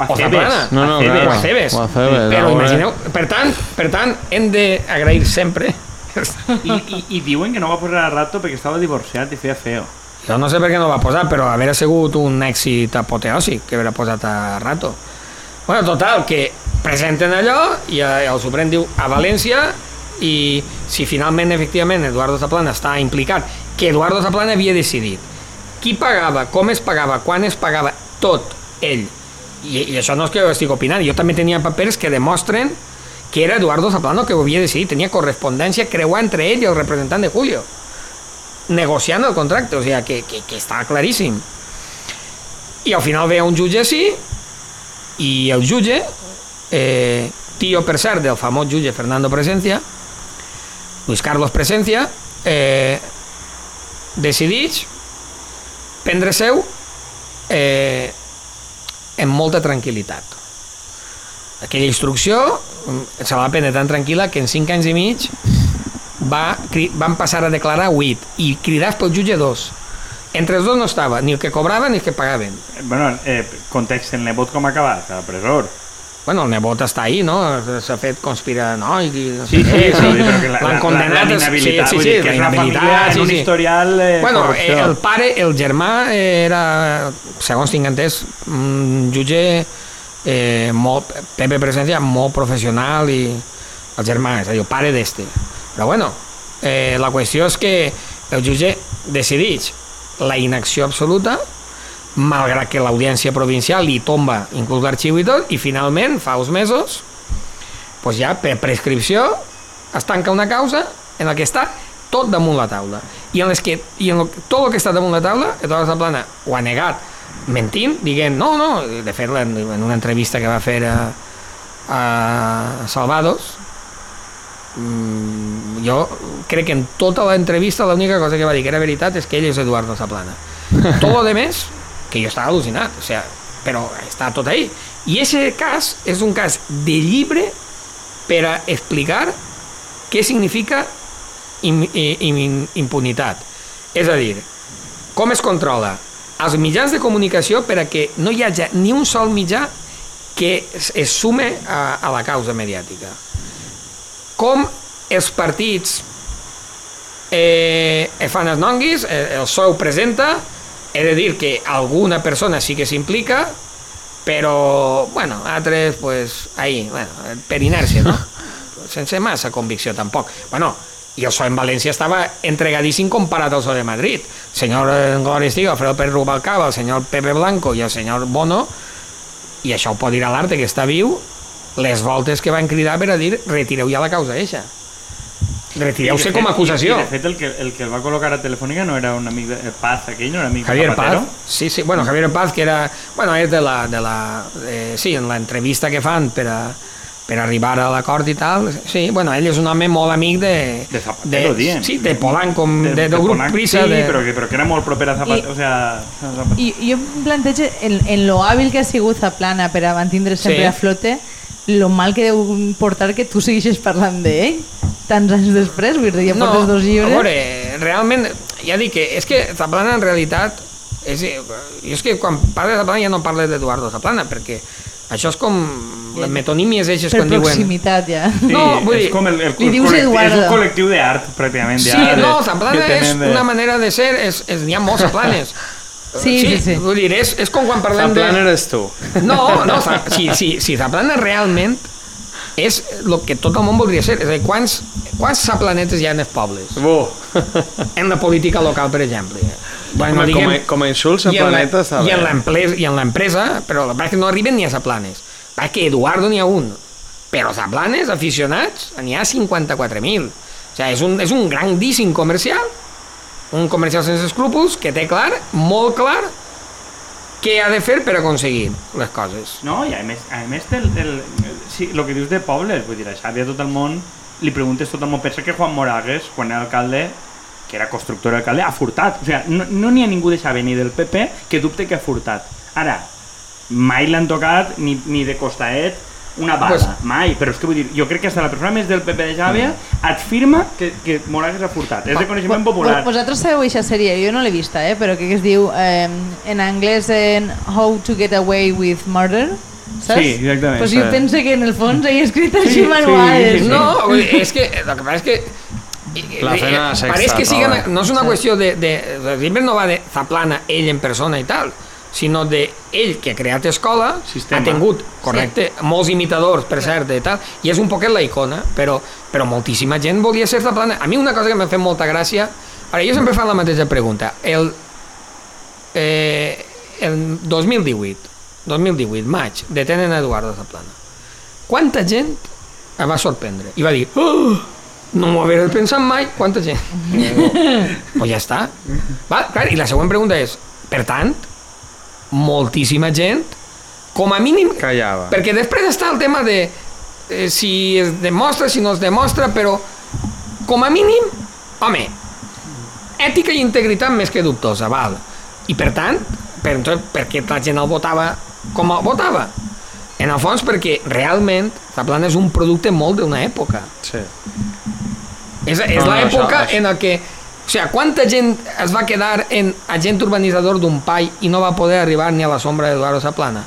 [SPEAKER 4] o
[SPEAKER 1] Cebes.
[SPEAKER 4] Zaplana.
[SPEAKER 3] No, no,
[SPEAKER 4] o a Cebes.
[SPEAKER 3] O
[SPEAKER 4] Però imagineu, per tant, per tant, hem d'agrair sempre
[SPEAKER 1] I, i, I diuen que no va posar a rato perquè estava divorciat i feia feo.
[SPEAKER 4] Jo no sé per què no va posar, però haver sigut un èxit apoteòsic que haver posat a rato. Bueno, total, que presenten allò i eh, el Suprem diu a València i si finalment, efectivament, Eduardo Zaplana està implicat, que Eduardo Zaplana havia decidit qui pagava, com es pagava, quan es pagava, tot ell. I, no és que ho estic opinant, jo també tenia papers que demostren que era Eduardo Zaplano que ho havia decidit, tenia correspondència entre ell i el representant Julio negociant el contracte, o sigui, que, que, que està claríssim. I al final ve un jutge així, i el jutge, eh, tio del famós jutge Fernando Presencia, Luis Carlos Presencia, eh, decideix prendre seu eh, amb molta tranquil·litat. Aquella instrucció mm, se la va prendre tan tranquil·la que en 5 anys i mig va, van passar a declarar 8 i cridats pel jutge 2. Entre els dos no estava, ni el que cobrava ni el que pagaven.
[SPEAKER 1] Bueno, eh, context, el nebot com ha acabat? A la presó.
[SPEAKER 4] Bueno, el nebot està ahí, no? S'ha fet conspiranoic i no sé
[SPEAKER 1] Sí, sí,
[SPEAKER 4] què,
[SPEAKER 1] sí, però
[SPEAKER 4] L'han condemnat.
[SPEAKER 1] la,
[SPEAKER 4] sí, sí,
[SPEAKER 1] dir
[SPEAKER 4] sí,
[SPEAKER 1] que és una família en
[SPEAKER 4] sí,
[SPEAKER 1] un
[SPEAKER 4] sí.
[SPEAKER 1] historial eh,
[SPEAKER 4] Bueno, eh,
[SPEAKER 1] corrupció.
[SPEAKER 4] el pare, el germà, eh, era, segons tinc entès, un jutge eh, molt, Pepe Presencia, molt professional i el germà, és a dir, el pare d'este. Però bueno, eh, la qüestió és que el jutge decideix la inacció absoluta malgrat que l'audiència provincial li tomba inclús l'arxiu i tot, i finalment, fa uns mesos, pues ja per prescripció es tanca una causa en la que està tot damunt la taula. I en, les que, i en lo, tot el que està damunt la taula, Eduardo Zaplana ho ha negat, mentint, dient, no, no, de fet, en, en una entrevista que va fer a, a Salvados, mm, jo crec que en tota l'entrevista l'única cosa que va dir que era veritat és que ell és Eduardo Zaplana. Tot lo de més, que jo estava al·lucinat, o sea, però està tot ahí. I ese cas és un cas de llibre per a explicar què significa im, im, impunitat. És a dir, com es controla els mitjans de comunicació per a que no hi hagi ni un sol mitjà que es, es sume a, a la causa mediàtica. Com els partits eh, fan els nonguis, eh, el PSOE presenta, he de dir que alguna persona sí que s'implica, però, bueno, altres, pues, ahí, bueno, per inèrcia, no? Sense massa convicció, tampoc. Bueno, i el PSOE en València estava entregadíssim comparat al PSOE de Madrid. El senyor Gloria Estiga, Alfredo Pérez Rubalcaba, el senyor Pepe Blanco i el senyor Bono, i això ho pot dir a l'arte que està viu, les voltes que van cridar per a dir retireu ja la causa eixa. Retireu-se
[SPEAKER 1] de
[SPEAKER 4] com a acusació.
[SPEAKER 1] I, de fet, el que, el que el va col·locar a Telefònica no era un amic de eh, Paz, aquell, no era amic
[SPEAKER 4] Javier
[SPEAKER 1] de Zapatero.
[SPEAKER 4] Paz, sí, sí, bueno, Javier Paz, que era, bueno, és de la, de la, eh, sí, en l'entrevista que fan per a, per arribar a l'acord i tal, sí, bueno, ell és un home molt amic de...
[SPEAKER 1] De Zapatero, dient.
[SPEAKER 4] Sí, de Polanco, de, de, del grup
[SPEAKER 1] Polanco,
[SPEAKER 4] Prisa,
[SPEAKER 1] sí,
[SPEAKER 4] de...
[SPEAKER 1] però, que, però que era molt proper a Zapatero.
[SPEAKER 2] I-
[SPEAKER 1] o sea, a Zapatero.
[SPEAKER 2] I jo em plantejo en, en lo hàbil que ha sigut Zaplana per a mantindre sempre
[SPEAKER 4] Sí.
[SPEAKER 2] a flote, lo mal que deu portar que tu segueixes parlant d'ell tants anys després, vull dir, ja portes dos
[SPEAKER 4] a
[SPEAKER 2] llibres.
[SPEAKER 4] veure, realment, ja dic que és que Zaplana en realitat És, jo és que quan parlo de Zaplana ja no parlo d'Eduardo Zaplana, perquè això és com les metonímies eixes
[SPEAKER 2] Per
[SPEAKER 4] quan diuen...
[SPEAKER 2] proximitat, ja.
[SPEAKER 1] Sí,
[SPEAKER 4] No, vull
[SPEAKER 1] és
[SPEAKER 4] dir,
[SPEAKER 1] com el, el,
[SPEAKER 2] li dius
[SPEAKER 1] col·lectiu, és
[SPEAKER 2] Eduardo.
[SPEAKER 1] un col·lectiu d'art, pràcticament.
[SPEAKER 4] Sí,
[SPEAKER 1] ja,
[SPEAKER 4] no, Zaplana és
[SPEAKER 1] de-
[SPEAKER 4] una manera de ser, és, és, n'hi ha molts Zaplanes.
[SPEAKER 2] Sí, sí, sí.
[SPEAKER 4] Vull dir, és, és com quan parlem de...
[SPEAKER 3] Zaplan eres tu.
[SPEAKER 4] No, no, si, si, si Zaplana realment és el que tot el món voldria ser. És a dir, quants, quants zaplanetes hi ha en els pobles?
[SPEAKER 3] Bu.
[SPEAKER 4] En la política local, per exemple. Bueno,
[SPEAKER 3] Home, com, a, com a insult,
[SPEAKER 4] i en
[SPEAKER 3] Zaplaneta està bé.
[SPEAKER 4] l'empresa, i en l'empresa, però la veritat és que no arriben ni a Zaplanes. Que Eduardo n'hi ha un, però Zaplanes, aficionats, n'hi ha 54.000. O sigui, és un, és un grandíssim comercial, un comercial sense escrúpols, que té clar, molt clar, què ha de fer per aconseguir les coses.
[SPEAKER 1] No, i a més, a més del, del, sí, el que dius de pobles, vull dir, a Xavi a tot el món li preguntes tot el món, pensa que Juan Moragues, quan era alcalde, que era constructor d'alcalde, ha furtat. O sigui, no n'hi no ha ningú de Xavi ni del PP que dubte que ha furtat. Ara, mai l'han tocat ni, ni de costaet una bala,
[SPEAKER 4] Pues-
[SPEAKER 1] mai. Però és que vull dir, jo crec que hasta la persona més del PP de Xàbia et firma que, que Moragues ha furtat. És de coneixement popular.
[SPEAKER 2] Vos- Vosaltres sabeu aquesta sèrie, jo no l'he vista, eh? però que es diu eh, en anglès en How to get away with murder, saps?
[SPEAKER 1] Sí, exactament,
[SPEAKER 2] Pues jo
[SPEAKER 1] sí.
[SPEAKER 2] penso que en el fons he escrit així
[SPEAKER 1] Sí, sí,
[SPEAKER 2] manuals.
[SPEAKER 1] sí, sí.
[SPEAKER 4] No, vull dir, és que el que passa és que
[SPEAKER 3] La
[SPEAKER 4] eh,
[SPEAKER 3] feina de sexta,
[SPEAKER 4] pareix que siga, no és una
[SPEAKER 2] Sí.
[SPEAKER 4] qüestió de, de, de no va de Zaplana ell en persona i tal sinó de ell que ha creat escola
[SPEAKER 1] Sistema.
[SPEAKER 4] ha tingut, correcte, molts imitadors per cert i tal, i és un poquet la icona però, però moltíssima gent volia ser Zaplana a mi una cosa que m'ha fet molta gràcia ara jo sempre fan la mateixa pregunta. El, eh, el 2018 2018, maig, detenen a Eduardo Zaplana. Quanta gent em va sorprendre? I va dir oh, no m'ho haver pensat mai quanta gent. Pues ja està. Va, clar, i la següent pregunta és per tant moltíssima gent com a mínim
[SPEAKER 3] Callava.
[SPEAKER 4] perquè després està el tema de eh, si es demostra, si no es demostra, però com a mínim, home, ètica i integritat més que dubtosa, val. I per tant, per, entonces, per què la gent el votava com el votava? En el fons perquè realment Zaplan és un producte molt d'una època.
[SPEAKER 3] Sí.
[SPEAKER 4] És, és
[SPEAKER 3] No, no,
[SPEAKER 4] l'època
[SPEAKER 3] això-
[SPEAKER 4] en la que... O sigui, quanta gent es va quedar en agent urbanitzador d'un pai i no va poder arribar ni a la sombra d'Eduardo Zaplana?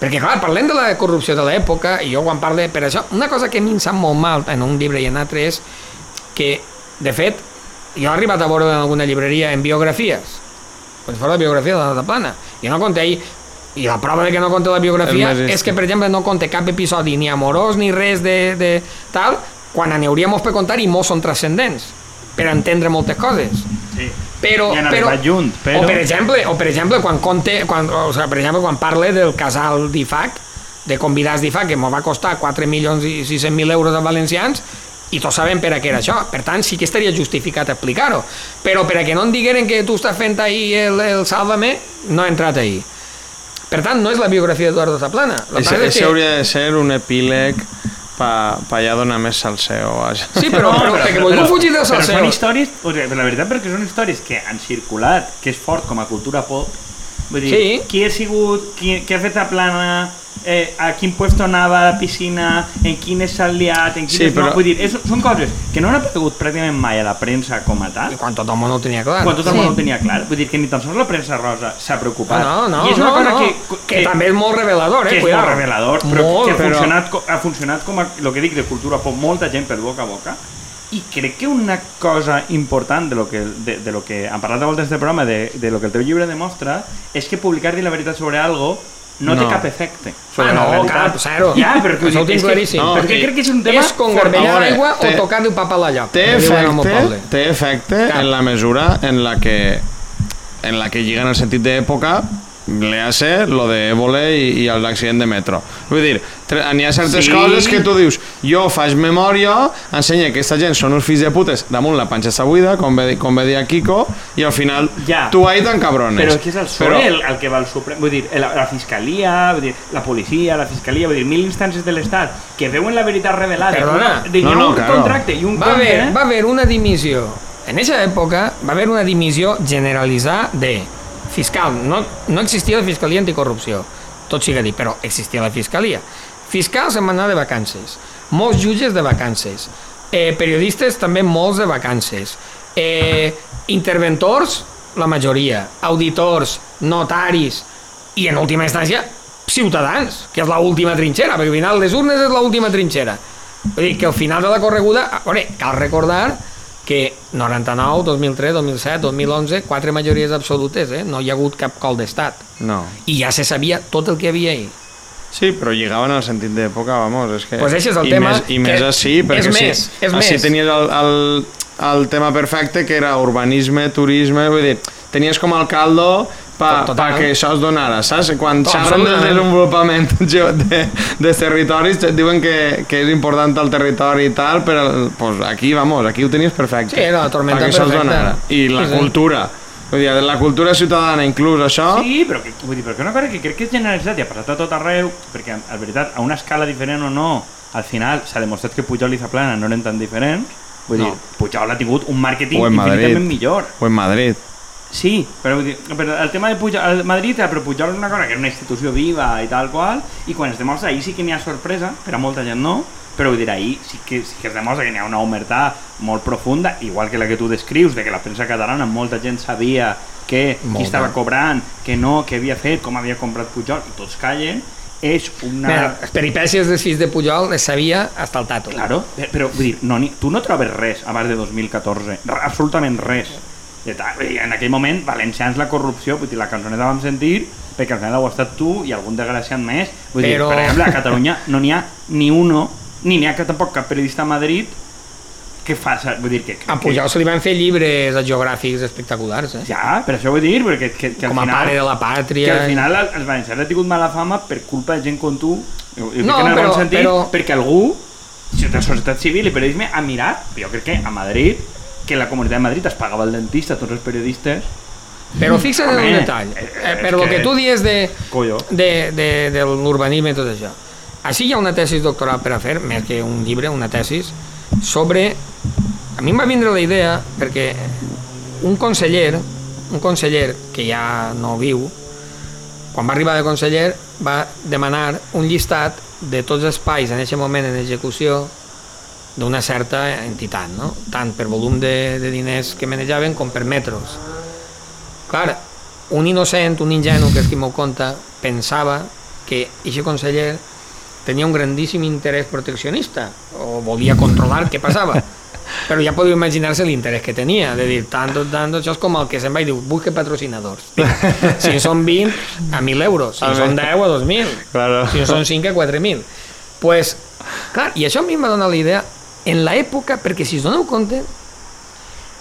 [SPEAKER 4] Perquè, clar, parlem de la corrupció de l'època, i jo quan parle per això, una cosa que a mi em sap molt mal en un llibre i en altre és que, de fet, jo he arribat a veure en alguna llibreria en biografies, si fos la biografia de la Zaplana. Jo no conté ahí i la prova de que no conté la biografia és que, per exemple, no conté cap episodi ni amorós ni res de, de tal, quan molts per contar i molts són transcendents per entendre moltes coses.
[SPEAKER 1] Sí.
[SPEAKER 4] Però,
[SPEAKER 1] I han
[SPEAKER 4] però,
[SPEAKER 1] junt, però-
[SPEAKER 4] O per exemple, o per exemple quan conte, quan, o sigui, per exemple, quan parle del casal d'IFAC, de convidats d'IFAC, que m'ho va costar 4 milions i 600 mil euros als valencians, i tots sabem per a què era això. Per tant, sí que estaria justificat explicar-ho. Però per a que no em digueren que tu estàs fent ahir el, el Sálvame, no he entrat ahir. Per tant, no és la biografia d'Eduardo Zaplana. El que
[SPEAKER 3] Això,
[SPEAKER 4] passa és que-
[SPEAKER 3] hauria de ser un epíleg pa, pa allà donar més salseo. vaja.
[SPEAKER 4] Sí, però, però, perquè voldreu fugir del
[SPEAKER 1] però
[SPEAKER 4] salseo.
[SPEAKER 1] són històries, o sigui, la veritat perquè són històries que han circulat, que és fort com a cultura pop. Vull dir,
[SPEAKER 4] Sí.
[SPEAKER 1] qui ha sigut, qui, qui ha fet a plana, eh, a quin puesto anava a la piscina, en quines s'ha liat, en quines
[SPEAKER 3] Sí, però-
[SPEAKER 1] no. Vull dir, és, són coses que no han aparegut pràcticament mai a la premsa com a tal,
[SPEAKER 4] I quan tot el món ho tenia clar.
[SPEAKER 1] quan tot el
[SPEAKER 2] Sí.
[SPEAKER 1] món ho tenia clar. Vull dir que ni tan sols la premsa rosa s'ha preocupat.
[SPEAKER 4] No, no,
[SPEAKER 1] I és una
[SPEAKER 4] no,
[SPEAKER 1] cosa
[SPEAKER 4] no.
[SPEAKER 1] que,
[SPEAKER 4] que, també és molt revelador, eh?
[SPEAKER 1] que és
[SPEAKER 4] Cuidado.
[SPEAKER 1] molt revelador, però
[SPEAKER 4] Molt,
[SPEAKER 1] que ha
[SPEAKER 3] però-
[SPEAKER 1] funcionat, co- ha funcionat com a, el que dic, de cultura pop, molta gent per boca a boca, i crec que una cosa important de lo que, de, de lo que han parlat a voltes del programa, de, de lo que el teu llibre demostra, és que publicar dir la veritat sobre algo no, té
[SPEAKER 3] No.
[SPEAKER 1] cap efecte sobre
[SPEAKER 4] Ah,
[SPEAKER 1] la
[SPEAKER 4] no, cap, zero.
[SPEAKER 1] Ja, però
[SPEAKER 4] Això ho tinc
[SPEAKER 1] és que,
[SPEAKER 4] claríssim.
[SPEAKER 1] no, perquè crec que és un tema
[SPEAKER 4] és com
[SPEAKER 3] veure,
[SPEAKER 4] l'aigua o
[SPEAKER 3] té-
[SPEAKER 4] tocar-li papa a la lloc.
[SPEAKER 3] Té
[SPEAKER 4] que
[SPEAKER 3] efecte, té efecte en la mesura en la que en la que lliga en el sentit d'època le hace lo de Évole i, i l'accident de metro. Vull dir, n'hi ha certes
[SPEAKER 1] Sí.
[SPEAKER 3] coses que tu dius jo faig memòria, ensenya que aquesta gent són uns fills de putes, damunt la panxa està buida, com ve, com ve dir a Kiko, i al final
[SPEAKER 1] Ja.
[SPEAKER 3] tu ahí t'encabrones.
[SPEAKER 1] Però és que és el PSOE el, el que va al Suprem, vull dir, la, la Fiscalia, vull dir, la policia, la Fiscalia, vull dir, mil instàncies de l'Estat que veuen la veritat revelada.
[SPEAKER 4] Perdona.
[SPEAKER 1] de,
[SPEAKER 3] No, no,
[SPEAKER 1] un
[SPEAKER 3] claro.
[SPEAKER 1] contracte i un
[SPEAKER 4] Va
[SPEAKER 1] compte,
[SPEAKER 4] haver, va haver una dimissió. En aquesta època va haver una dimissió generalitzada de fiscal. No, no existia la Fiscalia Anticorrupció, tot siga dit, però existia la Fiscalia. Fiscals van anar de vacances, molts jutges de vacances, eh, periodistes també molts de vacances, eh, interventors la majoria, auditors, notaris i, en última instància, ciutadans, que és l'última trinxera, perquè al final les urnes és l'última trinxera. Vull dir que al final de la correguda, a veure, cal recordar que 99, 2003, 2007, 2011, quatre majories absolutes, eh? no hi ha hagut cap col d'estat.
[SPEAKER 3] No.
[SPEAKER 4] I ja se sabia tot el que hi havia ahí.
[SPEAKER 3] Sí, però lligaven al sentit d'època, vamos, és que...
[SPEAKER 4] Pues és el
[SPEAKER 3] I
[SPEAKER 4] tema
[SPEAKER 3] Més, I més així, perquè
[SPEAKER 4] és
[SPEAKER 3] sí,
[SPEAKER 4] més, és
[SPEAKER 3] així
[SPEAKER 4] més.
[SPEAKER 3] tenies el, el, el tema perfecte, que era urbanisme, turisme, vull dir, tenies com el caldo pa,
[SPEAKER 4] Total.
[SPEAKER 3] pa que això es donara, saps? Quan
[SPEAKER 4] Tot,
[SPEAKER 3] xerren del desenvolupament de, de territoris, et diuen que, que és important el territori i tal, però pues, aquí, vamos, aquí ho tenies perfecte.
[SPEAKER 4] Sí, era la tormenta
[SPEAKER 3] Pa que això es
[SPEAKER 4] perfecta.
[SPEAKER 3] donara. I la
[SPEAKER 4] Sí, sí.
[SPEAKER 3] cultura. Vull dir, la cultura ciutadana, inclús això...
[SPEAKER 1] Sí, però, que, vull dir, però que una cosa que crec que és generalitzat i ha passat a tot arreu, perquè, en veritat, a una escala diferent o no, al final s'ha demostrat que Pujol i Zaplana no eren tan diferents. Vull
[SPEAKER 3] No.
[SPEAKER 1] dir, Pujol ha tingut un màrqueting infinitament millor.
[SPEAKER 3] O en Madrid.
[SPEAKER 1] Sí, però, vull dir, però el tema de Pujol, el Madrid, però Pujol és una cosa que és una institució viva i tal qual, i quan es demostra, ahir sí que n'hi ha sorpresa, per a molta gent no, però vull dir, ahir sí que, sí que es demostra que n'hi ha una omertà molt profunda, igual que la que tu descrius, de que la premsa catalana molta gent sabia que qui
[SPEAKER 4] Molta.
[SPEAKER 1] estava cobrant, que no, què havia fet, com havia comprat Pujol, i tots callen, és una...
[SPEAKER 4] Mira, les peripècies dels fills de Pujol les sabia hasta el tato.
[SPEAKER 1] Claro, però, però vull dir, no, ni, tu no trobes res abans de 2014, r- absolutament res. I en aquell moment, valencians la corrupció, vull dir, la cançoneta vam sentir, perquè al final ho has estat tu i algun desgraciat més. Vull
[SPEAKER 4] Però-
[SPEAKER 1] dir, per exemple, a Catalunya no n'hi ha ni uno, ni n'hi ha que tampoc cap periodista a Madrid que fa, vull dir, que... que
[SPEAKER 4] A Pujol se li van fer llibres geogràfics espectaculars, eh?
[SPEAKER 1] Ja, per això vull dir, perquè que, que al
[SPEAKER 4] Com a
[SPEAKER 1] final...
[SPEAKER 4] pare de la
[SPEAKER 1] Que
[SPEAKER 4] pàtria.
[SPEAKER 1] al final el- els valencians han tingut mala fama per culpa de gent com tu, ho dic
[SPEAKER 4] No,
[SPEAKER 1] en
[SPEAKER 4] però-
[SPEAKER 1] bon sentit,
[SPEAKER 4] però-
[SPEAKER 1] perquè algú, de societat civil i periodisme, ha mirat, jo crec que a Madrid, que la comunitat de Madrid es pagava el dentista a tots els periodistes,
[SPEAKER 4] Però fixa't en un detall.
[SPEAKER 1] eh,
[SPEAKER 4] Eh,
[SPEAKER 1] és
[SPEAKER 4] per lo
[SPEAKER 1] que-
[SPEAKER 4] que tu dies de, de, de, de l'urbanisme i tot això. Així hi ha una tesis doctoral per a fer, més que un llibre, una tesis, sobre... A mi em va vindre la idea perquè un conseller, un conseller que ja no viu, quan va arribar de conseller va demanar un llistat de tots els espais en aquest moment en execució d'una certa entitat, no? tant per volum de, de diners que manejaven com per metros. Clar, un innocent, un ingenu, que és qui m'ho conta, pensava que aquest conseller tenia un grandíssim interès proteccionista o volia controlar què passava. Però ja podeu imaginar-se l'interès que tenia, de dir, tanto, tanto, això és com el que se'n va i diu, busque patrocinadors. Si en són 20, a 1.000 euros. Si en són 10, a 2.000.
[SPEAKER 3] Claro.
[SPEAKER 4] Si en són 5, a 4.000. Pues, clar, i això a mi em va donar la idea en l'època, perquè si us doneu compte,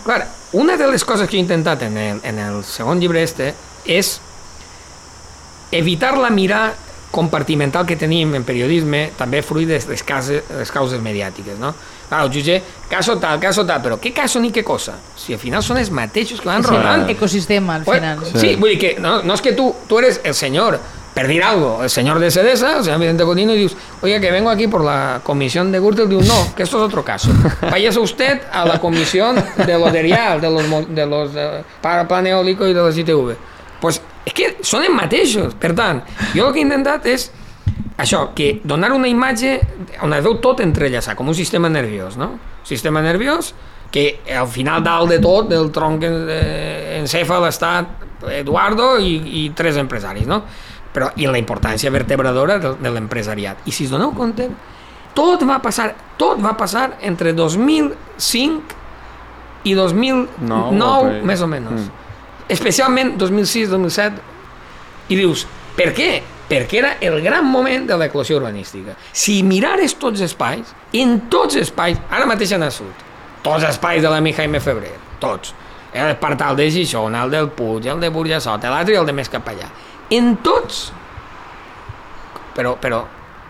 [SPEAKER 4] clar, una de les coses que he intentat en el, en el segon llibre este és evitar la mirada compartimental que tenim en periodisme, també fruit de les causes, les causes mediàtiques, no? Clar, el jutge, caso tal, caso tal, però què caso ni què cosa? Si al final són els mateixos que van
[SPEAKER 2] És un
[SPEAKER 4] rodant.
[SPEAKER 2] ecosistema, al
[SPEAKER 4] Pues,
[SPEAKER 2] final.
[SPEAKER 4] sí. vull dir que no, no es que tú, tú eres el señor, per dir algo, el señor de Sedesa, el señor Vicente Cotino, y dices, oiga, que vengo aquí por la comisión de Gürtel, digo, no, que esto es otro caso. Váyase usted a la comisión de los de Rial, de los, de los eh, para plan eólico i de les ITV. Pues és que són els mateixos. Per tant, jo el que he intentat és això, que donar una imatge on es veu tot entrellaçat, com un sistema nerviós, no? Sistema nerviós que al final dalt de tot del tronc eh, encèfal està Eduardo i, i tres empresaris, no? Però, I la importància vertebradora de, de l'empresariat. I si us doneu compte, tot va passar, tot va passar entre 2005 i 2009,
[SPEAKER 3] No,
[SPEAKER 4] no,
[SPEAKER 3] ok.
[SPEAKER 4] més o menys.
[SPEAKER 3] Mm.
[SPEAKER 4] Especialment 2006-2007. I dius, per què? Perquè era el gran moment de l'eclosió urbanística. Si mirares tots els espais, en tots els espais, ara mateix en el sud, tots els espais de l'amic Jaime Febrer, tots, el Partal de Gijona, el del Puig, el de Burjassot, l'altre i el de més cap allà. En tots, però, però,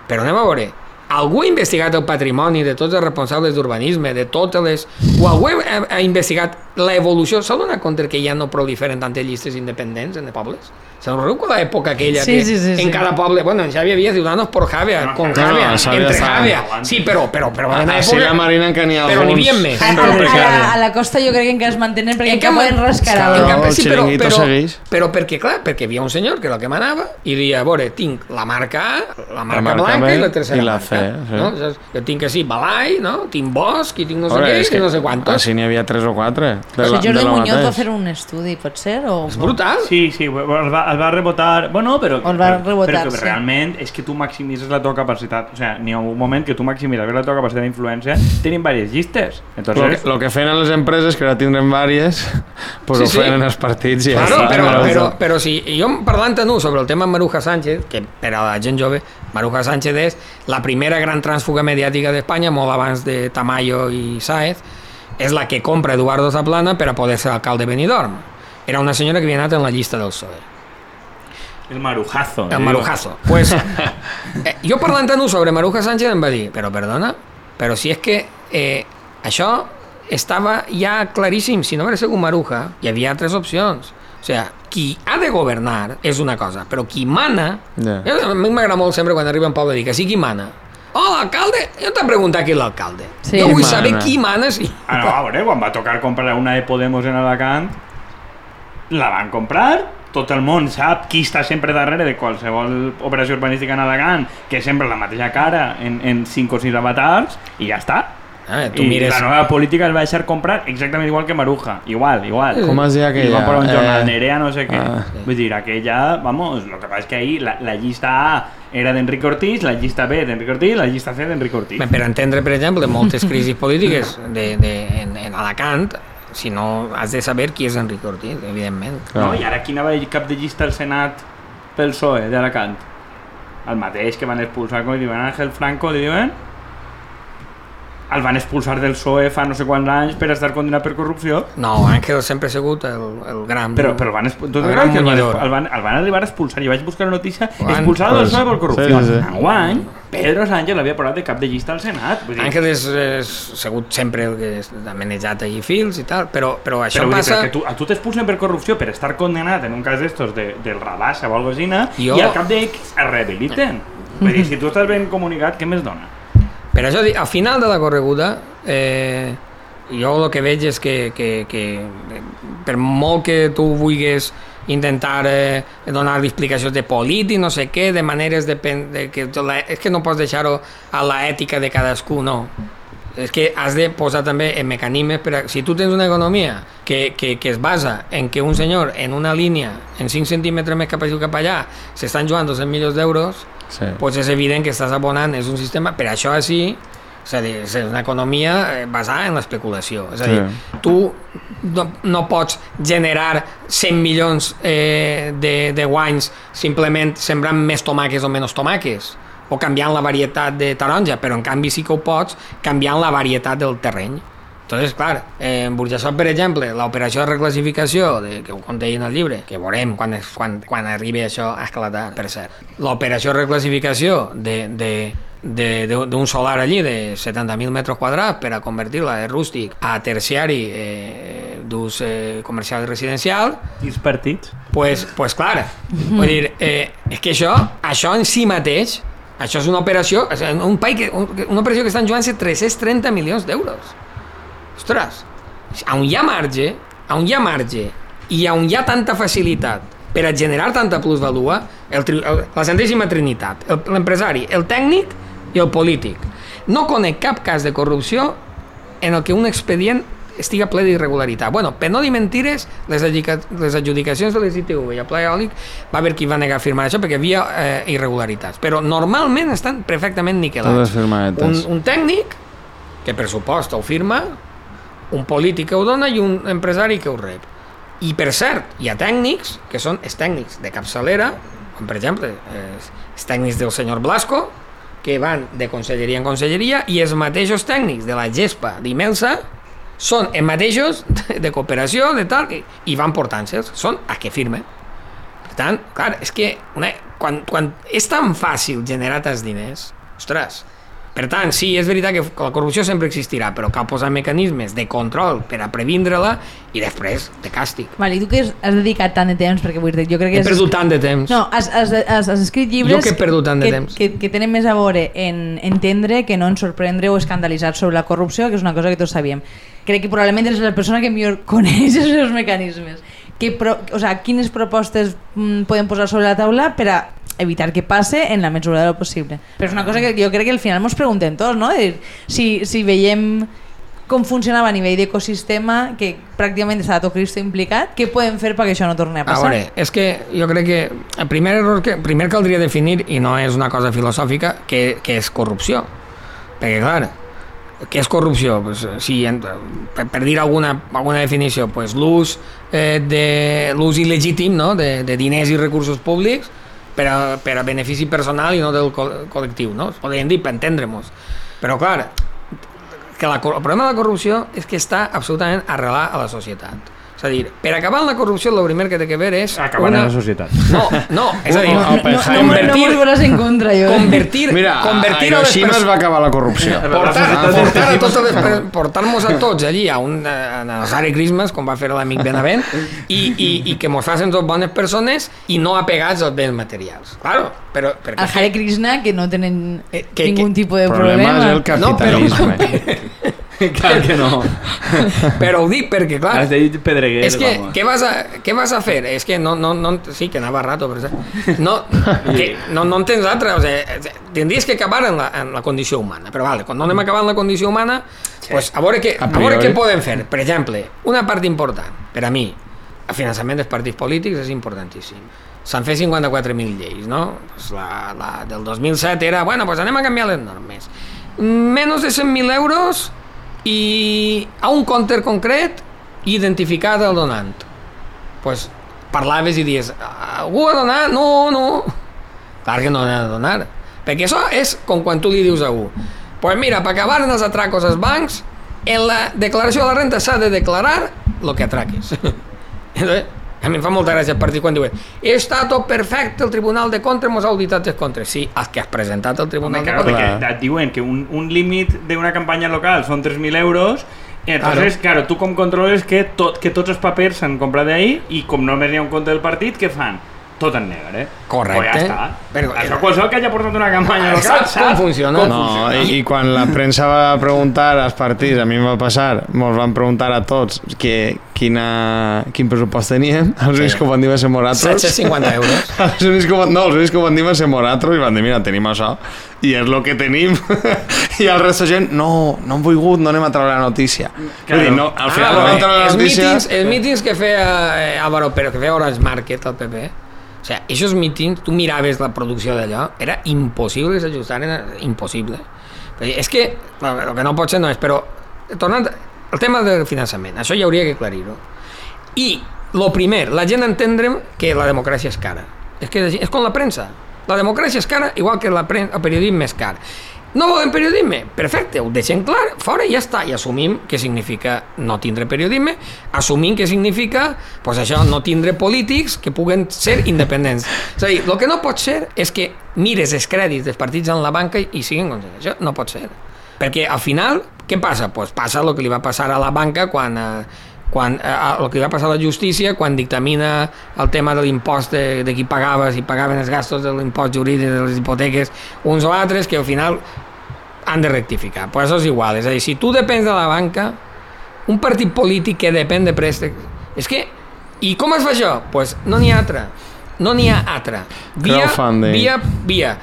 [SPEAKER 4] però anem a veure, algú ha investigat el patrimoni de tots els responsables d'urbanisme, de totes les... O algú ha, ha investigat l'evolució? S'ha donat compte que ja no proliferen tantes llistes independents en els pobles? Se nos recuerda l'època aquella
[SPEAKER 2] Sí,
[SPEAKER 4] que
[SPEAKER 2] sí, sí,
[SPEAKER 4] en
[SPEAKER 2] sí.
[SPEAKER 4] cada poble... Bueno, en Xavi havia Ciudadanos por Javia,
[SPEAKER 1] No,
[SPEAKER 4] con
[SPEAKER 1] no,
[SPEAKER 4] Javia,
[SPEAKER 3] no,
[SPEAKER 4] entre Javia. Sí, però, però, però en
[SPEAKER 3] Així
[SPEAKER 4] època...
[SPEAKER 3] la Marina que n'hi ha
[SPEAKER 4] Però n'hi
[SPEAKER 3] alguns...
[SPEAKER 4] havia més.
[SPEAKER 2] A, a, a, la, a la costa jo crec que encara es mantenen perquè
[SPEAKER 4] En
[SPEAKER 2] encara poden
[SPEAKER 4] En canvi,
[SPEAKER 3] el
[SPEAKER 4] sí, però, però,
[SPEAKER 3] segueix.
[SPEAKER 4] però perquè, clar, perquè hi havia un senyor que era el que manava i diria, a veure, tinc la marca A, la marca,
[SPEAKER 3] marca
[SPEAKER 4] blanca
[SPEAKER 3] B
[SPEAKER 4] i la tercera
[SPEAKER 3] i la
[SPEAKER 4] marca.
[SPEAKER 3] C, sí.
[SPEAKER 4] no? Saps? Jo tinc així Balai, no? tinc Bosch i tinc no sé
[SPEAKER 3] Veure,
[SPEAKER 4] què i no sé quantos.
[SPEAKER 3] Així n'hi havia tres o quatre. De
[SPEAKER 2] O
[SPEAKER 3] la-
[SPEAKER 2] sigui, Jordi
[SPEAKER 3] de la
[SPEAKER 2] Muñoz va fer un estudi, pot ser? O...
[SPEAKER 4] És brutal.
[SPEAKER 1] Sí, sí, el va, el va rebotar... Bueno, però...
[SPEAKER 2] El va
[SPEAKER 1] però-
[SPEAKER 2] rebotar,
[SPEAKER 1] però que
[SPEAKER 2] sí.
[SPEAKER 1] realment és que tu maximitzes la teva capacitat. O sigui, n'hi ha un moment que tu maximitzes la teva capacitat d'influència. Tenim diverses llistes.
[SPEAKER 3] Lo
[SPEAKER 1] Entonces,
[SPEAKER 3] que, lo que feien a les empreses, que ara tindrem vàries, pues
[SPEAKER 4] Sí,
[SPEAKER 3] ho
[SPEAKER 4] sí.
[SPEAKER 3] feien en els partits i ja
[SPEAKER 4] Claro,
[SPEAKER 3] està.
[SPEAKER 4] però,
[SPEAKER 3] no?
[SPEAKER 4] però, però si jo parlant nu sobre el tema Maruja Sánchez, que per a la gent jove, Maruja Sánchez és la primera gran trànsfuga mediàtica d'Espanya, molt abans de Tamayo i Sáez, és la que compra Eduardo Zaplana per a poder ser alcalde de Benidorm. Era una senyora que havia anat en la llista del PSOE.
[SPEAKER 1] el marujazo.
[SPEAKER 4] El marujazo. Pues, eh, jo parlant nu sobre Maruja Sánchez em va dir, però perdona, però si és que eh, això estava ja claríssim, si no hagués sigut Maruja, hi havia altres opcions. O sigui, qui ha de governar és una cosa, però qui mana... Yeah. A mi m'agrada molt sempre quan arriba un poble dir que sí qui mana. Oh, l'alcalde? Jo t'he preguntat qui és l'alcalde.
[SPEAKER 2] Sí.
[SPEAKER 4] Jo vull
[SPEAKER 3] Qui
[SPEAKER 4] saber
[SPEAKER 3] mana?
[SPEAKER 4] qui mana, sí.
[SPEAKER 1] Ah, no, a veure, quan va tocar comprar una de Podemos en Alacant, la van comprar, tot el món sap qui està sempre darrere de qualsevol operació urbanística en Alacant, que sempre la mateixa cara en, en 5 o 6 avatars, i ja està.
[SPEAKER 4] Ah, tu
[SPEAKER 1] I
[SPEAKER 4] mires...
[SPEAKER 1] la nova política es va deixar comprar exactament igual que Maruja, igual, igual.
[SPEAKER 3] Com es deia
[SPEAKER 1] I
[SPEAKER 3] aquella?
[SPEAKER 1] van posar un jornal
[SPEAKER 3] Eh,
[SPEAKER 1] Nerea, no sé què.
[SPEAKER 3] ah.
[SPEAKER 1] Vull dir, aquella, vamos, lo que passa és que ahir la, la llista A era d'Enric Ortiz, la llista B d'Enric Ortiz, la llista C d'Enric Ortiz.
[SPEAKER 4] Per entendre, per exemple, moltes crisis polítiques de, de, en, en Alacant, si no has de saber qui és Enric Ortiz, evidentment.
[SPEAKER 1] No, i ara quina va cap de llista al Senat pel PSOE d'Alacant? El mateix que van expulsar, com diuen, Ángel Franco, li diuen? El van expulsar del PSOE fa no sé quants anys per estar condemnat per corrupció,
[SPEAKER 4] No, Àngel sempre ha sigut el, el gran...
[SPEAKER 1] però, però el van, tot
[SPEAKER 4] El
[SPEAKER 1] el,
[SPEAKER 4] gran
[SPEAKER 1] que el, van, el, van, el van arribar a expulsar. Jo vaig buscar una notícia
[SPEAKER 4] Quan?
[SPEAKER 1] expulsado del PSOE per corrupció.
[SPEAKER 3] sí, sí.
[SPEAKER 1] Enguany, Pedro Sánchez l'havia posat de cap de llista al Senat. Vull dir,
[SPEAKER 4] Àngel és, és sigut sempre el que ha manejat allí fils i tal, però, però això
[SPEAKER 1] però, dir,
[SPEAKER 4] passa...
[SPEAKER 1] però que tu, a tu t'expulsen per corrupció per estar condenat en un cas d'estos de, del Rabassa o algo així
[SPEAKER 4] Jo-
[SPEAKER 1] i al cap d'X es rehabiliten. Vull dir, si tu estàs ben comunicat, què més dona?
[SPEAKER 4] Per això, al final de la correguda, eh, jo el que veig és que, que, que per molt que tu vulguis intentar eh, donar explicacions de polític, no sé què, de maneres de, de que la, és que no pots deixar-ho a la ètica de cadascú, no. És que has de posar també en mecanismes per a, si tu tens una economia que, que, que es basa en que un senyor en una línia en 5 centímetres més cap aquí cap allà s'estan jugant 200 milions d'euros
[SPEAKER 3] Sí.
[SPEAKER 4] pues és evident que estàs abonant, és un sistema, per això així, és a dir, és una economia eh, basada en l'especulació. És a dir,
[SPEAKER 3] Sí.
[SPEAKER 4] tu no, no pots generar 100 milions eh, de, de guanys simplement sembrant més tomàquets o menys tomàquets o canviant la varietat de taronja, però en canvi sí que ho pots canviant la varietat del terreny. Entonces, clar, en Burjassot, per exemple, l'operació de reclassificació, de, que ho conté en el llibre, que veurem quan, es, quan, quan arribi això a esclatar, per cert. L'operació de reclassificació de, de, de, de, d'un solar allí de 70.000 metres quadrats per a convertir-la de rústic a terciari eh, d'ús eh, comercial i residencial,
[SPEAKER 1] Quins partits?
[SPEAKER 4] pues, pues clar, vull dir, eh, és que això, això en si mateix, això és una operació, un país que, un, una operació que estan jugant-se 330 milions d'euros. Ostres, on hi ha marge, on hi ha marge i on hi ha tanta facilitat per a generar tanta plusvalua, el, el, la centríssima trinitat, el- l'empresari, el tècnic i el polític. No conec cap cas de corrupció en el que un expedient estiga ple d'irregularitat. Bueno, per no dir mentires, les, les adjudicacions de les ITV i a Pla Eòlic va haver qui va negar a firmar això perquè hi havia eh, irregularitats. Però normalment estan perfectament niquelats. Un, un tècnic que pressuposta ho firma, un polític que ho dona i un empresari que ho rep. I per cert, hi ha tècnics que són els tècnics de capçalera, com per exemple eh, els tècnics del senyor Blasco, que van de conselleria en conselleria, i els mateixos tècnics de la GESPA d'Imelsa són els mateixos de, cooperació, de tal, i, i van portant-se'ls, són a que firmen. Per tant, clar, és que una, quan, quan és tan fàcil generar tants diners, ostres, per tant, sí, és veritat que la corrupció sempre existirà, però cal posar mecanismes de control per a previndre-la i després de càstig.
[SPEAKER 2] Vale, i tu que has dedicat tant de temps, perquè vull dir, jo crec que...
[SPEAKER 4] He perdut tant de temps.
[SPEAKER 2] No, has, has, has, has escrit llibres
[SPEAKER 4] Jo que he perdut tant de
[SPEAKER 2] que,
[SPEAKER 4] temps.
[SPEAKER 2] Que, que tenen més a veure en entendre que no en sorprendre o escandalitzar sobre la corrupció, que és una cosa que tots sabíem. Crec que probablement eres la persona que millor coneix els seus mecanismes. Que pro, o sea, quines propostes mm, podem posar sobre la taula per a evitar que passe en la mesura del possible. Però és una cosa que jo crec que al final ens preguntem tots, no? De dir, si, si veiem com funcionava a nivell d'ecosistema, que pràcticament està tot Cristo implicat, què podem fer perquè això no torni a
[SPEAKER 4] A
[SPEAKER 2] passar?
[SPEAKER 4] veure, és que jo crec que el primer error que primer caldria definir, i no és una cosa filosòfica, que, que és corrupció. Perquè, clar, què és corrupció? Pues, si, en- per, dir alguna, alguna definició, pues, l'ús eh, de il·legítim no? de, de diners i recursos públics per a, per a benefici personal i no del col col·lectiu, no? Podríem dir per entendre-nos. Però, clar, que la, el problema de la corrupció és que està absolutament arrelat a la societat. És a dir, per acabar amb la corrupció, el primer que té que ver és...
[SPEAKER 1] Acabar
[SPEAKER 4] una...
[SPEAKER 1] la societat.
[SPEAKER 4] No, no, és a dir,
[SPEAKER 3] No,
[SPEAKER 2] No, no, no,
[SPEAKER 3] Oppenheimer.
[SPEAKER 2] no veuràs en contra, jo.
[SPEAKER 4] convertir,
[SPEAKER 3] Mira,
[SPEAKER 4] convertir
[SPEAKER 3] a
[SPEAKER 4] a
[SPEAKER 3] Hiroshima es va acabar la corrupció.
[SPEAKER 4] Portar,
[SPEAKER 1] La
[SPEAKER 4] portar, a per- portar-nos a tots allí a un a Hare Christmas, com va fer l'amic Benavent, i, i, i que mos facin tot bones persones i no apegats als béns materials. Claro, però... Perquè,
[SPEAKER 2] Al Hare Krishna, que no tenen
[SPEAKER 4] Eh, que-
[SPEAKER 2] ningún
[SPEAKER 4] que-
[SPEAKER 2] tipus de
[SPEAKER 3] El problema
[SPEAKER 2] problema.
[SPEAKER 3] és el
[SPEAKER 4] No, però-
[SPEAKER 3] capitalisme.
[SPEAKER 1] Clar que no.
[SPEAKER 4] però ho dic perquè, clar,
[SPEAKER 1] Has dit Pedreguer,
[SPEAKER 4] És que,
[SPEAKER 1] vamos.
[SPEAKER 4] què vas, a, què vas a fer? És que no, no, no, sí, que anava rato, però no, que, no, no en tens altra, o sigui, tindries que acabar en la, en la condició humana, però vale, quan no anem acabant la condició humana, pues, a, veure què,
[SPEAKER 3] A
[SPEAKER 4] a veure què podem fer. Per exemple, una part important, per a mi, el finançament dels partits polítics és importantíssim. S'han fet 54.000 lleis, no? Pues la, la del 2007 era, bueno, pues anem a canviar les normes. Menos de 100.000 euros i a un compte concret identificat el donant. pues, parlaves i dius, algú ha donat? No, no. Clar que no ha de donar. Perquè això és com quan tu li dius a algú, pues mira, per acabar els atracos als bancs, en la declaració de la renta s'ha de declarar el que atraques. A mi em fa molta gràcia el partit quan diuen està tot perfecte, el Tribunal de Comptes mos ha auditat els comptes. Sí, els que has presentat al Tribunal
[SPEAKER 1] Home,
[SPEAKER 4] de
[SPEAKER 1] claro,
[SPEAKER 4] Comptes.
[SPEAKER 1] porque et diuen que un, un límit de una campaña local son 3.000 euros entonces, claro. tú com controles que, tot, que tots els papers s'han comprat d'ahir i com només hi ha un compte del partit, què fan? Tot en negre.
[SPEAKER 4] Correcte.
[SPEAKER 1] Pues ja està.
[SPEAKER 4] Però-
[SPEAKER 1] Això qualsevol que hagi portat una campanya local
[SPEAKER 4] Saps com funciona?
[SPEAKER 1] Com
[SPEAKER 3] No,
[SPEAKER 1] funciona.
[SPEAKER 3] i, i quan la premsa va preguntar als partits, a mi em va passar, ens van preguntar a tots que, quina, quin pressupost teníem, els únics que ho van dir va ser Moratros.
[SPEAKER 4] 750 euros.
[SPEAKER 3] Els únics que no, els únics que ho van dir va ser Moratros i van dir, mira, tenim això, i és el que tenim. I el resta de gent, no, no hem volgut, no anem a treure la notícia. Vull dir, no, al final
[SPEAKER 4] Ah,
[SPEAKER 3] no
[SPEAKER 4] però
[SPEAKER 3] vam treure la
[SPEAKER 4] els
[SPEAKER 3] notícia...
[SPEAKER 4] mítings, els mítings que feia eh, Álvaro Pero, que feia Orange Market al PP, o sigui, aquests mítings, tu miraves la producció d'allò, era impossible que s'ajustaren, impossible. És que, el que no pot ser no és, però, tornant al tema del finançament, això ja hauria que aclarir-ho. I, lo primer, la gent entendre que la democràcia és cara. És que és com la premsa. La democràcia és cara, igual que la pren- el periodisme és car. No volem periodisme? Perfecte, ho deixem clar, fora i ja està. I assumim què significa no tindre periodisme, assumim què significa pues això, no tindre polítics que puguen ser independents. És a dir, el que no pot ser és que mires els crèdits dels partits en la banca i, siguin com. Això no pot ser. Perquè al final, què passa? Pues passa el que li va passar a la banca quan... Eh, quan, eh, el que va passar a la justícia quan dictamina el tema de l'impost de, de qui pagava, si pagaven els gastos de l'impost jurídic de les hipoteques uns o altres, que al final han de rectificar. Pues això és igual, és a dir, si tu depens de la banca, un partit polític que depèn de préstecs... És que... I com es fa això? Pues no n'hi ha altra. No n'hi ha altra. Via, via, via.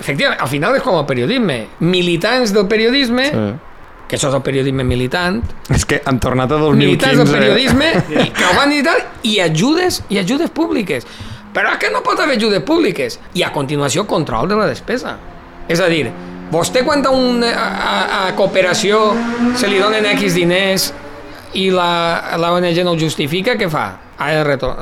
[SPEAKER 4] Efectivament, al final és com el periodisme. Militants del periodisme,
[SPEAKER 3] Sí.
[SPEAKER 4] Que això és el periodisme militant,
[SPEAKER 3] És que han tornat a
[SPEAKER 4] militants
[SPEAKER 3] 2015...
[SPEAKER 4] del periodisme i que ho van editar i ajudes i ajudes públiques però és que no pot haver ajudes públiques i a continuació control de la despesa és a dir, vostè quan a, un, a, a, cooperació se li donen X diners i la, la ONG no ho justifica, què fa? Ha de retor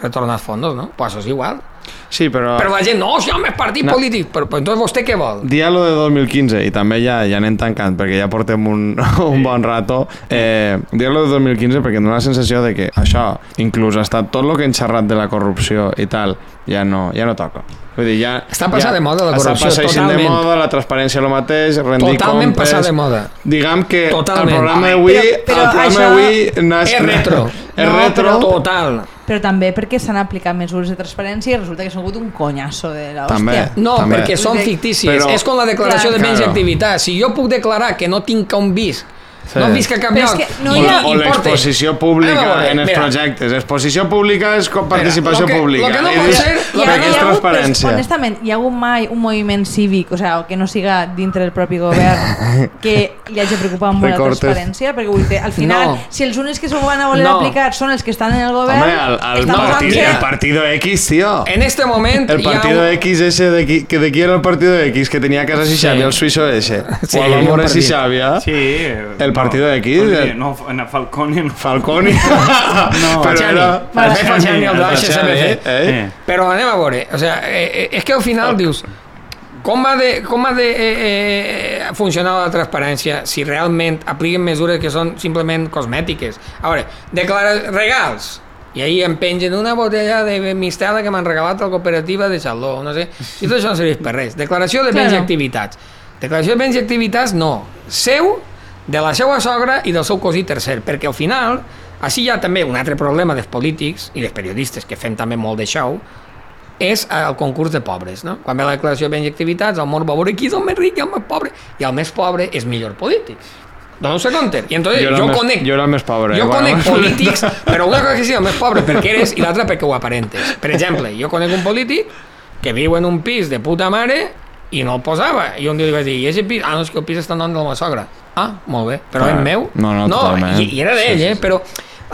[SPEAKER 4] retornar els fondos, no? Pues és igual.
[SPEAKER 3] Sí, però...
[SPEAKER 4] Però la gent, no, si home, és partit
[SPEAKER 3] No.
[SPEAKER 4] polític. Però, però entonces vostè què vol?
[SPEAKER 3] Dia lo de 2015, i també ja, ja anem tancant, perquè ja portem un, un bon rato. Eh, dia lo de 2015 perquè em dóna la sensació de que això, inclús hasta tot el que hem xerrat de la corrupció i tal, ja no, ja no toca. Vull dir, ja...
[SPEAKER 4] Està passada
[SPEAKER 3] ja,
[SPEAKER 4] de moda la corrupció,
[SPEAKER 3] Està passant de
[SPEAKER 4] totalment.
[SPEAKER 3] moda, la transparència el mateix, rendir
[SPEAKER 4] Totalment
[SPEAKER 3] comptes...
[SPEAKER 4] passada de moda.
[SPEAKER 3] Diguem que
[SPEAKER 4] Totalment.
[SPEAKER 3] el programa d'avui...
[SPEAKER 2] però- però
[SPEAKER 3] el programa
[SPEAKER 2] això-
[SPEAKER 3] d'avui no és...
[SPEAKER 4] És retro.
[SPEAKER 3] És
[SPEAKER 2] No,
[SPEAKER 3] retro.
[SPEAKER 2] però-
[SPEAKER 4] Total.
[SPEAKER 2] Però també perquè s'han aplicat mesures de transparència i resulta que s'ha hagut un conyasso de la
[SPEAKER 3] També.
[SPEAKER 4] No,
[SPEAKER 3] També.
[SPEAKER 4] perquè són fictícies.
[SPEAKER 3] Però-
[SPEAKER 4] és com la declaració
[SPEAKER 2] Clar.
[SPEAKER 4] de béns i
[SPEAKER 3] Claro.
[SPEAKER 4] activitats. Si jo puc declarar que no tinc un bis
[SPEAKER 3] Sí.
[SPEAKER 4] No visca a cap lloc.
[SPEAKER 2] que no
[SPEAKER 3] O,
[SPEAKER 2] hi ha-
[SPEAKER 3] o l'exposició pública
[SPEAKER 4] veure,
[SPEAKER 3] en els
[SPEAKER 4] mira.
[SPEAKER 3] projectes. Exposició pública és com participació pública.
[SPEAKER 4] lo que no pot ser-
[SPEAKER 2] ha hagut. Però, honestament, hi ha hagut mai un moviment cívic, o sea, que no siga dintre del propi govern, que li hagi preocupat molt la transparència, perquè vull dir, al final,
[SPEAKER 4] No.
[SPEAKER 2] si els únics que s'ho van a voler
[SPEAKER 4] No.
[SPEAKER 2] aplicar són els que estan en el govern,
[SPEAKER 3] Home, el, el, no,
[SPEAKER 2] posant-se-
[SPEAKER 3] el partido X, tío.
[SPEAKER 4] En este moment
[SPEAKER 3] El
[SPEAKER 4] ha
[SPEAKER 3] partido
[SPEAKER 4] un-
[SPEAKER 3] X ese de qui, que de qui era el partido X que tenía casas y
[SPEAKER 4] Sí.
[SPEAKER 3] El suizo ese.
[SPEAKER 4] Sí,
[SPEAKER 3] o el y
[SPEAKER 4] partit.
[SPEAKER 3] Xavi,
[SPEAKER 1] Sí. eh,
[SPEAKER 3] El partido de aquí,
[SPEAKER 1] pues,
[SPEAKER 3] de-
[SPEAKER 1] No, en Falcone no.
[SPEAKER 3] Falconi.
[SPEAKER 1] No,
[SPEAKER 3] però
[SPEAKER 4] Falciani.
[SPEAKER 3] era...
[SPEAKER 4] El F. Falciani, el de
[SPEAKER 3] El Falciani,
[SPEAKER 4] HSBC.
[SPEAKER 3] eh?
[SPEAKER 1] Eh.
[SPEAKER 4] Però anem a veure, o sea, eh, eh, és que al final dius, com ha de, com ha de eh, eh, funcionar la transparència si realment apliquen mesures que són simplement cosmètiques? A veure, declarar regals, i ahir em pengen una botella de mistela que m'han regalat a la cooperativa de Xaló, no sé, i tot això no serveix per res. Declaració de béns
[SPEAKER 2] Claro.
[SPEAKER 4] i activitats. Declaració de béns i activitats, no. Seu, de la seva sogra i del seu cosí tercer, perquè al final, així hi ha també un altre problema dels polítics i dels periodistes que fem també molt de show, és el concurs de pobres, no? Quan ve la declaració de béns i activitats, el món va veure qui és el més ric i el més pobre, i el més pobre és millor polític. Un segon. I entonces
[SPEAKER 3] Jo
[SPEAKER 4] jo,
[SPEAKER 3] més-
[SPEAKER 4] conec...
[SPEAKER 3] jo era el més pobre,
[SPEAKER 4] Jo
[SPEAKER 3] bueno.
[SPEAKER 4] conec polítics, però una cosa que sigui el més pobre perquè eres i l'altra perquè ho aparentes. Per exemple, jo conec un polític que viu en un pis de puta mare i no el posava. I un dia li vaig dir, i ese pis? Ah, no, és que el pis està en nom de la meva sogra. Ah, molt bé, però
[SPEAKER 3] Clar.
[SPEAKER 4] és meu?
[SPEAKER 3] No, no, totalment.
[SPEAKER 4] i, i era d'ell,
[SPEAKER 3] Sí, sí,
[SPEAKER 4] eh?
[SPEAKER 3] sí.
[SPEAKER 4] Però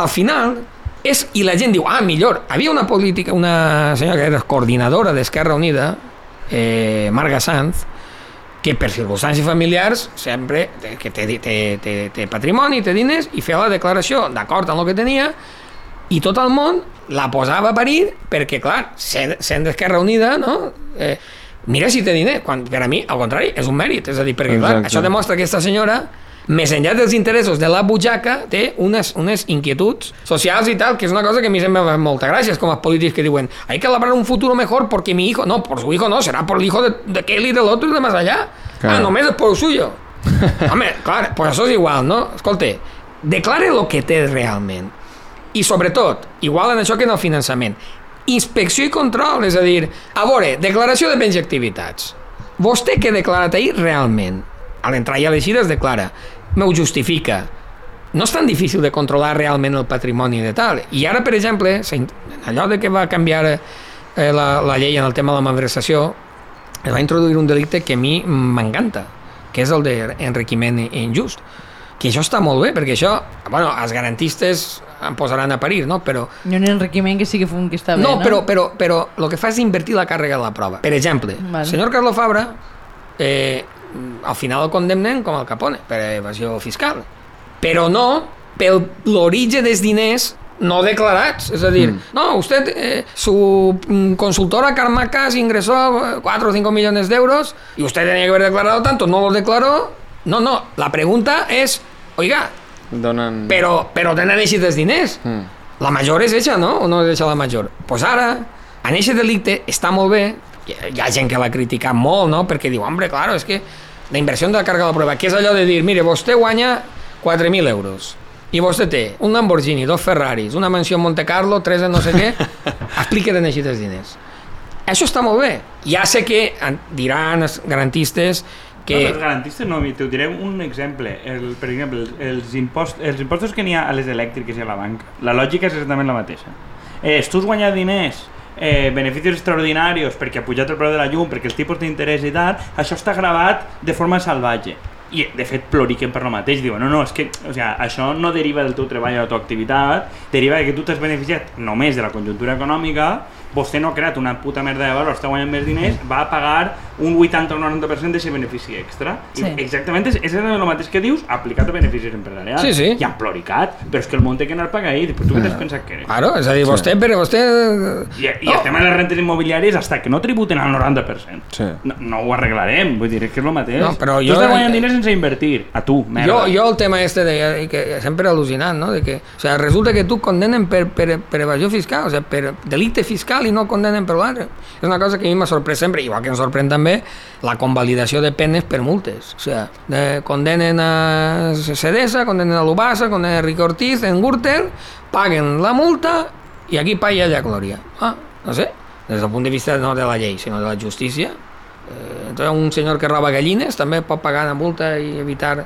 [SPEAKER 4] al final és, i la gent diu, ah, millor. Havia una política, una senyora que era coordinadora d'Esquerra Unida, eh, Marga Sanz, que per circumstàncies familiars sempre que té, té, té, té patrimoni, té diners i feia la declaració d'acord amb el que tenia i tot el món la posava a parir perquè, clar, sent, sent d'Esquerra Unida, no? Eh, mira si té diners, quan per a mi, al contrari, és un mèrit, és a dir, perquè, clar, això demostra que aquesta senyora més enllà dels interessos de la butxaca, té unes, unes inquietuds socials i tal, que és una cosa que a mi sempre fa molta gràcia, com els polítics que diuen hay que labrar un futuro mejor porque mi hijo, no, por su hijo no, será por el hijo de, de aquel y del otro y de más allá.
[SPEAKER 3] Claro.
[SPEAKER 4] Ah, només és por el suyo. Home, clar, pues això és igual, no? Escolta, declare el que té realment. I sobretot, igual en això que en el finançament, inspecció i control, és a dir, a veure, declaració de béns i activitats. Vostè que ha declarat ahir realment, a l'entrar i a l'eixir es declara, me ho justifica. No és tan difícil de controlar realment el patrimoni de tal. I ara, per exemple, allò de que va canviar eh, la, la llei en el tema de la malversació, va introduir un delicte que a mi m'encanta, que és el d'enriquiment injust. Que això està molt bé, perquè això, bueno, els garantistes em posaran a parir, no? Però,
[SPEAKER 2] ha un enriquiment que sí que, fun, que està bé,
[SPEAKER 4] no,
[SPEAKER 2] no?
[SPEAKER 4] però, però, però el que fa és invertir la càrrega de la prova. Per exemple,
[SPEAKER 2] Vale.
[SPEAKER 4] el senyor Carlos Fabra, eh, al final el condemnen com el Capone, per evasió fiscal. Però no per l'origen dels diners no declarats. És a dir, mm. no, usted, eh, su mm, consultora Carmacas ingresó eh, 4 o 5 millones de euros y usted tenía que haber declarado tanto, no lo declaró. No, no, la pregunta és, oiga,
[SPEAKER 3] Donen...
[SPEAKER 4] però, però tenen eixit els diners.
[SPEAKER 3] Mm.
[SPEAKER 4] La major és eixa, no? O no és eixa la major? Doncs pues ara, en eixe delicte està molt bé, hi ha- hi ha gent que l'ha criticat molt, no? Perquè diu, hombre, claro, és que la inversió de la càrrega de la prova, que és allò de dir, mire, vostè guanya 4.000 euros, i vostè té un Lamborghini, dos Ferraris, una mansió en Monte Carlo, tres en no sé què, explica d'on eixit els diners. Això està molt bé. Ja sé que diran els garantistes que...
[SPEAKER 1] No, els garantistes no, te diré un exemple. El, per exemple, els, impost, els impostos que n'hi ha a les elèctriques i a la banca, la lògica és exactament la mateixa. Eh, tu has guanyat diners, eh, beneficis extraordinaris perquè ha pujat el preu de la llum, perquè els tipus d'interès i tal, això està gravat de forma salvatge. I, de fet, ploriquen per lo mateix. Diuen, no, no, és que o sigui, això no deriva del teu treball o de la teva activitat, deriva de que tu t'has beneficiat només de la conjuntura econòmica, vostè no ha creat una puta merda de valor, està guanyant més diners, va a pagar un 80 o 90% d'aquest benefici extra.
[SPEAKER 2] Sí.
[SPEAKER 1] I exactament és, és el mateix que dius aplicat a beneficis empresarials.
[SPEAKER 4] Sí, sí.
[SPEAKER 1] I han ploricat, però és que el món té que anar a pagar ahir, però tu què t'has pensat que eres?
[SPEAKER 4] Claro, és a dir, vostè, però vostè...
[SPEAKER 1] I, i el tema de les rentes immobiliàries, hasta que no tributen al 90%.
[SPEAKER 3] Sí.
[SPEAKER 1] No, no ho arreglarem, vull dir, és que és el mateix.
[SPEAKER 4] No, però
[SPEAKER 1] tu
[SPEAKER 4] jo-
[SPEAKER 1] estàs guanyant diners sense invertir. A tu, merda.
[SPEAKER 4] Jo, jo el tema este de, que sempre al·lucinant, no? De que, o sea, resulta que tu condenen per, per, per evasió fiscal, o sea, per delicte fiscal i no condenen per l'altre. És una cosa que a mi m'ha sorprès sempre, igual que em sorprèn també la convalidació de penes per multes. O sea, de, condenen a Cedesa, condenen a Lubasa, condenen a Rico Ortiz, en Gürtel, paguen la multa i aquí pa i allà glòria. Ah, no sé, des del punt de vista no de la llei, sinó de la justícia, Eh, un senyor que roba gallines també pot pagar una multa i evitar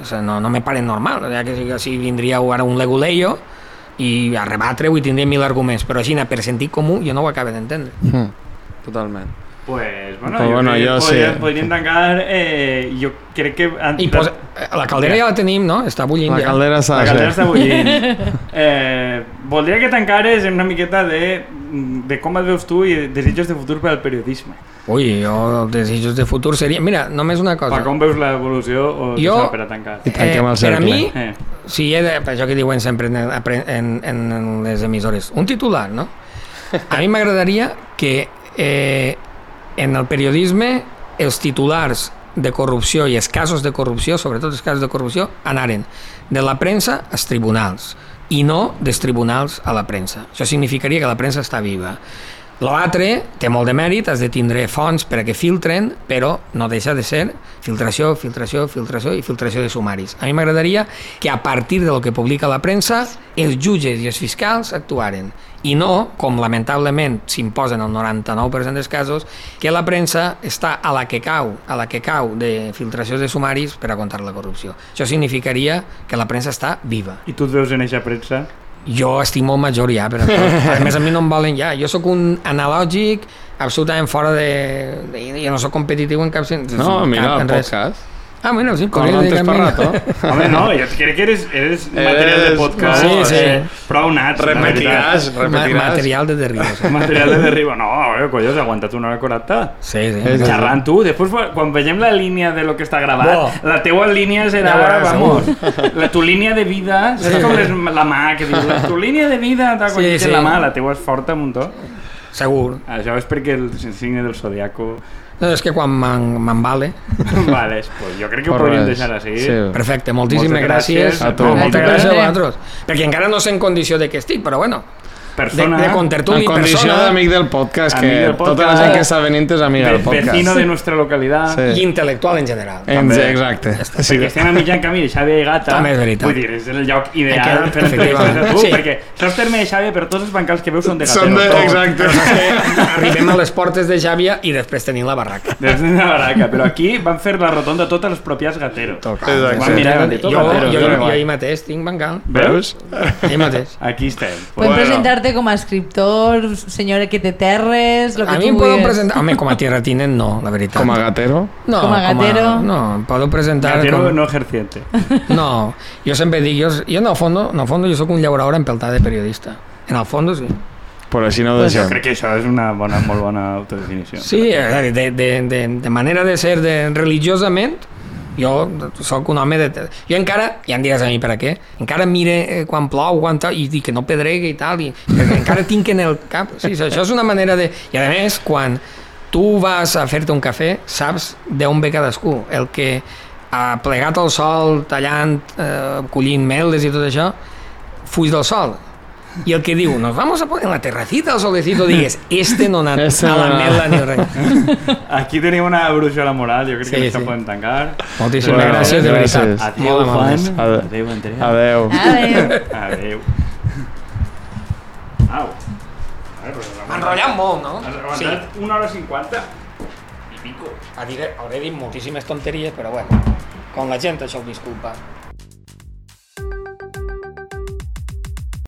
[SPEAKER 4] O sea, no, no me paren normal. Sea, que si, si vindria ara un leguleio i a rebatre-ho i tindria mil arguments, però així, per sentit comú, jo no ho acabo d'entendre.
[SPEAKER 3] Mm. Totalment.
[SPEAKER 1] Pues, bueno,
[SPEAKER 3] Pues
[SPEAKER 1] jo
[SPEAKER 3] bueno, jo
[SPEAKER 1] podríem,
[SPEAKER 3] sí.
[SPEAKER 1] podríem tancar... Eh, jo crec que...
[SPEAKER 4] I posa, la caldera ja la tenim, no? Està bullint
[SPEAKER 3] La
[SPEAKER 4] ja.
[SPEAKER 3] caldera s'ha
[SPEAKER 1] La
[SPEAKER 3] de
[SPEAKER 1] caldera està bullint. Eh, voldria que tancares en una miqueta de, de com et veus tu i desitjos de futur per al periodisme.
[SPEAKER 4] Ui, jo els desitjos de futur seria... Mira, només una cosa.
[SPEAKER 1] Per com veus l'evolució o
[SPEAKER 4] Jo-
[SPEAKER 1] per a tancar?
[SPEAKER 3] El
[SPEAKER 4] per a mi,
[SPEAKER 1] Eh.
[SPEAKER 4] si he de, per això que diuen sempre en, en, en, en les emissores, un titular, no? A mi m'agradaria que eh, en el periodisme els titulars de corrupció i els casos de corrupció, sobretot els casos de corrupció, anaren de la premsa als tribunals i no dels tribunals a la premsa. Això significaria que la premsa està viva. L'altre té molt de mèrit, has de tindre fonts per a que filtren, però no deixa de ser filtració, filtració, filtració i filtració de sumaris. A mi m'agradaria que a partir de lo que publica la premsa els jutges i els fiscals actuaren i no, com lamentablement s'imposen el 99% dels casos, que la premsa està a la que cau, a la que cau de filtració de sumaris per a contar la corrupció. Això significaria que la premsa està viva.
[SPEAKER 1] I tu et veus en eixa premsa?
[SPEAKER 4] Jo estic molt major ja, però a més a mi no em volen ja. Jo sóc un analògic absolutament fora de... de jo no sóc competitiu en cap.
[SPEAKER 3] No, mira, el
[SPEAKER 4] en res.
[SPEAKER 3] podcast.
[SPEAKER 4] Ah, bueno, sí, podria
[SPEAKER 3] l'antes
[SPEAKER 4] dedicar-me-
[SPEAKER 3] parrato.
[SPEAKER 1] Home, no, jo crec que eres, eres material de podcast.
[SPEAKER 4] Sí, sí.
[SPEAKER 1] eh, Prou nat.
[SPEAKER 3] Repetiràs,
[SPEAKER 1] veritat.
[SPEAKER 4] Ma
[SPEAKER 3] repetiràs.
[SPEAKER 4] material de derribos.
[SPEAKER 1] Material de derribo. No, eh, collons, ha aguantat una hora 40.
[SPEAKER 4] Sí, sí.
[SPEAKER 3] És-
[SPEAKER 1] Xerrant tu, després quan vegem la línia de lo que està gravat,
[SPEAKER 4] Bo.
[SPEAKER 1] la teua línia serà,
[SPEAKER 4] Ja
[SPEAKER 1] vamos, la, tu línia de vida, saps com les, la mà que diu, la, tu línia de vida,
[SPEAKER 4] Sí,
[SPEAKER 1] sí,
[SPEAKER 4] sí.
[SPEAKER 1] la mà, la teua és forta un muntó.
[SPEAKER 4] Segur.
[SPEAKER 1] Això és perquè el signe del zodiaco...
[SPEAKER 4] No, és que quan m'en- m'embale...
[SPEAKER 1] vale, pues jo crec que ho podríem deixar així.
[SPEAKER 3] sí.
[SPEAKER 4] Perfecte, moltíssimes
[SPEAKER 1] Moltes
[SPEAKER 4] gràcies.
[SPEAKER 1] gràcies
[SPEAKER 3] a tu.
[SPEAKER 4] Moltes gràcies a vosaltres. Perquè encara no sé en condició de què estic, però bueno,
[SPEAKER 1] Persona,
[SPEAKER 4] de contertuli,
[SPEAKER 3] En condició
[SPEAKER 4] persona
[SPEAKER 3] d'amic del podcast, que
[SPEAKER 1] del
[SPEAKER 3] tota la
[SPEAKER 1] podcast.
[SPEAKER 3] gent que està venint és amiga del podcast.
[SPEAKER 1] vecino de nuestra localidad.
[SPEAKER 3] Sí.
[SPEAKER 4] i intel·lectual en general.
[SPEAKER 3] En,
[SPEAKER 1] També.
[SPEAKER 3] exacte. Sí,
[SPEAKER 1] Perquè estem a mitjan camí de Xavi i Gata.
[SPEAKER 4] També és veritat.
[SPEAKER 1] Vull dir, és el lloc ideal
[SPEAKER 4] Aquest-
[SPEAKER 1] per entrevistar a tu.
[SPEAKER 4] Sí.
[SPEAKER 1] perquè saps terme de Xavi, però tots els bancals que veus són de Gatero.
[SPEAKER 3] Són de...
[SPEAKER 1] tots.
[SPEAKER 3] Exacte.
[SPEAKER 4] Que arribem a les portes de Xàbia i després tenim la barraca.
[SPEAKER 1] Des de la baraca, però aquí van fer la rotonda totes les pròpies Gatero.
[SPEAKER 3] Exacte.
[SPEAKER 1] Van mirar, dir, tot
[SPEAKER 4] jo,
[SPEAKER 1] Gatero.
[SPEAKER 4] jo,
[SPEAKER 1] tot
[SPEAKER 4] jo,
[SPEAKER 1] igual.
[SPEAKER 4] ahir mateix tinc bancal.
[SPEAKER 1] Veus?
[SPEAKER 4] Ahir mateix.
[SPEAKER 1] Aquí estem.
[SPEAKER 2] Pueden
[SPEAKER 3] Bueno.
[SPEAKER 2] Presentarte como escritor, señor que te terres, lo que
[SPEAKER 4] A mi em poden presentar... Home, com a tierratinen no, la veritat.
[SPEAKER 3] Com a gatero.
[SPEAKER 4] no,
[SPEAKER 2] com a gatero.
[SPEAKER 4] no, em poden presentar...
[SPEAKER 1] Gatero
[SPEAKER 4] com...
[SPEAKER 1] no ejerciente.
[SPEAKER 4] No, jo sempre dic, jo, jo en el fondo, en el fondo jo sóc un llaurador empeltat de periodista. En el fondo sí.
[SPEAKER 3] Però així no ho
[SPEAKER 1] Pues jo
[SPEAKER 3] deixem.
[SPEAKER 1] crec que això és una bona, molt bona autodefinició.
[SPEAKER 4] Sí, de, de, de, de manera de ser de, religiosament, jo sóc un home de... Jo encara, ja em diràs a mi per a què, encara mire eh, quan plou, quan tal, i dic que no pedregui i tal, i encara tinc en el cap... Sí, això és una manera de... I a més, quan tu vas a fer-te un cafè, saps d'on ve cadascú. El que ha plegat al sol, tallant, eh, collint meldes i tot això, fuig del sol. I el que diu, nos vamos a poner en la terracita al solecito, digues, este no anat
[SPEAKER 3] Este
[SPEAKER 4] a la
[SPEAKER 3] no
[SPEAKER 4] mela ni res.
[SPEAKER 1] Aquí tenim una bruixa a la moral, jo crec
[SPEAKER 4] Sí,
[SPEAKER 1] que
[SPEAKER 4] sí.
[SPEAKER 1] podem tancar.
[SPEAKER 4] Moltíssimes
[SPEAKER 3] Bueno,
[SPEAKER 4] gràcies, de veritat.
[SPEAKER 1] Adéu. Juan.
[SPEAKER 3] Adéu.
[SPEAKER 1] Adéu, Andrea.
[SPEAKER 3] Adeu.
[SPEAKER 2] Adéu.
[SPEAKER 1] Adéu. Au. A veure,
[SPEAKER 4] M'ha enrotllat molt, no?
[SPEAKER 1] Has aguantat una hora cinquanta i pico.
[SPEAKER 4] Hauré dit moltíssimes tonteries, però bueno, com la gent això ho disculpa.